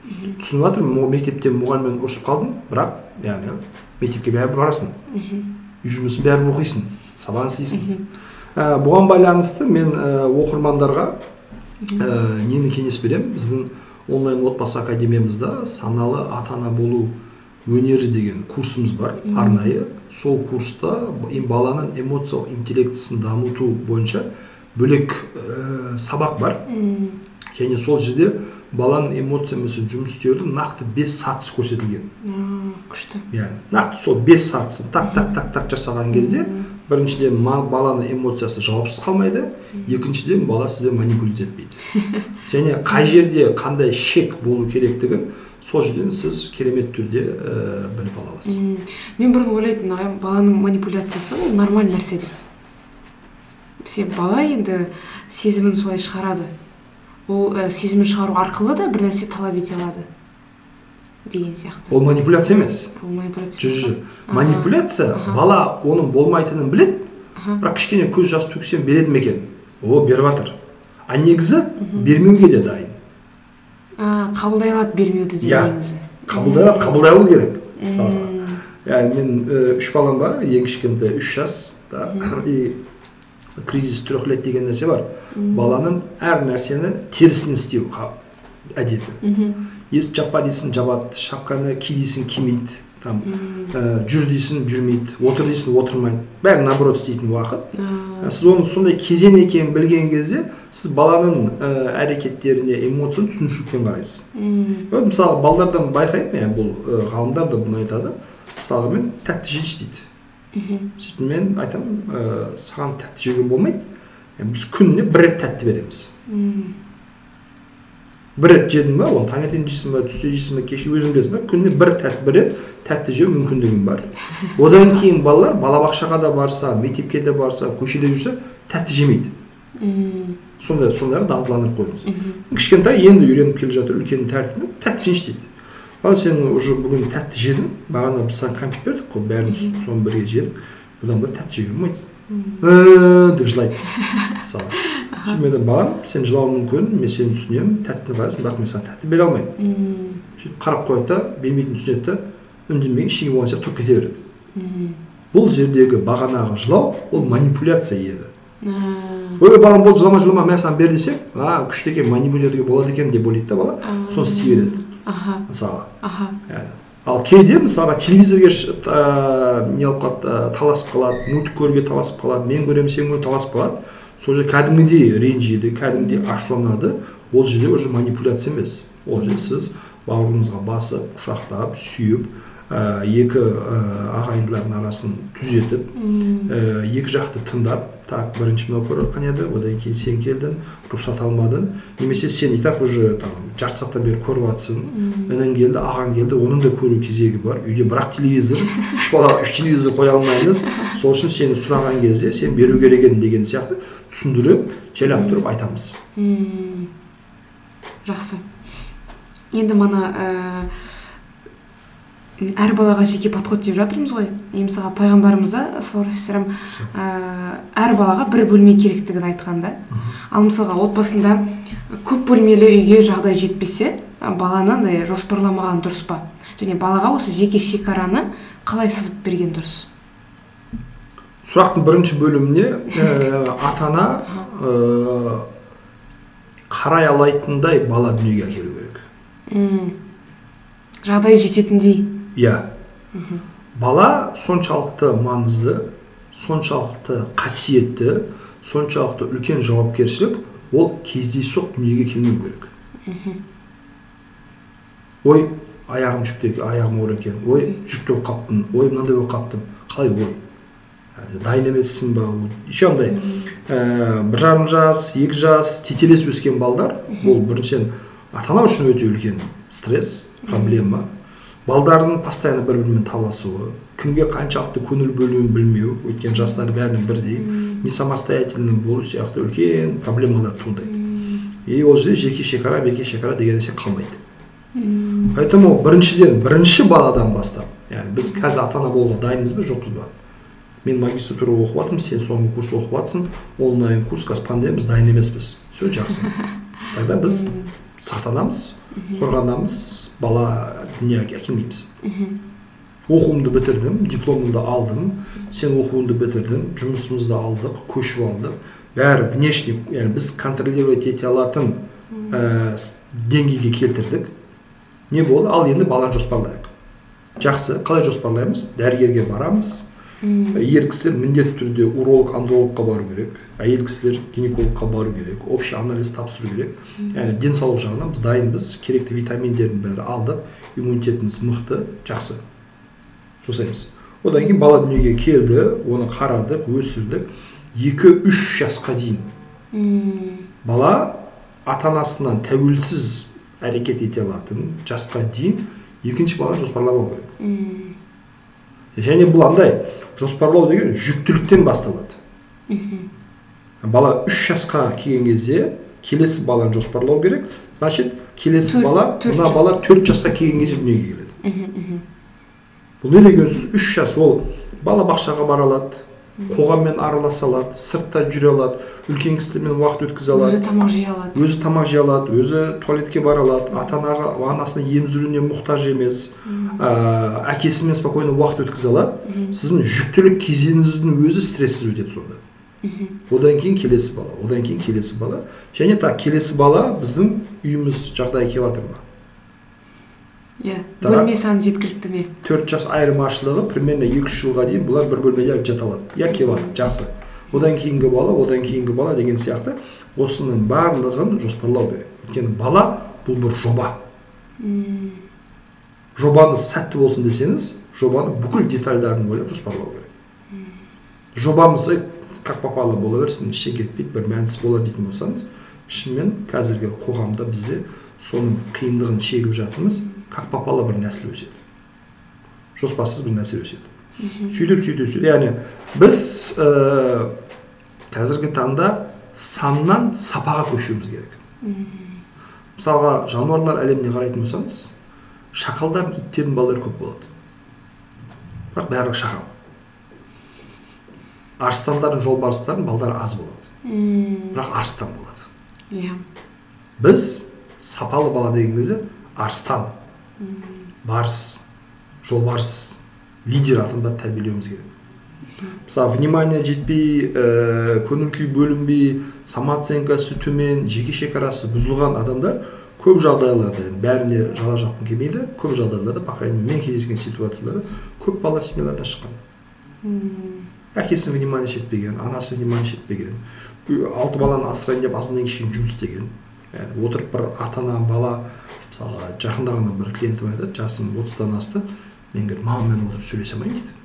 Түсініп жатырмын мектепте мұғаліммен ұрысып қалдым бірақ яғни мектепке бәрібір барасың. Үй жұмысын бәрібір оқисың. Сабағын істейсің. Ә, бұған байланысты мен ә, оқырмандарға ә, нені кеңес беремін біздің онлайн отбасы академиямызда саналы ата ана болу өнері деген курсымыз бар арнайы. Сол курста баланың эмоциялық интеллектісін дамыту бойынша бөлек ә, сабақ бар. Және сол жерде баланың эмоциямен жұмыс істеудің нақты бес сатысы көрсетілген. Күшті. Яғни нақты сол бес сатысын так так так так жасаған кезде біріншіден баланың эмоциясы жауапсыз қалмайды. Екіншіден бала сізбен манипулировать етпейді. Және қай жерде қандай шек болу керектігін сол жерден сіз керемет түрде ә, біліп ала аласыз. Мен бұрын ойлайтынмын ағай баланың манипуляциясы ол нормальный нәрсе деп. Себебі бала енді сезімін солай шығарады. Ол ә, сезімін шығару арқылы да бір нәрсе талап ете алады. Деген сияқты. Ол манипуляция емес. Ол манипуляция. Жоқ жоқ манипуляция бала оның болмайтынын білет, бірақ кішкене көз жас төксем береді ме екен? О беріп жатыр а негізі бермеуге де дайын. Қабылдай алады бермеуді де иә. қабылдай алады қабылдай алу керек мысалға. Яғни мен үш балам бар ең кішкентай үш жаста и кризис трех лет деген нәрсе бар. Баланың әр нәрсені терісінен істеу әдеті. Есік жаппа дейсің жабады шапканы ки дейсің кимейді там ә, жүр дейсің жүрмейді отыр дейсің отырмайды бәрі наоборот істейтін уақыт. Ә, сіз оның сондай кезең екенін білген кезде сіз баланың ә, әрекеттеріне эмоцияны түсінушілікпен қарайсыз. Вот мысалы балалардан байқаймын иә бұл ә, ғалымдар да бұны айтады. Мысалға мен тәтті жейінші дейді. Сөйтіп мен айтамын ә, саған тәтті жеуге болмайды. Біз күніне бір рет тәтті береміз. Бір рет жедің ба оны таңертең жейсің ба түсте жейсің ба кеше өзің білесің ба күніне бір тәтті бір рет тәтті жеу мүмкіндігің бар одан кейін балалар балабақшаға да барса мектепке де барса көшеде жүрсе тәтті жемейді сондай сондайға дағдыландырып қойыңыз кішкентай енді үйреніп келе жатыр үлкен тәртібі тәтті жейінші дейді ал сен уже бүгін тәтті жедің бағана біз саған кәмпит бердік қой бәріміз соны бірге жедік бұдан былай тәтті жеуге болмайды деп жылайды мысалы сөйтіп мен балам сен жылауың мүмкін мен сені түсінемін тәттіні қалайсың бірақ мен саған тәтті бере алмаймын сөйтіп қарап қояды да бермейтінін түсінеді да үндемеген ештеңе болған сияқты тұрып кете береді бұл жердегі бағанағы жылау ол манипуляция еді ойбай балам болды жылама жылама мен саған бер десем а күшті екен манипулировать болады екен деп ойлайды да бала соны істей береді мысалға ал кейде мысалға телевизорге не алып қалады таласып қалады мультик көруге таласып қалады мен көремін сен көр таласып қалады сол жерде кәдімгідей ренжиді кәдімгідей ашуланады. Ол жерде уже манипуляция емес. Ол жерде сіз бауырыңызға басып құшақтап сүйіп ә, екі ә, ағайындылардың арасын түзетіп ә, екі жақты тыңдап так бірінші мынау көріп жатқан еді одан кейін сен келдің рұқсат алмадың. Немесе сен и так уже там жарты сағаттан бері көріп жатрсың інің келді ағаң келді оның да көру кезегі бар. Үйде бірақ телевизор үш бала үш телевизор қоя алмаймыз. Сол үшін сені сұраған кезде сен беру керек едің деген сияқты түсіндіріп жайлап тұрып айтамыз. Жақсы. Енді мына әр балаға жеке подход деп жатырмыз ғой. И мысалға пайғамбарымыз да саллаллаху әр балаға бір бөлме керектігін айтқан да ал мысалға отбасында көп бөлмелі үйге жағдай жетпесе баланы андай жоспарламаған дұрыс па? Және балаға осы жеке шекараны қалай сызып берген дұрыс? Сұрақтың бірінші бөліміне ә, ата ана ә, қарай алайтындай бала дүниеге әкелу керек. М, жағдайы жететіндей. Иә бала соншалықты маңызды соншалықты қасиетті соншалықты үлкен жауапкершілік ол кездейсоқ дүниеге келмеу керек ой аяғым жүкті екен аяғым ауыр екен ой жүкті болып қалыппын ой мынандай болып қалыптым қалай ой дайын емессің ба еще андай ә, бір жарым жас екі жас тетелес өскен балдар бұл біріншіден ата ана үшін өте үлкен стресс проблема балдардың постоянно бір бірімен таласуы кімге қаншалықты көңіл бөлуін білмеу өйткені жастар бәрінің бірдей не самостоятельный болу сияқты үлкен проблемалар туындайды. И ол жерде жеке шекара беке шекара деген нәрсе қалмайды. Поэтому біріншіден бірінші баладан бастап яғни біз қазір ата ана болуға дайынбыз ба? Жоқпыз ба? Мен магистратура оқып жатырмын сен соңғы курс оқып жатрсың онлайн курс қазір пандемия біз дайын емеспіз. Все жақсы. Тогда біз сақтанамыз қорғанамыз бала дүниеге әкелмейміз. Оқуымды бітірдім дипломымды алдым сен оқуыңды бітірдің жұмысымызды алдық көшіп алдық. Бәрі внешний яғни біз контролировать ете алатын ә, деңгейге келтірдік. Не болды? Ал енді баланы жоспарлайық. Жақсы қалай жоспарлаймыз? Дәрігерге барамыз. Ер кісілер міндетті түрде уролог андрологқа бару керек. Әйел кісілер гинекологқа бару керек. Общий анализ тапсыру керек. Яғни денсаулық жағынан біз дайынбыз. Керекті витаминдердің бәрі алдық. Иммунитетіміз мықты жақсы. Жасаймыз одан кейін бала дүниеге келді оны қарадық өсірдік. Екі үш жасқа дейін бала ата анасынан тәуелсіз әрекет ете алатын жасқа дейін екінші бала жоспарламау керек және бұл андай жоспарлау деген жүктіліктен басталады. Бала үш жасқа келген кезде келесі баланы жоспарлау керек. Значит келесі бала мына бала төрт жасқа келген кезде дүниеге келеді. Бұл не деген сөз? Үш жас ол балабақшаға бара алады. Қоғаммен араласа алады сыртта жүре алады үлкен кісілермен уақыт өткізе алады. Өзі тамақ жей алады. Өзі тамақ жей алады өзі туалетке бара алады. Ата анаға анасының еміздіруіне мұқтаж емес ә, әкесімен спокойно уақыт өткізе алады. Сіздің жүктілік кезеңіңіздің өзі стрессіз өтеді сонда. Одан кейін келесі бала одан кейін келесі бала. Және так келесі бала біздің үйіміз жағдайы келіп жатыр ма иә бөлме саны жеткілікті ме? Төрт жас айырмашылығы примерно екі үш жылға дейін бұлар бір бөлмеде жата алады. Иә келіп жатыр жақсы. Одан кейінгі бала одан кейінгі бала деген сияқты осының барлығын жоспарлау керек. Өйткені бала бұл бір жоба. Жобаны сәтті болсын десеңіз жобаны бүкіл детальдарын ойлап жоспарлау керек. Жобамыз «Ей, как попало бола берсін ештеңе кетпейді бір мәнсіз болар дейтін болсаңыз шынымен қазіргі қоғамда бізде соның қиындығын шегіп жатырмыз. Как попало бір нәсіл өседі. Жоспарсыз бір нәрсе өседі. Сөйтіп сөйтіп сөйтіп. Яғни біз ә, қазіргі таңда саннан сапаға көшуіміз керек. Мысалға жануарлар әлеміне қарайтын болсаңыз шақалдардың иттердің балалары көп болады. Бірақ барлығы шақал. Арыстандардың жолбарыстардың балдары аз болады. Бірақ арыстан болады. Иә. Біз сапалы бала деген кезде арыстан барыс жолбарыс лидер адамдарды тәрбиелеуіміз керек. Мысалы внимание жетпей ә, көңіл күй бөлінбей самооценкасы төмен жеке шекарасы бұзылған адамдар көп жағдайларда бәріне жала жапқым келмейді көп жағдайларда по крайней мере мен кездескен ситуацияларда көп бала семьялардан шыққан. Әкесі внимание шетпеген анасы внимание шетпеген үй- алты баланы асырайын деп азаннан кейін жұмыс істеген. Отырып бір ата ана бала мысалға жақында ғана бір клиентім айтады жасым отыздан асты мен говорит мамаммен отырып сөйлесе алмаймын дейді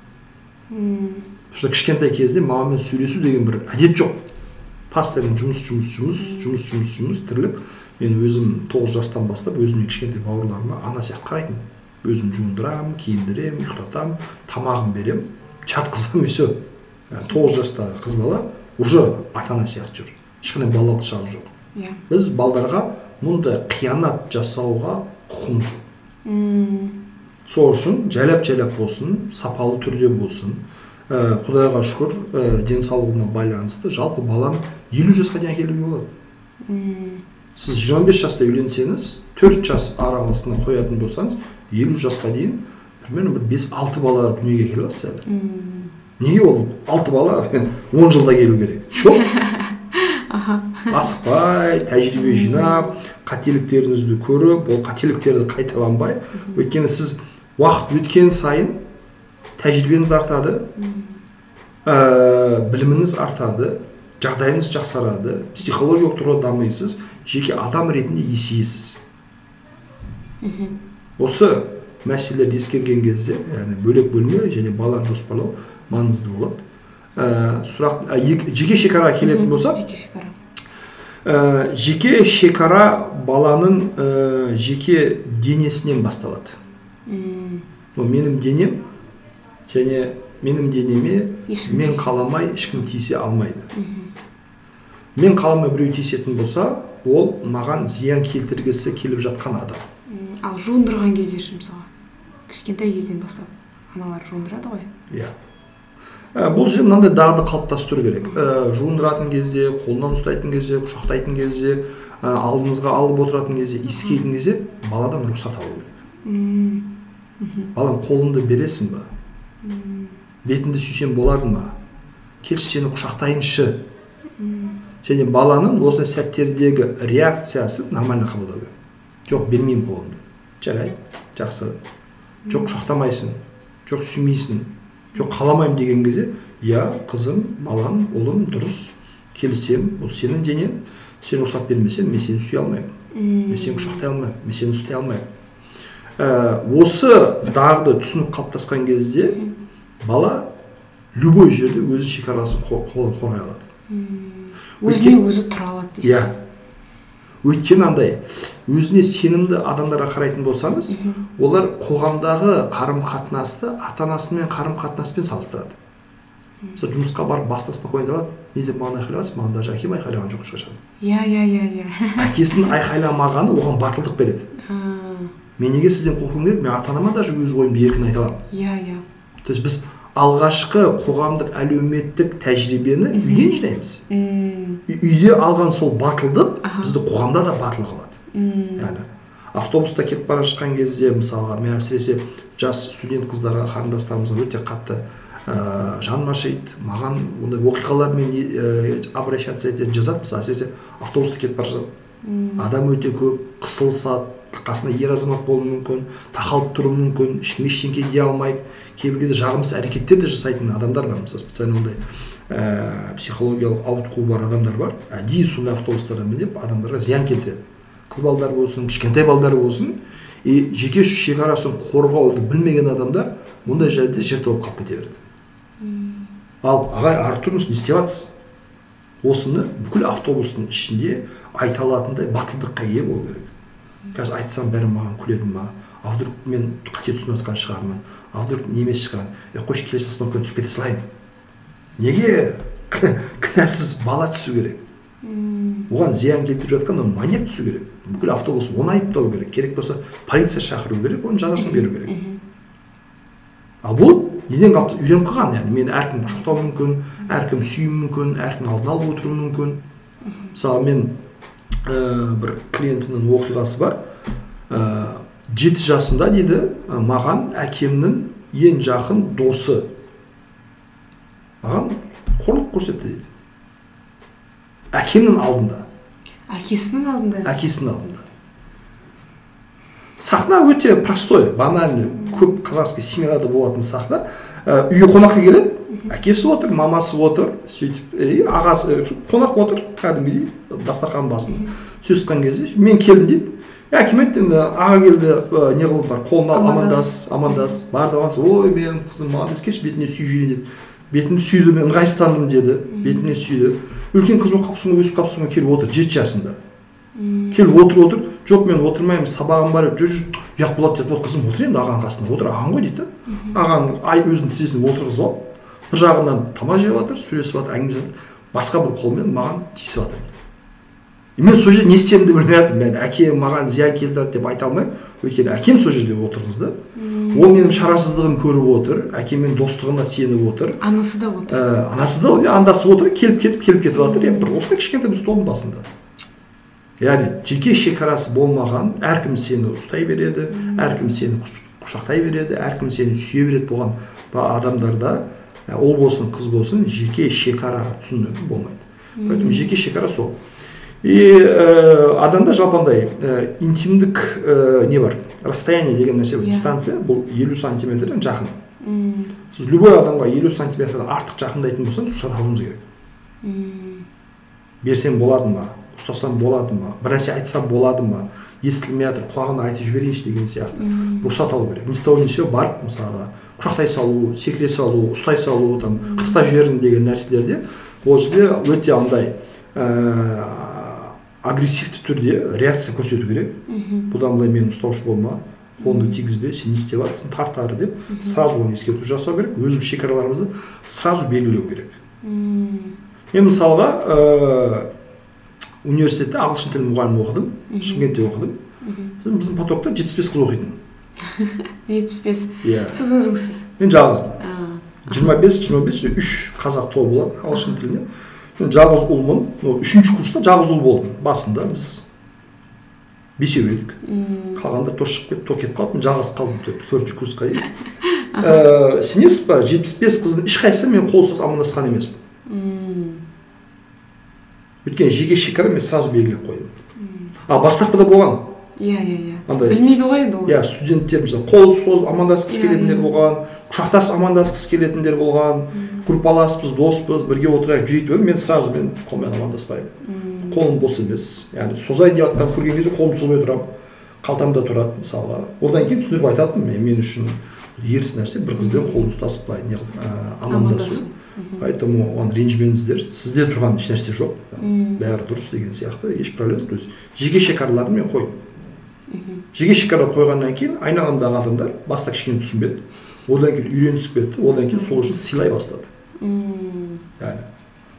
потому что кішкентай кезінде мамамен сөйлесу деген бір әдет жоқ. Постоянно жұмыс жұмыс жұмыс жұмыс жұмыс жұмыс тірлік. Мен өзім тоғыз жастан бастап өзімнің кішкентай бауырларыма ана сияқты қарайтынмын өзім жуындырамын киіндіремін ұйықтатамын тамағын беремін жатқызамын и все тоғыз жастағы қыз бала уже ата ана сияқты жүр. Ешқандай балалық шағы жоқ. Иә біз балдарға мұндай қиянат жасауға құқымыз жоқ. Сол үшін жайлап жайлап болсын сапалы түрде болсын. Ә, құдайға шүкір ә, денсаулығына байланысты жалпы баланы елу жасқа дейін әкелуге болады. Сіз 25 жаста үйленсеңіз төрт жас аралығына қоятын болсаңыз елу жасқа дейін примерно бір бес алты бала дүниеге келе аласыз әлі. Неге ол алты бала он жылда келу керек? Жоқ. асықпай тәжірибе жинап қателіктеріңізді көріп ол қателіктерді қайталанбай өйткені сіз уақыт өткен сайын тәжірибеңіз артады ә, біліміңіз артады жағдайыңыз жақсарады психологиялық тұрғыда дамисыз жеке адам ретінде есейесіз. Осы мәселелерді ескерген кезде яғни бөлек бөлме және баланы жоспарлау маңызды болады. Сұрақ ә, жеке шекараға келетін болсақ жеке шекара ә, жеке шекара баланың ә, жеке денесінен басталады М, ол менің денем және менің денеме мен қаламай ешкім тиісе алмайды мен қаламай біреу тиісетін болса ол маған зиян келтіргісі келіп жатқан адам ал жуындырған кезде ше мысалға кішкентай кезден бастап аналар жуындырады ғой иә Ә, бұл жерде мынандай дағды қалыптастыру керек. Ә, жуындыратын кезде қолынан ұстайтын кезде құшақтайтын кезде ә, алдыңызға алып отыратын кезде иіскейтін кезде баладан рұқсат алу керек. Балам қолыңды бересің ба? Бетіңді сүйсем болады ма? Келші сені құшақтайыншы. Және баланың осы сәттердегі реакциясын нормально қабылдау керек. Жоқ бермеймін қолымды. Жарайды жақсы. Жоқ құшақтамайсың. Жоқ сүймейсің. Жоқ қаламаймын деген кезде иә қызым балам ұлым дұрыс келісемін бұл сенің денең сен рұқсат бермесең мен сені сүйе алмаймын мен сені құшақтай алмаймын мен сені ұстай алмаймын ә, осы дағды түсінік қалыптасқан кезде бала любой жерде өзінің шекарасын қор- қор- қорғай алады. Өзіне өзі тұра алады дейсіз. Иә. Өйткені андай өзіне сенімді адамдарға қарайтын болсаңыз олар қоғамдағы қарым қатынасты ата анасымен қарым қатынаспен салыстырады мысалы жұмысқа барып баста спокойно алады не деп маған айқайлайсың маған даже әкем айқайлаған жоқ ешқашан. Иә иә иә иә. Әкесінің айқайламағаны оған батылдық береді. Мен неге сізден қорқуым керек? Мен ата анама даже өз ойымды еркін айта аламын. Иә иә. То есть біз алғашқы қоғамдық әлеуметтік тәжірибені үйден жинаймыз. Үйде алған сол батылдық бізді қоғамда да батыл қылады. Яғни автобуста кетіп бара жатқан кезде мысалға мен әсіресе жас студент қыздарға қарындастарымызға өте қатты ә, жаным ашиды. Маған ондай оқиғалармен ә, обращаться етеді жазады мысалы әсіресе автобуста кетіп бара жатып адам өте көп қысылысады қасында ер азамат болуы мүмкін тақалып тұруы мүмкін ешкім ештеңке дей алмайды. Кейбір кезде жағымсыз әрекеттер де жасайтын адамдар бар. Мысалы специально ондай ә, психологиялық ауытқуы бар адамдар бар. Әдейі сондай автобустарда мінеп адамдарға зиян келтіреді. Қыз балдар болсын кішкентай балдар болсын и жеке шекарасын қорғауды білмеген адамдар мұндай жерде жертва болып қалып кете береді. Ал ағай ары тұрыңыз не істеп жатсыз? Осыны бүкіл автобустың ішінде айта алатындай батылдыққа ие болу керек. Қазір айтсам бәрі маған күледі ма? А вдруг мен қате түсініп жатқан шығармын? А вдруг не емес шығар? Е қойшы келесі остановкадан түсіп кете салайын. Неге? Кінәсіз бала түсу керек. Оған зиян келтіріп жатқан ол маньяк түсу керек. Бүкіл автобус оны айыптау керек керек болса полиция шақыру керек оның жазасын беру керек. Ал бұл неден қалыпты үйреніп қалған. Яғни мені әркім құшақтауы мүмкін әркім сүюі мүмкін әркім алдын алып отыруы мүмкін. Мысалы мен ә, бір клиентімнің оқиғасы бар. Ә, жеті жасымда дейді ә, маған әкемнің ең жақын досы. Маған қорлық көрсетті дейді. Әкемнің алдында. Әкесінің алдында? Әкесінің алдында. Сахна өте простой банальный көп казахский семьяларда болатын сахна. Ә, үйге қонаққа келеді әкесі отыр мамасы отыр сөйтіп и ағасы ә, қонақ отыр кәдімгідей дастархан басында. Сөз айтқан кезде мен келдім дейді. «Е, әкем айтты енді аға келді ә, не қылып бар? Қолын алып амандас амандас барды ой менің қызым молодец келші бетіне сүйіп жіберейін деді бетімді сүйді мен ыңғайсыздандым деді. Бетімнен сүйді. Үлкен қыз болып қалыпсың өсіп қалыпсың келіп отыр жеті жасында. Келіп отырып отыр. Жоқ мен отырмаймын сабағым бар жүр жүр. Ұят болады деді. Қызым отыр енді ағаның қасында отыр ағаң ғой дейді да. Ағаның ай өзінің тізесіне отырғызып алып бір жағынан тамақ жеп жатыр сөйлесіп жатыр әңгіме жатыр. Басқа бір қолмен маған тиісіп жатыр. И мен сол жерде не істерімді білмей жатырмын мен әкем маған зиян келтірді деп айта алмаймын. Өйткені әкем сол жерде отырғызды. Ол менің шарасыздығымды көріп отыр. Әкеммен достығыма сеніп отыр. Анасы да отыр. Ә, анасы да иә, андасы отыр келіп кетіп келіп кетіп жатыр. Иә бір осындай кішкентай бір столдың басында. Яғни жеке шекарасы болмаған әркім сені ұстай береді әркім сені құшақтай береді әркім сені сүйе береді болған адамдарда ә, ұл болсын қыз болсын жеке шекара түсіну болмайды. Поэтому жеке шекара сол. И ә, адамда жалпы андай ә, интимдік ә, не бар. Расстояние деген нәрсе бар. Иә. дистанция бұл елу сантиметрден жақын. Мм. Сіз любой адамға елу сантиметрден артық жақындайтын болсаңыз рұқсат алуыңыз керек. Мм. Берсем болады ма ұстасам болады ма бір нәрсе айтсам болады ма естілмей жатыр құлағына айтып жіберейінші деген сияқты. Рұқсат алу керек. Ни с того ни сего барып мысалға құшақтай салу секіре салу ұстай салу там қытықтап жібердім деген нәрселерде ол жерде өте андай ә, агрессивті түрде реакция көрсету керек. Бұдан былай мені ұстаушы болма. Қолыңды тигізбе сен не істеп жатрсың тарт ары деп сразу оны ескерту жасау керек. Өзіміз шекараларымызды сразу белгілеу керек. Мм. Мен мысалға ә, университетте ағылшын тілі мұғалімі оқыдым шымкентте оқыдым. Біздің потокта жетпіс бес қыз оқитын. Жетпіс бес. Иә. Сіз өзіңізсіз. Мен жалғызбын А, жиырма бес жиырма бес үш қазақ тобы болады ағылшын тілінде мен жалғыз ұлмын үшінші курста жалғыз ұл болдым басында біз бесеу едік қалғандар то шығып кетті то кетіп қалды жалғыз қалдым төр- төртінші курсқа дейін сенесіз ба жетпіс бес қыздың ешқайсысы мен қол ұстасып амандасқан емеспін өйткені жеке шекара мен сразу белгілеп қойдым а бастапқыда болған иә иә иә Андай- білмейді ғой енді ол. иә студенттер мысалы қол созып амандасқысы Иә, келетіндер иә. болған құшақтасып амандасқысы келетіндер болған группаласпыз доспыз бірге отырайық жүрейік деп мен сразу мен қолмен амандаспаймын. Қолым бос емес. Яғни созайын деп жатқанын көрген кезде қолымды созбай тұрамын. Қалтамда тұрады мысалға одан кейін түсіндіріп айтатынмын мен мен үшін ерсі нәрсе бір қызбен қолын ұстасып былай не қылып ә, амандасу. Поэтому оған ренжімеңіздер. Сізде тұрған ешнәрсе жоқ. Бәрі дұрыс деген сияқты еш проблема то есть жеке шекараларды мен қойдым. Жеке шекара қойғаннан кейін айналамдағы адамдар баста кішкене түсінбеді. Одан кейін үйренісіп кетті одан кейін сол үшін сыйлай бастады. Мм. Яғни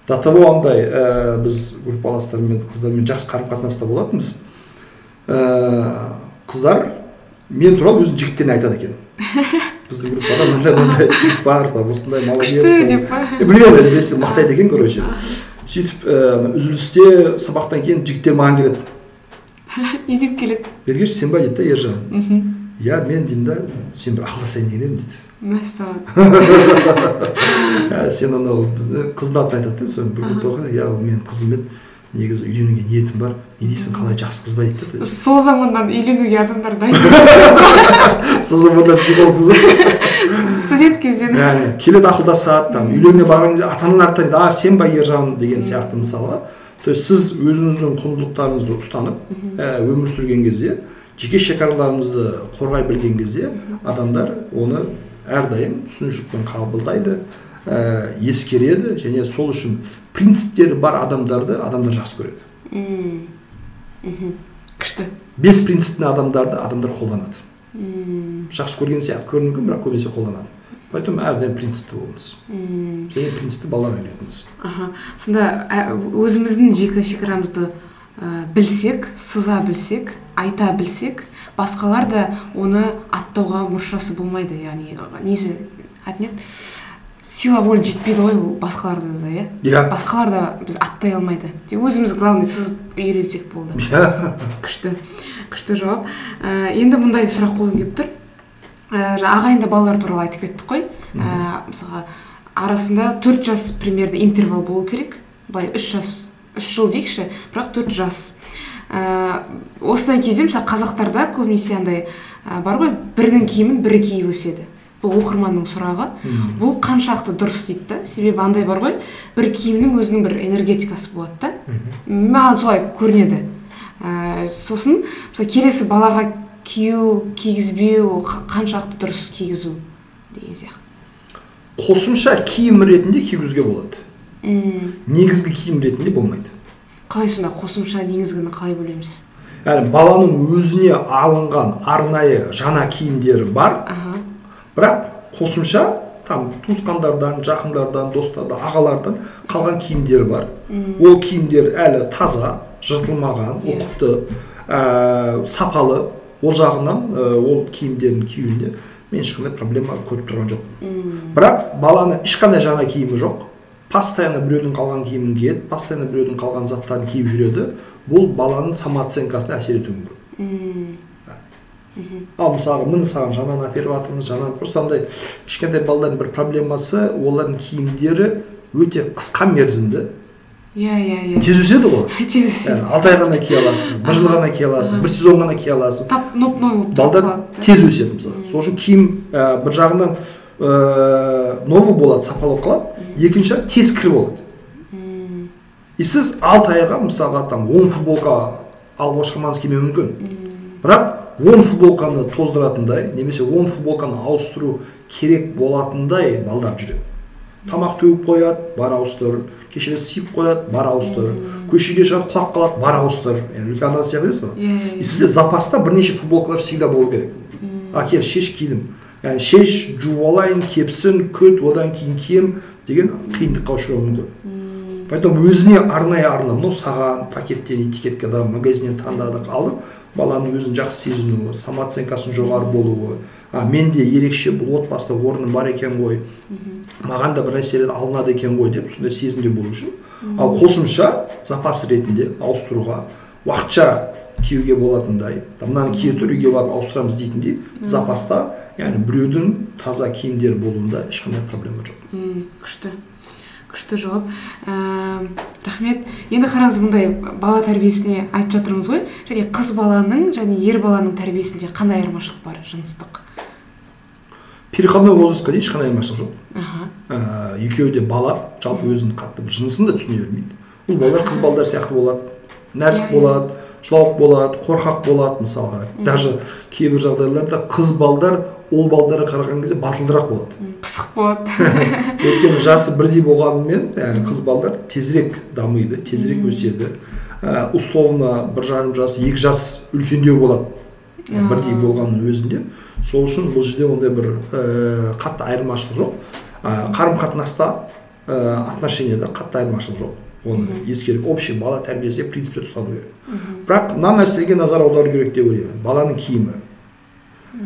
до того андай ә, біз группаластармен қыздармен жақсы қарым қатынаста болатынбыз. Ә, қыздар мен туралы өзінің жігіттеріне айтады екен. Біздің группада мынандай мынандай жігіт бар там осындай молодец күшті деп па? Е, білмеймін енді білесіздер мақтайды екен короче. Сөйтіп ана үзілісте сабақтан кейін жігіттер маған келеді. не деп келеді. Бергеш сен ба дейді да ержан? Мхм. Иә мен деймін да сен бір ақылдасайын деген едім дейді. Мәссаған. Ә, сен анау қыздың атын айтады да соны бір группаға. Иә ол менің қызым еді негізі үйленуге ниетім бар. Не дейсің қалай жақсы қыз ба? дейді да. Сол заманнан үйленуге адамдар дайын сол заманда психологсыз студент кезден. Яғни келеді ақылдасады там үйлене барған кезде ата аналар а сен ба ержан? деген сияқты мысалға. То есть сіз өзіңіздің құндылықтарыңызды ұстанып ә, өмір сүрген кезде жеке шекараларыңызды қорғай білген кезде адамдар оны әрдайым түсінушілікпен қабылдайды ә, ескереді және сол үшін принциптері бар адамдарды адамдар жақсы көреді. Күшті. Бес принципті адамдарды адамдар қолданады. Жақсы көрген сияқты көрінуі мүмкін бірақ көбінесе қолданады. Поэтому әрдайым принципті болыңыз мм. Және принципті балаға үйретіңіз аха сонда өзіміздің жеке шекарамызды ә, білсек сыза білсек айта білсек басқалар да оны аттауға мұршасы болмайды яғни несі аты не еді? Сила воля жетпейді ғой басқаларда да иә? Иә. Басқалар да біз аттай алмайды. Тек өзіміз главный сызып үйренсек болды. Иә. Күшті. Күшті жауап. Ә, енді мындай сұрақ қойғым келіп тұр. Ә, жаңа ағайынды балалар туралы айтып кеттік қой. Ә, мысалға арасында төрт жас примерно интервал болу керек. Былай үш жас үш жыл дейікші бірақ төрт жас. Ә, осындай кезде мысалы қазақтарда көбінесе андай ә, бар ғой бірінің киімін бірі киіп өседі. Бұл оқырманның сұрағы. Бұл қаншалықты дұрыс дейді да. Себебі андай бар ғой бір киімнің өзінің бір энергетикасы болады да. Маған солай көрінеді. Ә, сосын мысалы келесі балаға кию кигізбеу қаншалықты дұрыс кигізу деген сияқты. Қосымша киім ретінде кигізуге болады. Мм. Негізгі киім ретінде болмайды. Қалай сонда қосымша негізгіні қалай бөлеміз? Яғни баланың өзіне алынған арнайы жаңа киімдері бар. Аха. Бірақ қосымша там туысқандардан жақындардан достардан ағалардан қалған киімдері бар. Ол киімдер әлі таза жыртылмаған Иә. ұқыпты ә, сапалы. Ол жағынан ә, ол киімдерін киюінде мен ешқандай проблема көріп тұрған жоқпын. Бірақ баланы ешқандай жаңа киімі жоқ. Постоянно біреудің қалған киімін киеді постоянно біреудің қалған заттарын киіп жүреді. Бұл баланың самооценкасына әсер етуі мүмкін. Ал мысалға міне саған жаңаны әперіп жатырмыз жаңаны просто андай кішкентай балалардың бір проблемасы олардың киімдері өте қысқа мерзімді. Иә иә иә. Тез өседі ғой? Тез өседі алты ай ғана кие аласыз бір жыл ғана кие аласыз бір сезон ғана кие аласыз тап нотной болып балдар тез өседі мысалы. Сол үшін киім бір жағынан ә, новый болады сапалы болып қалады. Екінші жақ тез кір болады и сіз алты айға мысалға там он футболка алуға шамаңыз келмеуі мүмкін. Бірақ он футболканы тоздыратындай немесе он футболканы ауыстыру керек болатындай балдар жүреді. Тамақ төгіп қояды бар ауыстыр. Кешіресі сиып қояды бар ауыстыр. Көшеге шығады құлап қалады бар ауыстыр. Яғни үлкен ана сияқты емес па и сізде запаста бірнеше футболкалар всегда болу керек. Әкел шеш кидім. Яғни шеш жуып алайын кепсін күт одан кейін кием деген қиындыққа ұшырауы мүмкін. Поэтому өзіне арнайы арна. Мынау саған пакеттен этикеткада магазиннен таңдадық алдық. Баланың өзін жақсы сезінуі самооценкасының жоғары болуы а менде ерекше бұл отбасыда орным бар екен ғой. Маған да бір нәрселер алынады екен ғой деп сондай сезімде болу үшін. Ал қосымша запас ретінде ауыстыруға уақытша киюге болатындай мынаны кие тұр үйге барып ауыстырамыз дейтіндей запаста яғни біреудің таза киімдері болуында ешқандай проблема жоқ. М, күшті. Күшті жауап. Ә, рахмет. Енді қараңыз мұндай бала тәрбиесіне айтып жатырмыз ғой. Және қыз баланың және ер баланың тәрбиесінде қандай айырмашылық бар? Жыныстық. Переходной возрастқа дейін ешқандай айырмашылық жоқ. Аха. Ә, екеуі де бала жалпы өзінің қатты бір жынысын да түсіне бермейді. Бұл балалар қыз балдар сияқты болады нәзік Иә, иә. болады. Жылауық болады қорқақ болады мысалға. Даже кейбір жағдайларда қыз балдар ол балдарға қараған кезде батылдырақ болады. Пысық болады. Өйткені жасы бірдей болғанымен яғни қыз балдар тезірек дамиды тезірек өседі. Ә, условно бір жарым жас екі жас үлкендеу болады. Бірдей болғанның өзінде. Сол үшін бұл жерде ондай бір ә, қатты айырмашылық жоқ. Ә, қарым қатынаста ә, отношенияда қатты айырмашылық жоқ. Оны ескеріп общий бала тәрбиесінде принципте ұстану керек бірақ мына нәрсеге назар аудару керек деп ойлаймын. Баланың киімі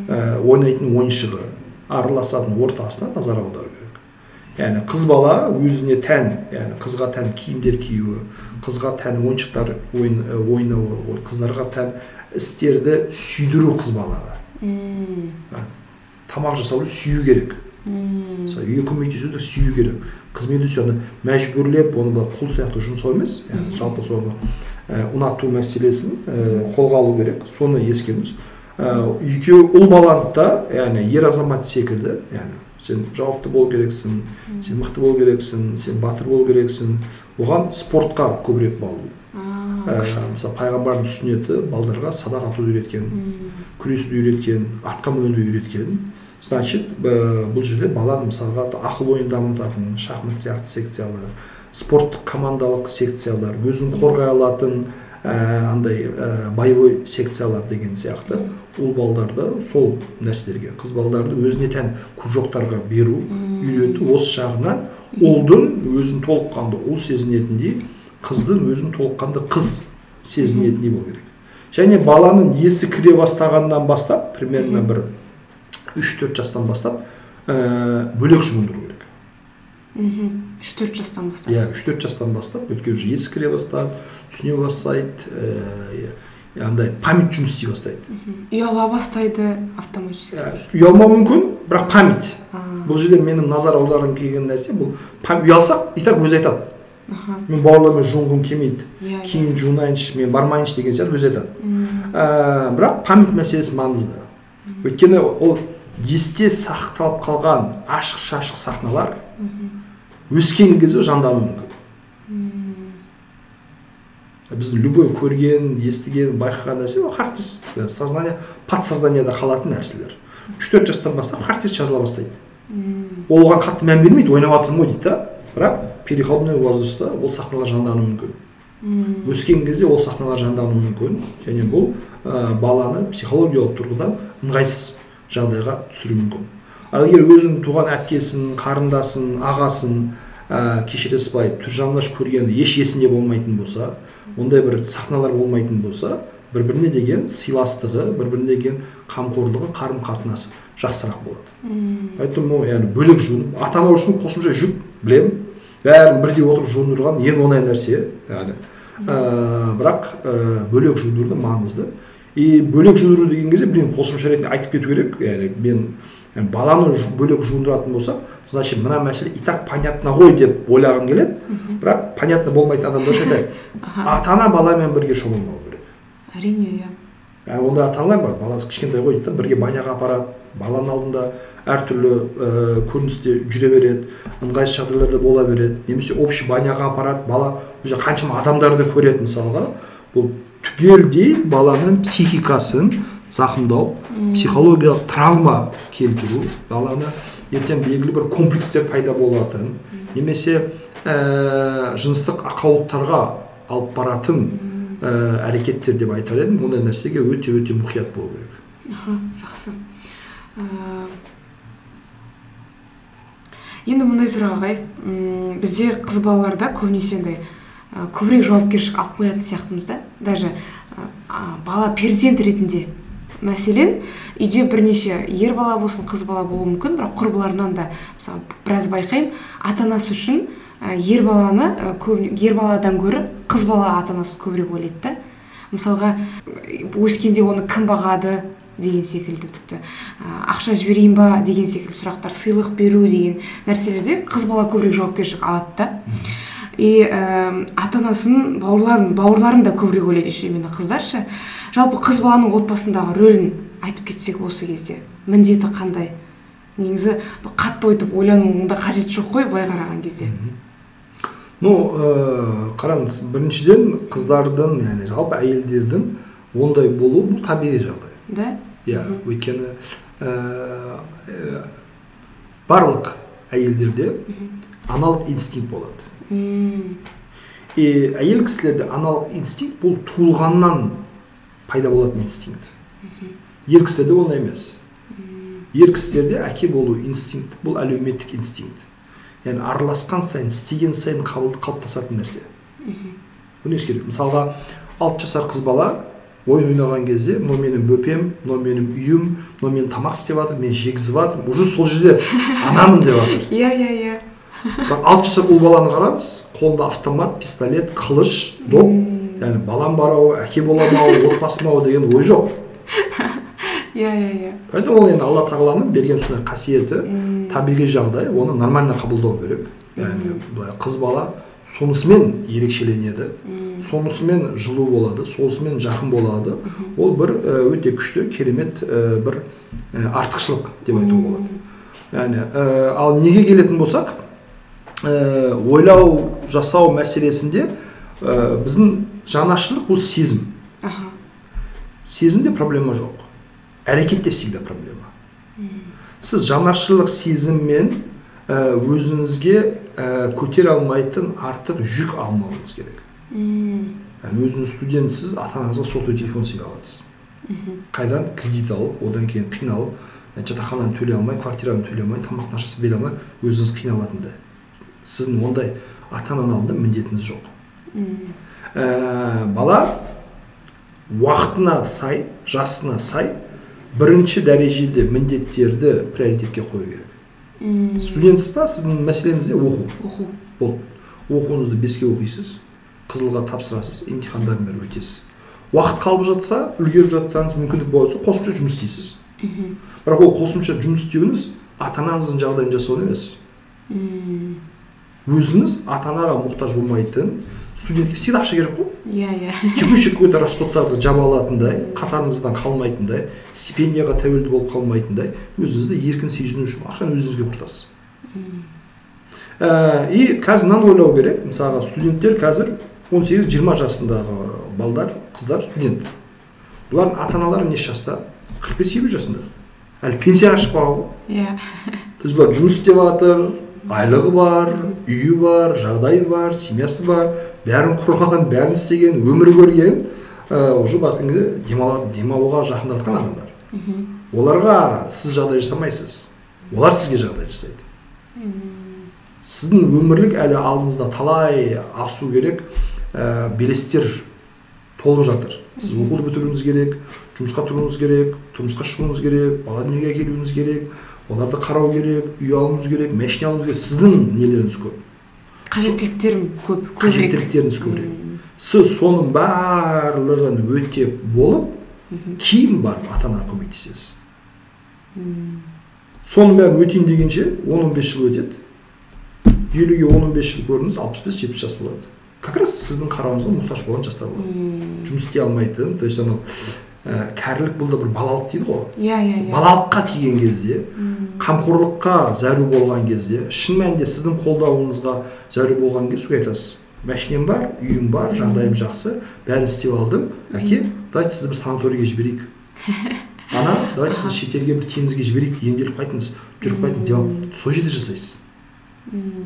ә, ойнайтын ойыншығы араласатын ортасына назар аудару керек. Яғни қыз бала өзіне тән яғни қызға тән киімдер киюі қызға тән ойыншықтар ойын, ә, ойнауы ой, қыздарға тән істерді сүйдіру қыз балаға. Ә, тамақ жасауды сүю керек. Мысалы үйге көмектесуді сүю керек. Қызмет өсу ана мәжбүрлеп оны былай құл сияқты жұмсау емес. Яғни жалпы соны ә, ұнату мәселесін ә, қолға алу керек. Соны ескеріңіз ә, екеуі ұл баланы да яғни ер азамат секілді яғни сен жауапты болу керексің сен мықты болу керексің сен батыр болу керексің. Оған спортқа көбірек ә, мысалы пайғамбарымыз сүннеті балдарға садақ атуды үйреткен күресуді үйреткен атқа мінуді үйреткен. Значит ә, бұл жерде баланы мысалға ақыл ойын дамытатын шахмат сияқты секциялар спорттық командалық секциялар өзін қорғай алатын ә, андай ә, боевой секциялар деген сияқты ұл балдарды сол нәрселерге қыз балдарды өзіне тән кружоктарға беру үйрету осы жағынан ұлдың өзін толыққанды ұл сезінетіндей қыздың өзін толыққанды қыз сезінетіндей болу керек. Және баланың есі кіре бастағаннан бастап примерно бір үш төрт жастан бастап ә, бөлек жұмылдыру керек. Мгм. үш төрт жастан бастап. Иә үш төрт жастан бастап өйткені уже есі кіре бастады түсіне бастайды ә, андай память жұмыс істей бастайды. Ұяла бастайды автоматически. Ә, ұялмауы мүмкін бірақ память. Бұл жерде менің назар аударғым келген нәрсе бұл ұялсақ и так өзі айтады. Мен бауырларыммен жуынғым келмейді. Иә иә. Кейін жуынайыншы мен бармайыншы деген сияқты өзі айтады. Ә, бірақ память мәселесі маңызды. Өйткені ол есте сақталып қалған ашық шашық сахналар өскен кезде жандануы мүмкін. Біздің любой көрген естіген байқаған нәрсе ол хартис сознание подсознанияда қалатын нәрселер. Үш төрт жастан бастап хартис жазыла бастайды. Ол оған қатты мән бермейді ойнап жатырмын ғой дейді да. Бірақ переходной возрастта ол сахналар жандануы мүмкін. Өскен кезде ол сахналар жандануы мүмкін. Және бұл ә, баланы психологиялық тұрғыдан ыңғайсыз жағдайға түсіруі мүмкін. Ал егер өзінің туған әпкесін қарындасын ағасын ә, кешіресіз былай жалаңаш көргені еш есінде болмайтын болса ондай бір сахналар болмайтын болса бір біріне деген сыйластығы бір біріне деген қамқорлығы қарым қатынасы жақсырақ болады. Поэтому яғни бөлек жуынып ата ана үшін қосымша жүк білемін бәрін бірдей отырып жуындырған ең оңай нәрсе яғни. Ә, бірақ ә, бөлек жуындыру да маңызды и бөлек жуындыру деген кезде блин қосымша ретінде айтып кету керек. Яғни мен баланы бөлек жуындыратын болсақ значит мына мәселе и так понятно ғой деп ойлағым келеді. Бірақ понятно болмайтын адамдар ше айтады ата ана баламен бірге шомылмау керек. Әрине иә. Ә, ондай ата аналар бар. Баласы кішкентай ғой дейді да бірге баняға апарады баланың алдында әртүрлі ә, көріністе жүре береді ыңғайсыз жағдайларда бола береді. Немесе общий баняға апарады бала уже қаншама адамдарды көреді мысалға. Бұл түгелдей баланың психикасын зақымдау психологиялық травма келтіру баланы ертең белгілі бір комплекстер пайда болатын немесе ә, жыныстық ақаулықтарға алып баратын ә, әрекеттер деп айтар едім. Ондай нәрсеге өте өте мұқият болу керек. Аха жақсы. Ә, енді мындай сұрақ ағай бізде қыз балаларда көбінесе андай көбірек жауапкершілік алып қоятын сияқтымыз да. Даже бала перзент ретінде. Мәселен үйде бірнеше ер бала болсын қыз бала болуы мүмкін бірақ құрбыларынан да мысалы біраз байқаймын. Ата анасы үшін ер баланы көп ер баладан гөрі қыз бала ата анасын көбірек ойлайды да. Мысалға өскенде оны кім бағады деген секілді тіпті. Ақша жіберейін ба деген секілді сұрақтар сыйлық беру деген нәрселерде қыз бала көбірек жауапкершілік алады да. И ә, ата анасын бауырларын бауырларын да көбірек ойлайды еще именно қыздар ше жалпы қыз баланың отбасындағы рөлін айтып кетсек осы кезде міндеті қандай? Негізі қатты өйтіп ойланудың да қажеті жоқ қой былай қараған кезде. Ну ә, қараңыз біріншіден қыздардың яғни жалпы әйелдердің ондай болуы бұл табиғи жағдай. Да? Иә өйткені ә, ә, барлық әйелдерде аналық инстинкт болады. И әйел кісілерде аналық инстинкт бұл туылғаннан пайда болатын инстинкт. Ер кісілерде ондай емес. Ер кісілерде әке болу инстинкті бұл әлеуметтік инстинкт. Яғни араласқан сайын істеген сайын қалыптасатын нәрсе. Бұны ескеру мысалға алты жасар қыз бала ойын ойнаған кезде мынау менің бөпем мынау менің үйім мынау мен тамақ істеп жатыр мен жегізіп жатырмын уже сол жерде анамын деп жатыр иә иә иә. Алты жасар ұл баланы қараңыз қолында автомат пистолет қылыш доп яғни балам бар ау әке боламын ау отбасым ау деген ой жоқ иә иә иә поэтому ол енді алла тағаланың берген сондай қасиеті табиғи жағдай оны нормально қабылдау керек яғни былай қыз бала сонысымен ерекшеленеді сонысымен жылу болады сонысымен жақын болады ол бір өте күшті керемет бір артықшылық деп айтуға болады яғни ал неге келетін болсақ ә, ойлау жасау мәселесінде ә, біздің жанашырлық бұл сезім. Аха. Сезімде проблема жоқ. Әрекетте всегда проблема. Сіз жанашырлық сезіммен ә, өзіңізге ә, көтере алмайтын артық жүк алмауыңыз керек. М, яғни өзіңіз студентсіз ата анаңызға сотовый телефон сыйлай аласыз. Қайдан? Кредит алып одан кейін қиналып жатақхананы төлей алмай квартираны төлей алмай тамақтың ақшасын бере алмай өзіңіз қиналатындай. Сіздің ондай ата ананың алдында міндетіңіз жоқ. Ә, бала уақытына сай жасына сай бірінші дәрежеде міндеттерді приоритетке қою керек. Студентсіз ба? Сіздің мәселеңіз не оқу. Оқу. Болды. Оқуыңызды беске оқисыз қызылға тапсырасыз емтихандарын бәрін өтесіз. Уақыт қалып жатса үлгеріп жатсаңыз мүмкіндік болса қосымша жұмыс істейсіз. Бірақ ол қосымша жұмыс істеуіңіз ата анаңыздың жағдайын жасау емес. Өзіңіз ата анаға мұқтаж болмайтын студентке всегда ақша керек қой. Иә иә. Текущий какой то расходтарды жаба алатындай қатарыңыздан қалмайтындай стипендияға тәуелді болып қалмайтындай өзіңізді еркін сезіну үшін ақшаны өзіңізге құртасыз. Ә, и қазір мынаны ойлау керек. Мысалға студенттер қазір 18-20 жасындағы балдар қыздар студент. Бұлардың ата аналары неше жаста? 45-50 жасында. Әлі пенсияға шықпаған ғой. Иә. То есть бұлар жұмыс істеп жатыр айлығы бар үйі бар жағдайы бар семьясы бар бәрін құрған бәрін істеген өмір көрген уже барған кезде демалуға жақындатқан адамдар. Оларға сіз жағдай жасамайсыз. Олар сізге жағдай жасайды. Сіздің өмірлік әлі алдыңызда талай асу керек ә, белестер толып жатыр. Сіз оқуды бітіруіңіз керек жұмысқа тұруыңыз керек тұрмысқа шығуыңыз керек бала дүниеге әкелуіңіз керек. Оларды қарау керек үй алуыңыз керек машина алуыңыз керек сіздің нелеріңіз көп қажеттіліктерім көп көбірек қажеттіліктеріңіз көбірек сіз соның барлығын өтеп болып кейін барып ата анаға көмектесесіз соның бәрін өтейін дегенше он он бес жыл өтеді елуге он он бес жыл көріңіз алпыс бес жетпіс жас болады как раз сіздің қарауыңызға мұқтаж болған жастар болады жұмыс істей алмайтын то есть анау ә, кәрілік бұл да бір балалық дейді ғой. Иә иә иә. Балалыққа келген кезде қамқорлыққа зәру болған кезде шын мәнінде сіздің қолдауыңызға зәру болған кезде сізге айтасыз машинем бар үйім бар жағдайым жақсы бәрін істеп алдым әке давайте сізді бір санаторийге жіберейік. Ана давайте сізді шетелге бір теңізге жіберейік емделіп қайтыңыз жүріп қайтыңыз деп сол жерде жасайсыз.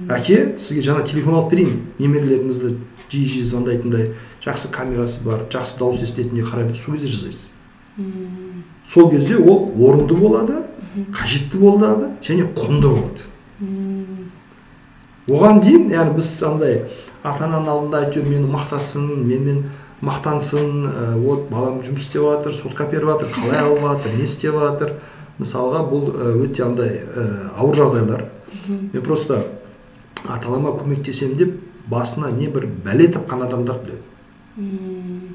Әке сізге жаңа телефон алып берейін немерелеріңізді жиі жиі звондайтындай жақсы камерасы бар жақсы дауыс естілетіндей қарайды сол кезде жасайсыз. Сол кезде ол орынды болады қажетті болады және құнды болады. Оған дейін яғни біз андай ата ананың алдында әйтеуір мені мақтасын менімен мақтансын ә, вот балам жұмыс істеп жатыр сотка беріп жатыр қалай алып жатыр не істеп жатыр. Мысалға бұл өте андай ә, ауыр жағдайлар. Мен просто ата анама көмектесемін деп басына не бір бәле тапқан адамдар білемін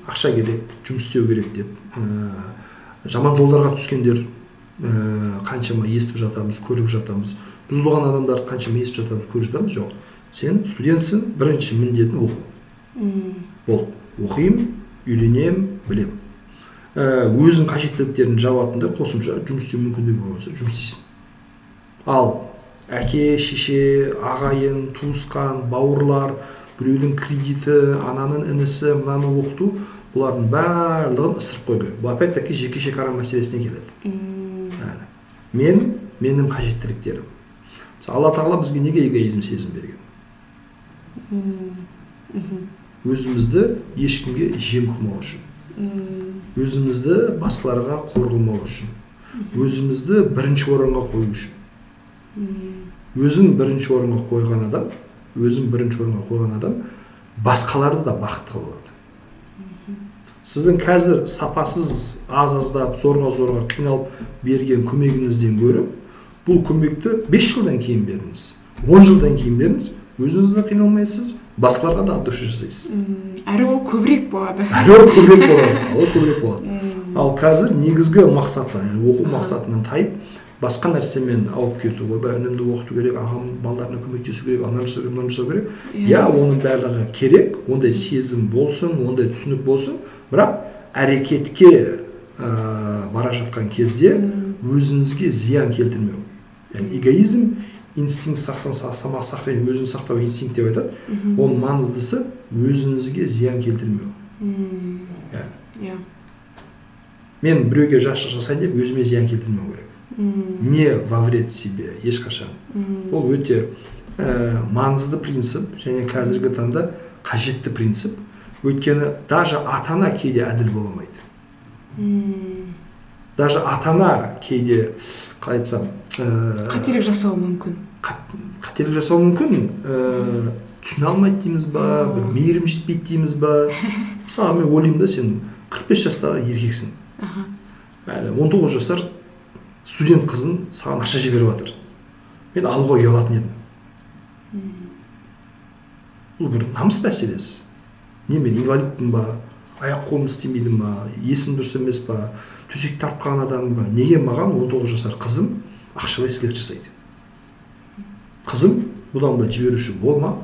ақша керек жұмыс істеу керек деп. Ә, жаман жолдарға түскендер ә, қаншама естіп жатамыз көріп жатамыз. Бұзылған адамдарды қаншама естіп жатамыз көріп жатамыз? Жоқ. Сен студентсің бірінші міндетің оқу. Болды оқимын үйренемін білемін. Ә, өзің қажеттіліктерін жабатындай қосымша жұмыс істеу мүмкіндігі болса жұмыс істейсің. Ал әке шеше ағайын туысқан бауырлар біреудің кредиті ананың інісі мынаны оқыту бұлардың барлығын ысырып қою керек бұл опять таки жеке шекара мәселесіне келеді. Мен менің қажеттіліктерім. Мысалы алла тағала бізге неге эгоизм сезім берген? Өзімізді ешкімге жем қылмау үшін. Өзімізді басқаларға қор қылмау үшін өзімізді бірінші орынға қою үшін. Өзін бірінші орынға қойған адам өзін бірінші орынға қойған адам басқаларды да бақытты қылады. Сіздің қазір сапасыз аз аздап зорға зорға қиналып берген көмегіңізден гөрі бұл көмекті 5 жылдан кейін беріңіз 10 жылдан кейін беріңіз өзіңіз де қиналмайсыз басқаларға да от души жасайсыз әрі ол көбірек болады. Әрі ол көбірек болады ол көбірек болады. Ал қазір негізгі мақсаты оқу мақсатынан тайып басқа нәрсемен ауып кету ойбай інімді оқыту керек ағам балдарына көмектесу керек ананы жасау керек мынаны жасау керек. Иә. Оның барлығы керек ондай сезім болсын ондай түсінік болсын. Бірақ әрекетке ә, бара жатқан кезде өзіңізге зиян келтірмеу. Яғни эгоизм инстинкт самосохранение өзін сақтау инстинкт деп айтады. Оның маңыздысы өзіңізге зиян келтірмеу. Иә иә. Мен біреуге жақсы жасайын деп өзіме зиян келтірмеу керек. Не во вред себе ешқашан ол өте ә, маңызды принцип және қазіргі таңда қажетті принцип. Өйткені даже ата ана кейде әділ бола алмайды. Даже ата ана кейде қалай айтсам ә, қателік жасауы мүмкін. қателік жасауы мүмкін ә, түсіне алмайды дейміз ба бір мейірім жетпейді дейміз ба? Мысалы мен ойлаймын да сен 45 жастағы еркексің. Әлі 19 жасар студент қызын саған ақша жіберіп жатыр. Мен алуға ұялатын едім. Бұл бір намыс мәселесі. Не мен инвалидпін ба? Аяқ қолым істемейді ма? Есім дұрыс емес па? Төсек тартқан адаммын ба? Неге маған 19 жасар қызым ақшалай сыйлық жасайды? Қызым бұдан былай жіберуші болма.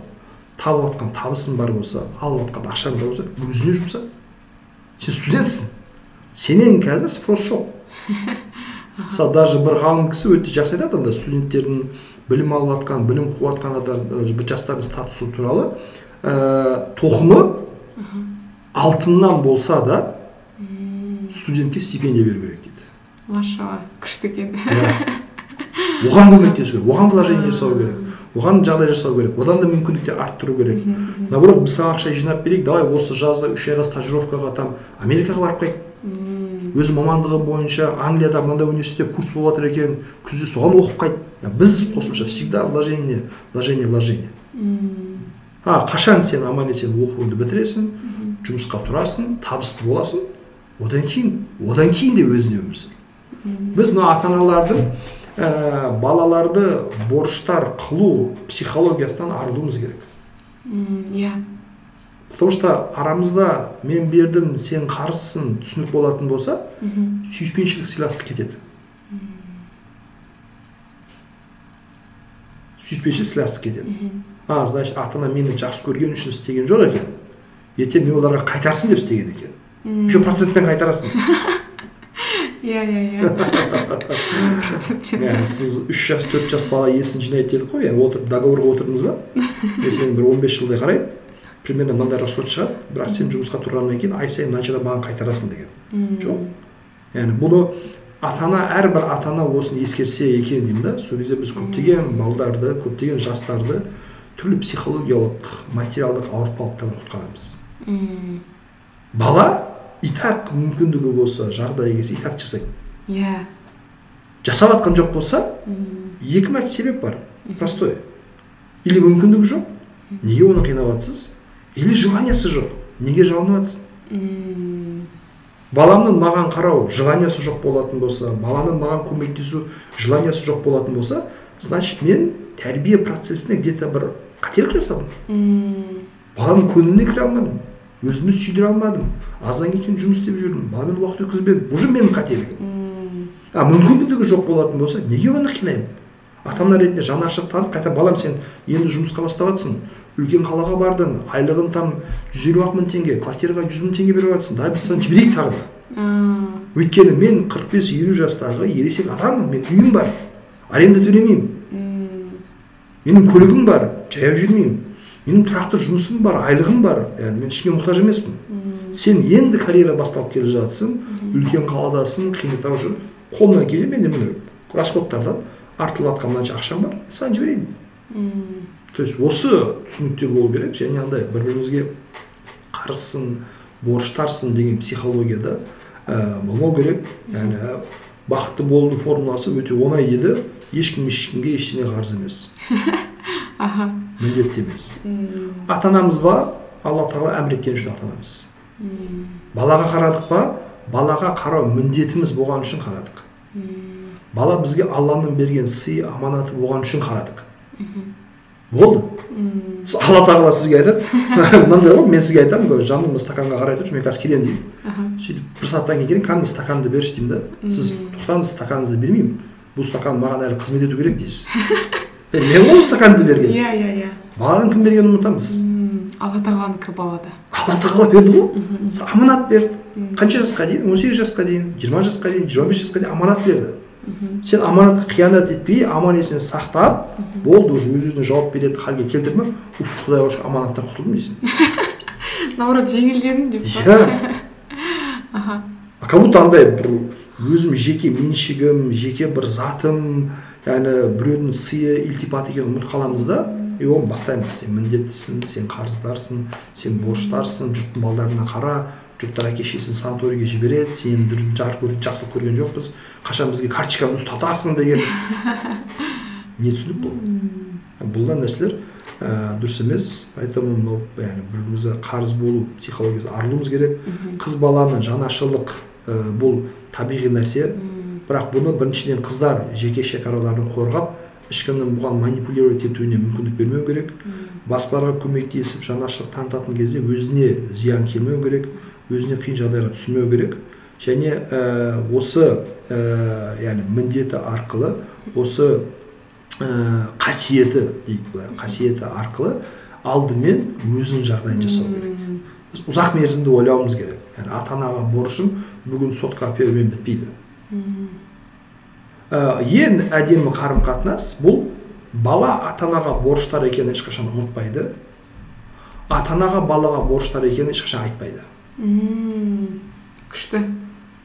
Тауып жатқан табысың бар болса алып жатқан ақшаң бар болса өзіне жұмса. Сен студентсің. Сенен қазір спрос жоқ мысалы даже бір ғалым кісі өте жақсы айтады анда студенттердің білім алып жатқан білім қуып жатқан адам бір жастардың статусы туралы ә, тоқымы алтыннан болса да студентке стипендия беру керек дейді. Машалла күшті екен оған көмектесу керек оған вложение жасау керек оған жағдай жасау керек одан да мүмкіндіктер арттыру керек. Наоборот біз саған ақша жинап берейік давай осы жазда үш айға стажировкаға там америкаға барып қайт. Өз мамандығым бойынша англияда мынандай университетте курс болып жатыр екен күзде соған оқып қайт. Біз қосымша всегда вложение вложение вложение. А қашан сен аман есен оқуыңды бітіресің жұмысқа тұрасың табысты боласың одан кейін одан кейін де өзіңе өмір сүр. Біз мына ата аналардың ә, балаларды борыштар қылу психологиясынан арылуымыз керек. Иә. Потому что арамызда мен бердім сен қарызсың түсінік болатын болса сүйіспеншілік сыйластық кетеді. Сүйіспеншілік сыйластық кетеді. А значит ата анам мені жақсы көрген үшін істеген жоқ екен. Ертең мен оларға қайтарсын деп істеген екен. Еще процентпен қайтарасың. Иә иә иә. Сіз үш жас төрт жас бала есін жинайды дедік қой яғни отырып договорға отырдыңыз ба? Мен сені бір он бес жылдай қараймын. Примерно мынандай расход шығады бірақ сен жұмысқа тұрғаннан кейін ай сайын мынаншадан маған қайтарасың деген. Жоқ. Яғни бұны ата ана әрбір ата ана осыны ескерсе екен деймін да. Сол кезде біз көптеген балдарды көптеген жастарды түрлі психологиялық материалдық ауыртпалықтардан құтқарамыз. Бала и так мүмкіндігі болса жағдайы келсе и так жасайды. Иә. Жасап жатқан жоқ болса екі себеп бар. Простой или мүмкіндігі жоқ неге оны қинап жатсыз или желаниясы жоқ? Неге жалынып жатсың баламның маған қарау желаниясы жоқ болатын болса баланың маған көмектесу желаниясы жоқ болатын болса значит мен тәрбие процесіне где то бір қателік жасадым. Баланың көңіліне кіре алмадым өзімді сүйдіре алмадым аздан кейін жұмыс істеп жүрдім баламен уақыт өткізбедім. Бұл менің қателігім. А мүмкіндігі жоқ болатын болса неге оны қинаймын? Ата ана ретінде жаны ашып танып қайта балам сен енді жұмысқа бастап жатрсың үлкен қалаға бардың айлығың там жүз елу ақ мың теңге квартираға жүз мың теңге беріп жатрсың давай біз саған жіберейік тағы да. Өйткені мен қырық бес елу жастағы ересек адаммын мен үйім бар аренда төлемеймін. Менің көлігім бар жаяу жүрмеймін. Менің тұрақты жұмысым бар айлығым бар яғни мен ешкімге мұқтаж емеспін. Сен енді карьера басталып келе жатсың үлкен қаладасың қиындықтар үшін қолыңнан келе менде міне расходтардан артылып жатқан мынанша ақшам бар саған жіберейін. То есть осы түсінікте болу керек және андай бір бірімізге қарызсың борыштарсың деген психологияда ә, болмау керек. Яғни бақытты болудың формуласы өте оңай еді. Ешкім ешкімге ештеңе қарыз емес. Аха. Міндетті емес. Ата анамыз ба? Алла тағала әмір еткен үшін ата анамыз балаға қарадық па? Балаға қарау міндетіміз болған үшін қарадық. Бала бізге алланың берген сый аманаты болған үшін қарадық. Болды. Алла тағала сізге айтады. Мынандай ғой мен сізге айтамын жаным стаканға қарай тұршы мен қазір келемін деймін. Сөйтіп бір сағаттан кейін келемін кәдімгі стаканымды берші деймін да. Сіз тоқтаңыз стаканыңызды бермеймін. Бұл стакан маған әлі қызмет ету керек дейсіз. Мен ғой стаканды берген. Иә иә иә. Баланың кім бергенін ұмытамыз алла тағаланікі балада. Алла тағала берді ғой. Аманат берді. Қанша жасқа дейін? он сегіз жасқа дейін жиырма жасқа дейін жиырма бес жасқа дейін аманат берді. Сен аманатқа қиянат етпей аман есен сақтап болды уже өз өзіне жауап беретін халге келтірме уф құдайға шүкір аманаттан құтылдым дейсің. Наоборот жеңілдедім деп иә. Аха. Как будто андай бір өзім жеке меншігім жеке бір затым яғни біреудің сыйы ілтипаты екенін ұмытып қаламыз да и оны бастаймыз. Сен міндеттісің сен қарыздарсың сен борыштарсың жұрттың балдарына қара жұрттар әке шешесін санаторийге жібереді сені жақсы көрген жоқпыз қашан бізге карточканы ұстатасың деген не түсінік бұл бұлдан нәрселер ә, дұрыс емес поэтому мынау яғни бір бірімізге қарыз болу психологиясы арылуымыз керек қыз баланы жанашырлық ә, бұл табиғи нәрсе бірақ бұны біріншіден қыздар жеке шекараларын қорғап ешкімнің бұған манипулировать етуіне мүмкіндік бермеу керек басқаларға көмектесіп жанашырлық танытатын кезде өзіне зиян келмеу керек өзіне қиын жағдайға түсірмеу керек. Және ә, осы ә, яғни міндеті арқылы осы ә, қасиеті дейді былай қасиеті арқылы алдымен өзінің жағдайын жасау керек. Біз ұзақ мерзімді ойлауымыз керек. Яғни ата анаға борышым бүгін сотқа әперумен бітпейді. Ә, ең әдемі қарым қатынас бұл бала ата анаға борыштар екенін ешқашан ұмытпайды. Ата анаға балаға борыштар екенін ешқашан айтпайды. Күшті.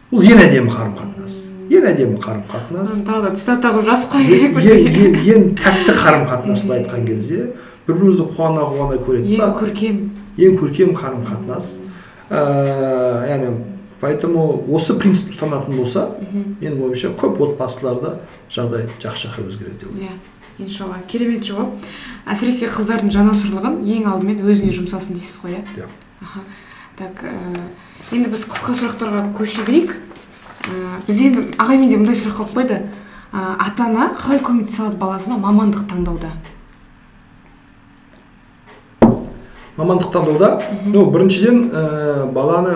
Бұл ең әдемі қарым қатынас ең әдемі қарым қатынас тағы да цитата қылып жазып қою керек ең, тәтті қарым қатынас былай айтқан кезде бір бірімізді қуана қуана көретін ең көркем. Ең көркем қарым қатынас ә, яғни поэтому осы принципті ұстанатын болса менің ойымша көп отбасыларда жағдай жақсы жаққа өзгереді деп ойлаймын иә иншалла. Керемет жауап. Әсіресе қыздардың жанашырлығын ең алдымен өзіне жұмсасын дейсіз ғой иә? Иә. Так ә, енді біз қысқа сұрақтарға көше берейік. Ә, біз енді ағаймен де мындай сұрақ қойып қойды ә, ата ана қалай көмектесе алады баласына мамандық таңдауда? Мамандық таңдауда? Ну біріншіден ә, баланы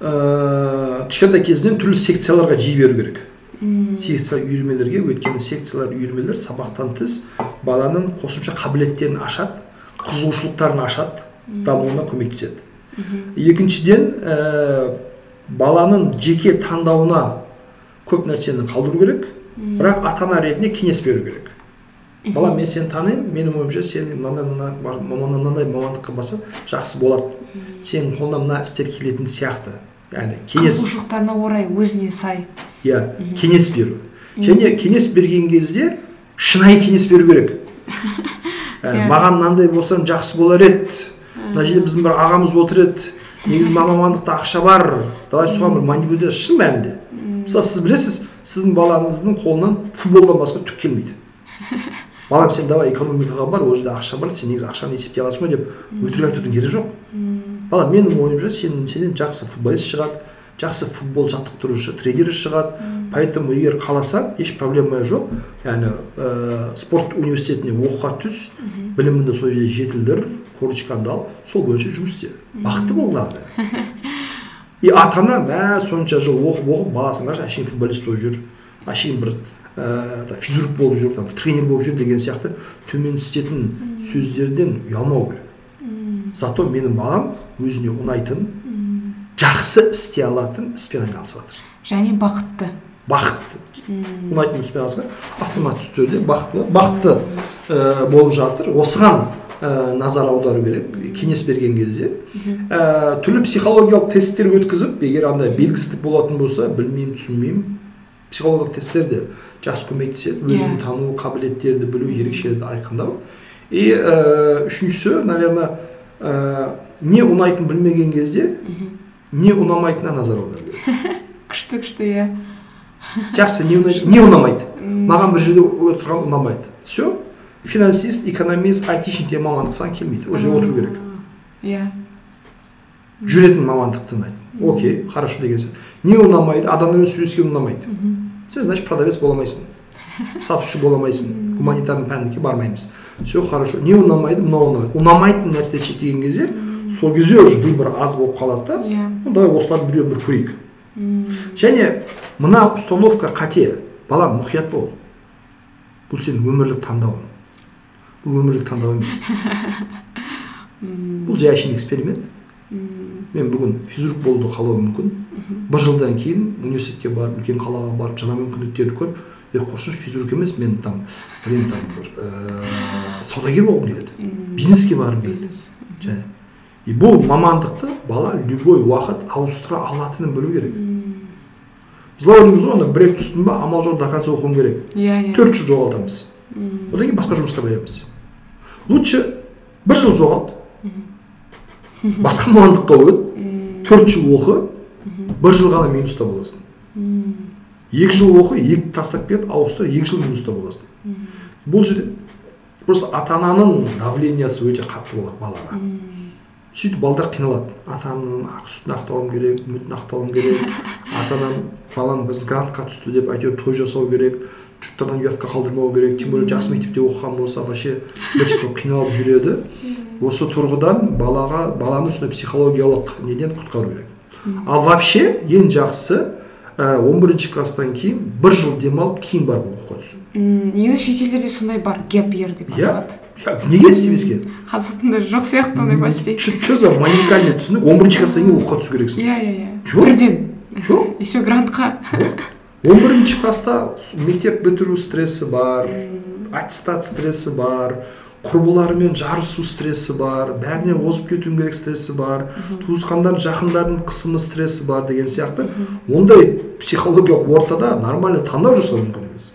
ә, кішкентай кезінен түрлі секцияларға жиі беру керек. Секция үйірмелерге өйткені секциялар үйірмелер сабақтан тыс баланың қосымша қабілеттерін ашады қызығушылықтарын ашады. Дамуына көмектеседі екіншіден ә, баланың жеке таңдауына көп нәрсені қалдыру керек бірақ ата ана ретінде кеңес беру керек. Бала мен сені танимын менің ойымша сен мынандай мынандай мынандай мамандыққа барсаң жақсы болады сенің қолыңнан мына істер келетін сияқты. Яғни кеңес қызығушылықтарына орай өзіне сай. Иә кеңес беру. Және кеңес берген кезде шынайы кеңес беру керек. Яғни, Иә. маған мынандай болсаң жақсы болар еді. Мына жерде біздің бір ағамыз отыр еді. Негізі мына мамандықта ақша бар. Давай соған бір манипуляция шын мәнінде. Мысалы сіз білесіз сіздің балаңыздың қолынан футболдан басқа түк келмейді. Балам сен давай экономикаға бар ол жерде ақша бар сен негізі ақшаны есептей аласың ғой деп өтірік айтудың керегі жоқ. Бала менің ойымша сен сенен жақсы футболист шығады жақсы футбол жаттықтырушы тренер шығады. Поэтому егер қаласаң еш проблема жоқ. Яғни ә, спорт университетіне оқуға түс біліміңді сол жерде жетілдір. Корочкаңды ал сол бойынша жұмыс істе бақытты бол и ата ана мә сонша жыл оқып оқып баласын қарашы әшейін футболист болып жүр әшейін бір ә, физрук болып жүр там, тренер болып жүр деген сияқты төмен түсетін сөздерден ұялмау керек зато менің балам өзіне ұнайтын жақсы істей алатын іспен айналысып жатыр және бақытты бақытты ұнайтын іспен айналысқан автоматты түрде бақытты бақытты ә, болып жатыр осыған ә, назар аудару керек кеңес берген кезде ә, түрлі психологиялық тесттер өткізіп егер андай белгісіздік болатын болса білмеймін түсінбеймін психологиялық тесттер де жақсы көмектеседі өзін тану қабілеттерді білу ерекшелерді айқындау и ә, үшіншісі наверное ә, не ұнайтынын білмеген кезде не ұнамайтынына назар аудару керек күшті күшті иә жақсы не ұнайды не ұнамайды маған бір жерде отырған ұнамайды все финансист экономист айтишник деген мамандық саған келмейді. Ол жерде отыру керек. Иә. Жүретін мамандықты ұнайды окей хорошо деген сөз не ұнамайды адамдармен сөйлескен ұнамайды. Сен значит продавец бола алмайсың. Сатушы бола алмайсың. Гуманитарный пәндікке бармаймыз. Все хорошо. Не ұнамайды мынау ұнамайды. Ұнамайтын нәрсе шектеген кезде сол кезде уже выбор аз болып қалады да. Иә. Ну давай осылардың біреуін бір көрейік. Және мына установка қате. Бала мұқият бол. Бұл сенің өмірлік таңдауың. Бұл өмірлік таңдау емес бұл жай әшейін эксперимент мен бүгін физрук болуды қалауым мүмкін бір жылдан кейін университетке барып үлкен қалаға барып жаңа мүмкіндіктерді көріп е құрсын физрук емес мен там білмеймін там бір ыыы саудагер болғым келеді бизнеске барғым келеді және и бұл мамандықты бала любой уақыт ауыстыра алатынын білу керек біз ойлаймыз ғой ана бір рет түстім ба амал жоқ до конца оқуым керек иә иә төрт жыл жоғалтамыз одан кейін басқа жұмысқа береміз лучше бір жыл жоғалт. Басқа мамандыққа өт төрт жыл оқы бір жыл ғана минуста боласың. Екі жыл оқы екі тастап кет ауыстыр екі жыл минуста боласың. Бұл жерде просто ата ананың давлениесі өте қатты болады балаға. Сөйтіп балдар қиналады. Ата анамның ақ сүтін ақтауым керек үмітін ақтауым керек. Ата анам балам біз грантқа түсті деп әйтеуір той жасау керек. Жұрттардан ұятқа қалдырмау керек. Тем более жақсы мектепте оқыған болса вообще быт болып қиналып жүреді. Осы тұрғыдан балаға баланы сондай психологиялық неден құтқару керек. Ал вообще ең жақсысы он бірінші класстан кейін бір жыл демалып кейін барып оқуға түсу негізі шетелдерде сондай бар gap year деп аталады. Иә, неге істемеске қазақстанда жоқ сияқты ондай почти. что за маникальный түсінік? Он бірінші класстан кейін оқуға түсу керексің. Иә иә иә. Жоқ. бірден. Жоқ еще грантқа. Он бірінші класста мектеп бітіру стрессі бар аттестат стрессі бар құрбыларымен жарысу стрессі бар бәріне озып кетуің керек стрессі бар туысқандар жақындардың қысымы стрессі бар деген сияқты ондай психологиялық ортада нормально таңдау жасау мүмкін емес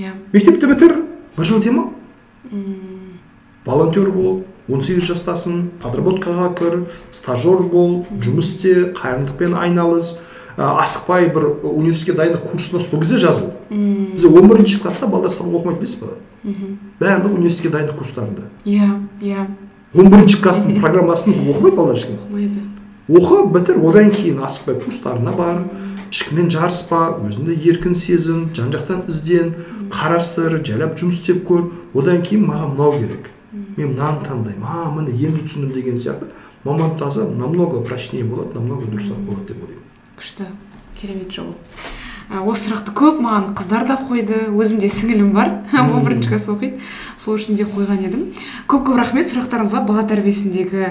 иә мектепті бітір бір жыл демал волонтер бол 18 жастасың подработкаға кір стажер бол жұмыс істе қайырымдылықпен айналыс асықпай бір университетке дайындық курсына сол кезде жазыл бізде он бірінші класста балдар сабақ оқымайды білесіз ба барлығы университетке дайындық курстарында. Иә иә. Он бірінші класстың программасын оқымайды балалар ешкім? Оқымайды. Оқы бітір одан кейін асықпай курстарына бар. Ешкіммен жарыспа өзіңді еркін сезін жан жақтан ізден қарастыр жайлап жұмыс істеп көр. Одан кейін маған мынау керек. Мен мынаны таңдаймын а міне енді түсіндім деген сияқты. Маман таза намного прочнее болады намного дұрысырақ болады деп ойлаймын. Күшті керемет ә, осы сұрақты көп маған қыздар да қойды өзімде сіңілім бар. Ол бірінші класс оқиды. Сол үшін де қойған едім. Көп көп рахмет сұрақтарыңызға бала тәрбиесіндегі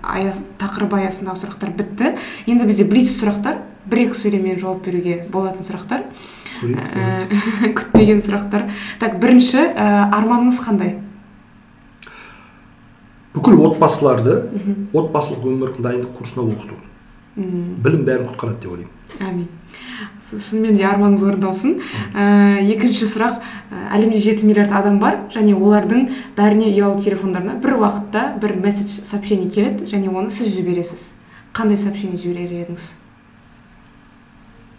аяс, тақырып аясындағы сұрақтар бітті. Енді бізде блиц сұрақтар бір екі сөйлеммен жауап беруге болатын сұрақтар. Ә, күтпеген сұрақтар. Так бірінші ә, арманыңыз қандай? Бүкіл отбасыларды отбасылық өмірлік дайындық курсына оқыту. Білім бәрін құтқарады деп ойлаймын. Әмин. Шынымен де арманыңыз орындалсын ә, екінші сұрақ. Ә, әлемде жеті миллиард адам бар және олардың бәріне ұялы телефондарына бір уақытта бір месседж сообщение келеді және оны сіз жібересіз. Қандай сообщение жіберер едіңіз?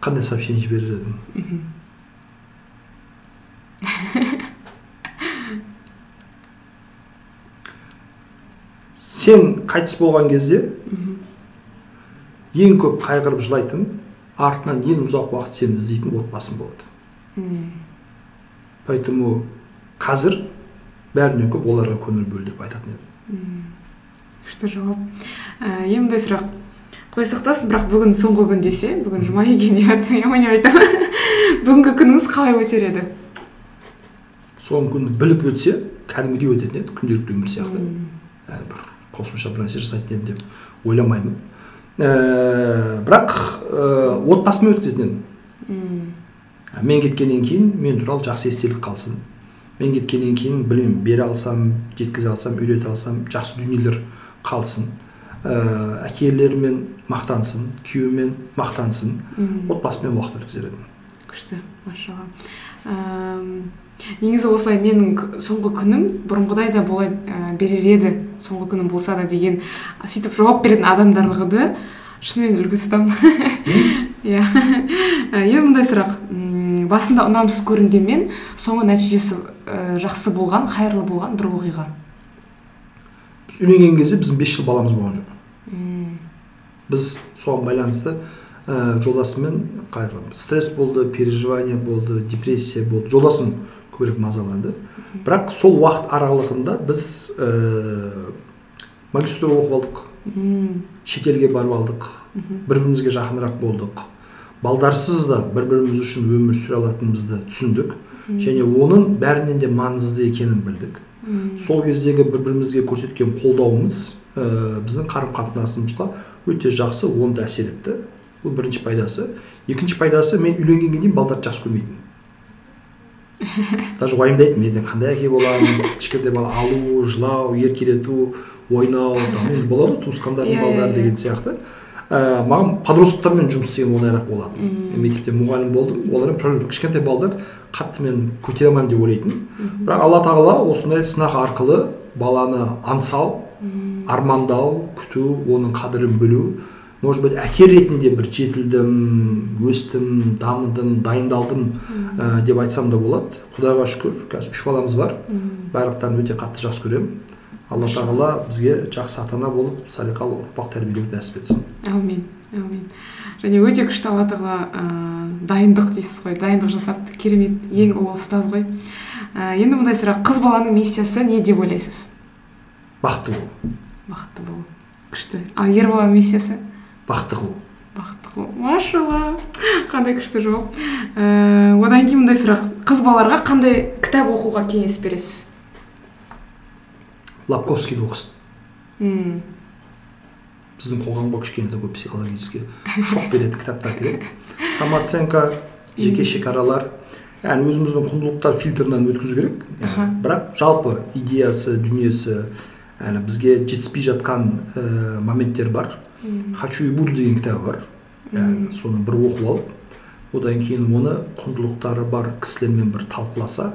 Қандай сообщение жіберер едім? Сен қайтыс болған кезде ең көп қайғырып жылайтын артынан ең ұзақ уақыт сені іздейтін отбасың болады. М, поэтому қазір бәрінен көп оларға көңіл бөл деп айтатын едім. Күшті жауап. Ә, мындай сұрақ. Құдай сақтасын бірақ бүгін соңғы күн десе бүгін жұма екен деп жатсаң деп айтамын. Бүгінгі күніңіз қалай өтер еді? Соңғы күнді біліп өтсе кәдімгідей өтетін еді күнделікті өмір сияқты. Yani бір қосымша бір нәрсе жасайтын едім деп ойламаймын. Ә, бірақ ә, отбасымен өткізетін едім ә, мен кеткеннен кейін мен туралы жақсы естелік қалсын. Мен кеткеннен кейін білмеймін бере алсам жеткізе алсам үйрете алсам жақсы дүниелер қалсын. Ә, әкелерімен мақтансын күйеуімен мақтансын. Отбасымен уақыт өткізер едім. Күшті машалла. Негізі осылай менің соңғы күнім бұрынғыдай да бола ә, берер еді соңғы күнім болса да деген сөйтіп жауап беретін адамдарды шынымен үлгі тұтамын. Иә. Ә, енді мындай сұрақ. М, басында ұнамсыз көрінгенмен соңғы нәтижесі ә, жақсы болған қайырлы болған бір оқиға. Біз үйленген кезде біздің бес жыл баламыз болған жоқ. Біз соған байланысты ә, жолдасыммен стресс болды переживание болды депрессия болды. Жолдасым көбірек мазаланды. Бірақ сол уақыт аралығында біз ә, магистратура оқып алдық. Шетелге барып алдық. Бір бірімізге жақынырақ болдық. Балдарсыз да бір біріміз үшін өмір сүре алатынымызды түсіндік. Және оның бәрінен де маңызды екенін білдік. Сол кездегі бір бірімізге көрсеткен қолдауымыз ә, біздің қарым қатынасымызға өте жақсы оңды әсер етті. Бұл бірінші пайдасы екінші пайдасы мен үйленгенге дейін балдарды жақсы көрмейтінмін даже уайымдайтынмын ертең қандай әке боламын кішкентай бала алу жылау еркелету ойнау там енді болады ғой туысқандардың балдары деген сияқты ә, маған подростктермен жұмыс істеген оңайырақ болады Мм. мен мектепте мұғалім болдым олармен проблема кішкентай балдар қатты мен көтере алмаймын деп ойлайтынмын бірақ алла тағала осындай сынақ арқылы баланы аңсау армандау күту оның қадірін білу может быть әке ретінде бір жетілдім өстім дамыдым дайындалдым ә, деп айтсам да болады. Құдайға шүкір қазір үш баламыз бар. Барлықтарын өте қатты жақсы көремін. Алла тағала бізге жақсы ата ана болып салиқалы ұрпақ тәрбиелеуді нәсіп етсін. Әумин әумин. Және өте күшті алла тағала ә, дайындық дейсіз ғой. Дайындық жасап керемет ең ұлы ұстаз ғой. Ә, енді мындай сұрақ. Қыз баланың миссиясы не деп ойлайсыз? Бақытты болу. Бақытты болу. Күшті. Ал ер баланың миссиясы? Бақытты қылу бақытты болу машалла. Қандай күшті жауап ә, одан кейін мындай сұрақ. Қыз балаларға қандай кітап оқуға кеңес бересіз? Лобковскийді оқысын. М, біздің қоғамға кішкене такой психологический шок беретін кітаптар керек. Самооценка жеке шекаралар. Яғни өзіміздің құндылықтар фильтрінен өткізу керек. Бірақ жалпы идеясы дүниесі яғни бізге жетіспей жатқан ә, моменттер бар. Хочу и буду деген кітабы бар. Яғни соны бір оқып алып одан кейін оны құндылықтары бар кісілермен бір талқыласа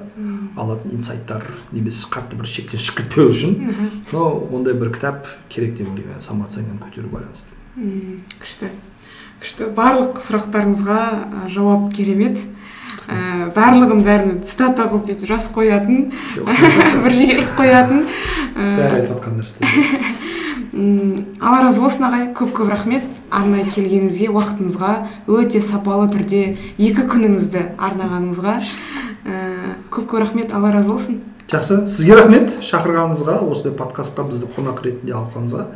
алатын инсайттар немесе қатты бір шектен шығып кетпеу үшін но ондай бір кітап керек деп ойлаймын. Самооценканы көтеру байланысты. Күшті. Күшті. Барлық сұрақтарыңызға жауап керемет. Ә, барлығын бәрін цитата қылып бүйтіп жазып қоятын бір жерге іліп қоятын. Бәрі ә, айтып жатқан нәрсе. Алла разы болсын ағай. Көп көп рахмет. Арнайы келгеніңізге уақытыңызға өте сапалы түрде екі күніңізді арнағаныңызға. Ә, көп көп рахмет. Алла разы болсын. Жақсы. Сізге рахмет. Шақырғаныңызға осындай подкастқа бізді қонақ ретінде алғаныңызға.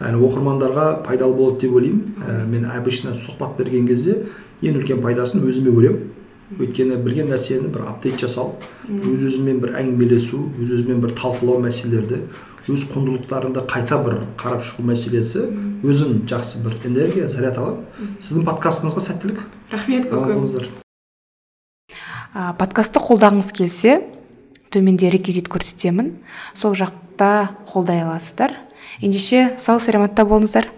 Яғни оқырмандарға пайдалы болады деп ойлаймын. Ә, мен обычно сұхбат берген кезде ең үлкен пайдасын өзіме көремін. Өйткені білген нәрсені бір апдейт жасау өз өзімен бір әңгімелесу өз өзімен бір талқылау мәселелерді өз құндылықтарыңды қайта бір қарап шығу мәселесі өзім жақсы бір энергия заряд аламын сіздің подкастыңызға сәттілік. Рахмет көп подкастты қолдағыңыз келсе төменде реквизит көрсетемін. Сол жақта қолдай аласыздар. Ендеше сау саламатта болыңыздар.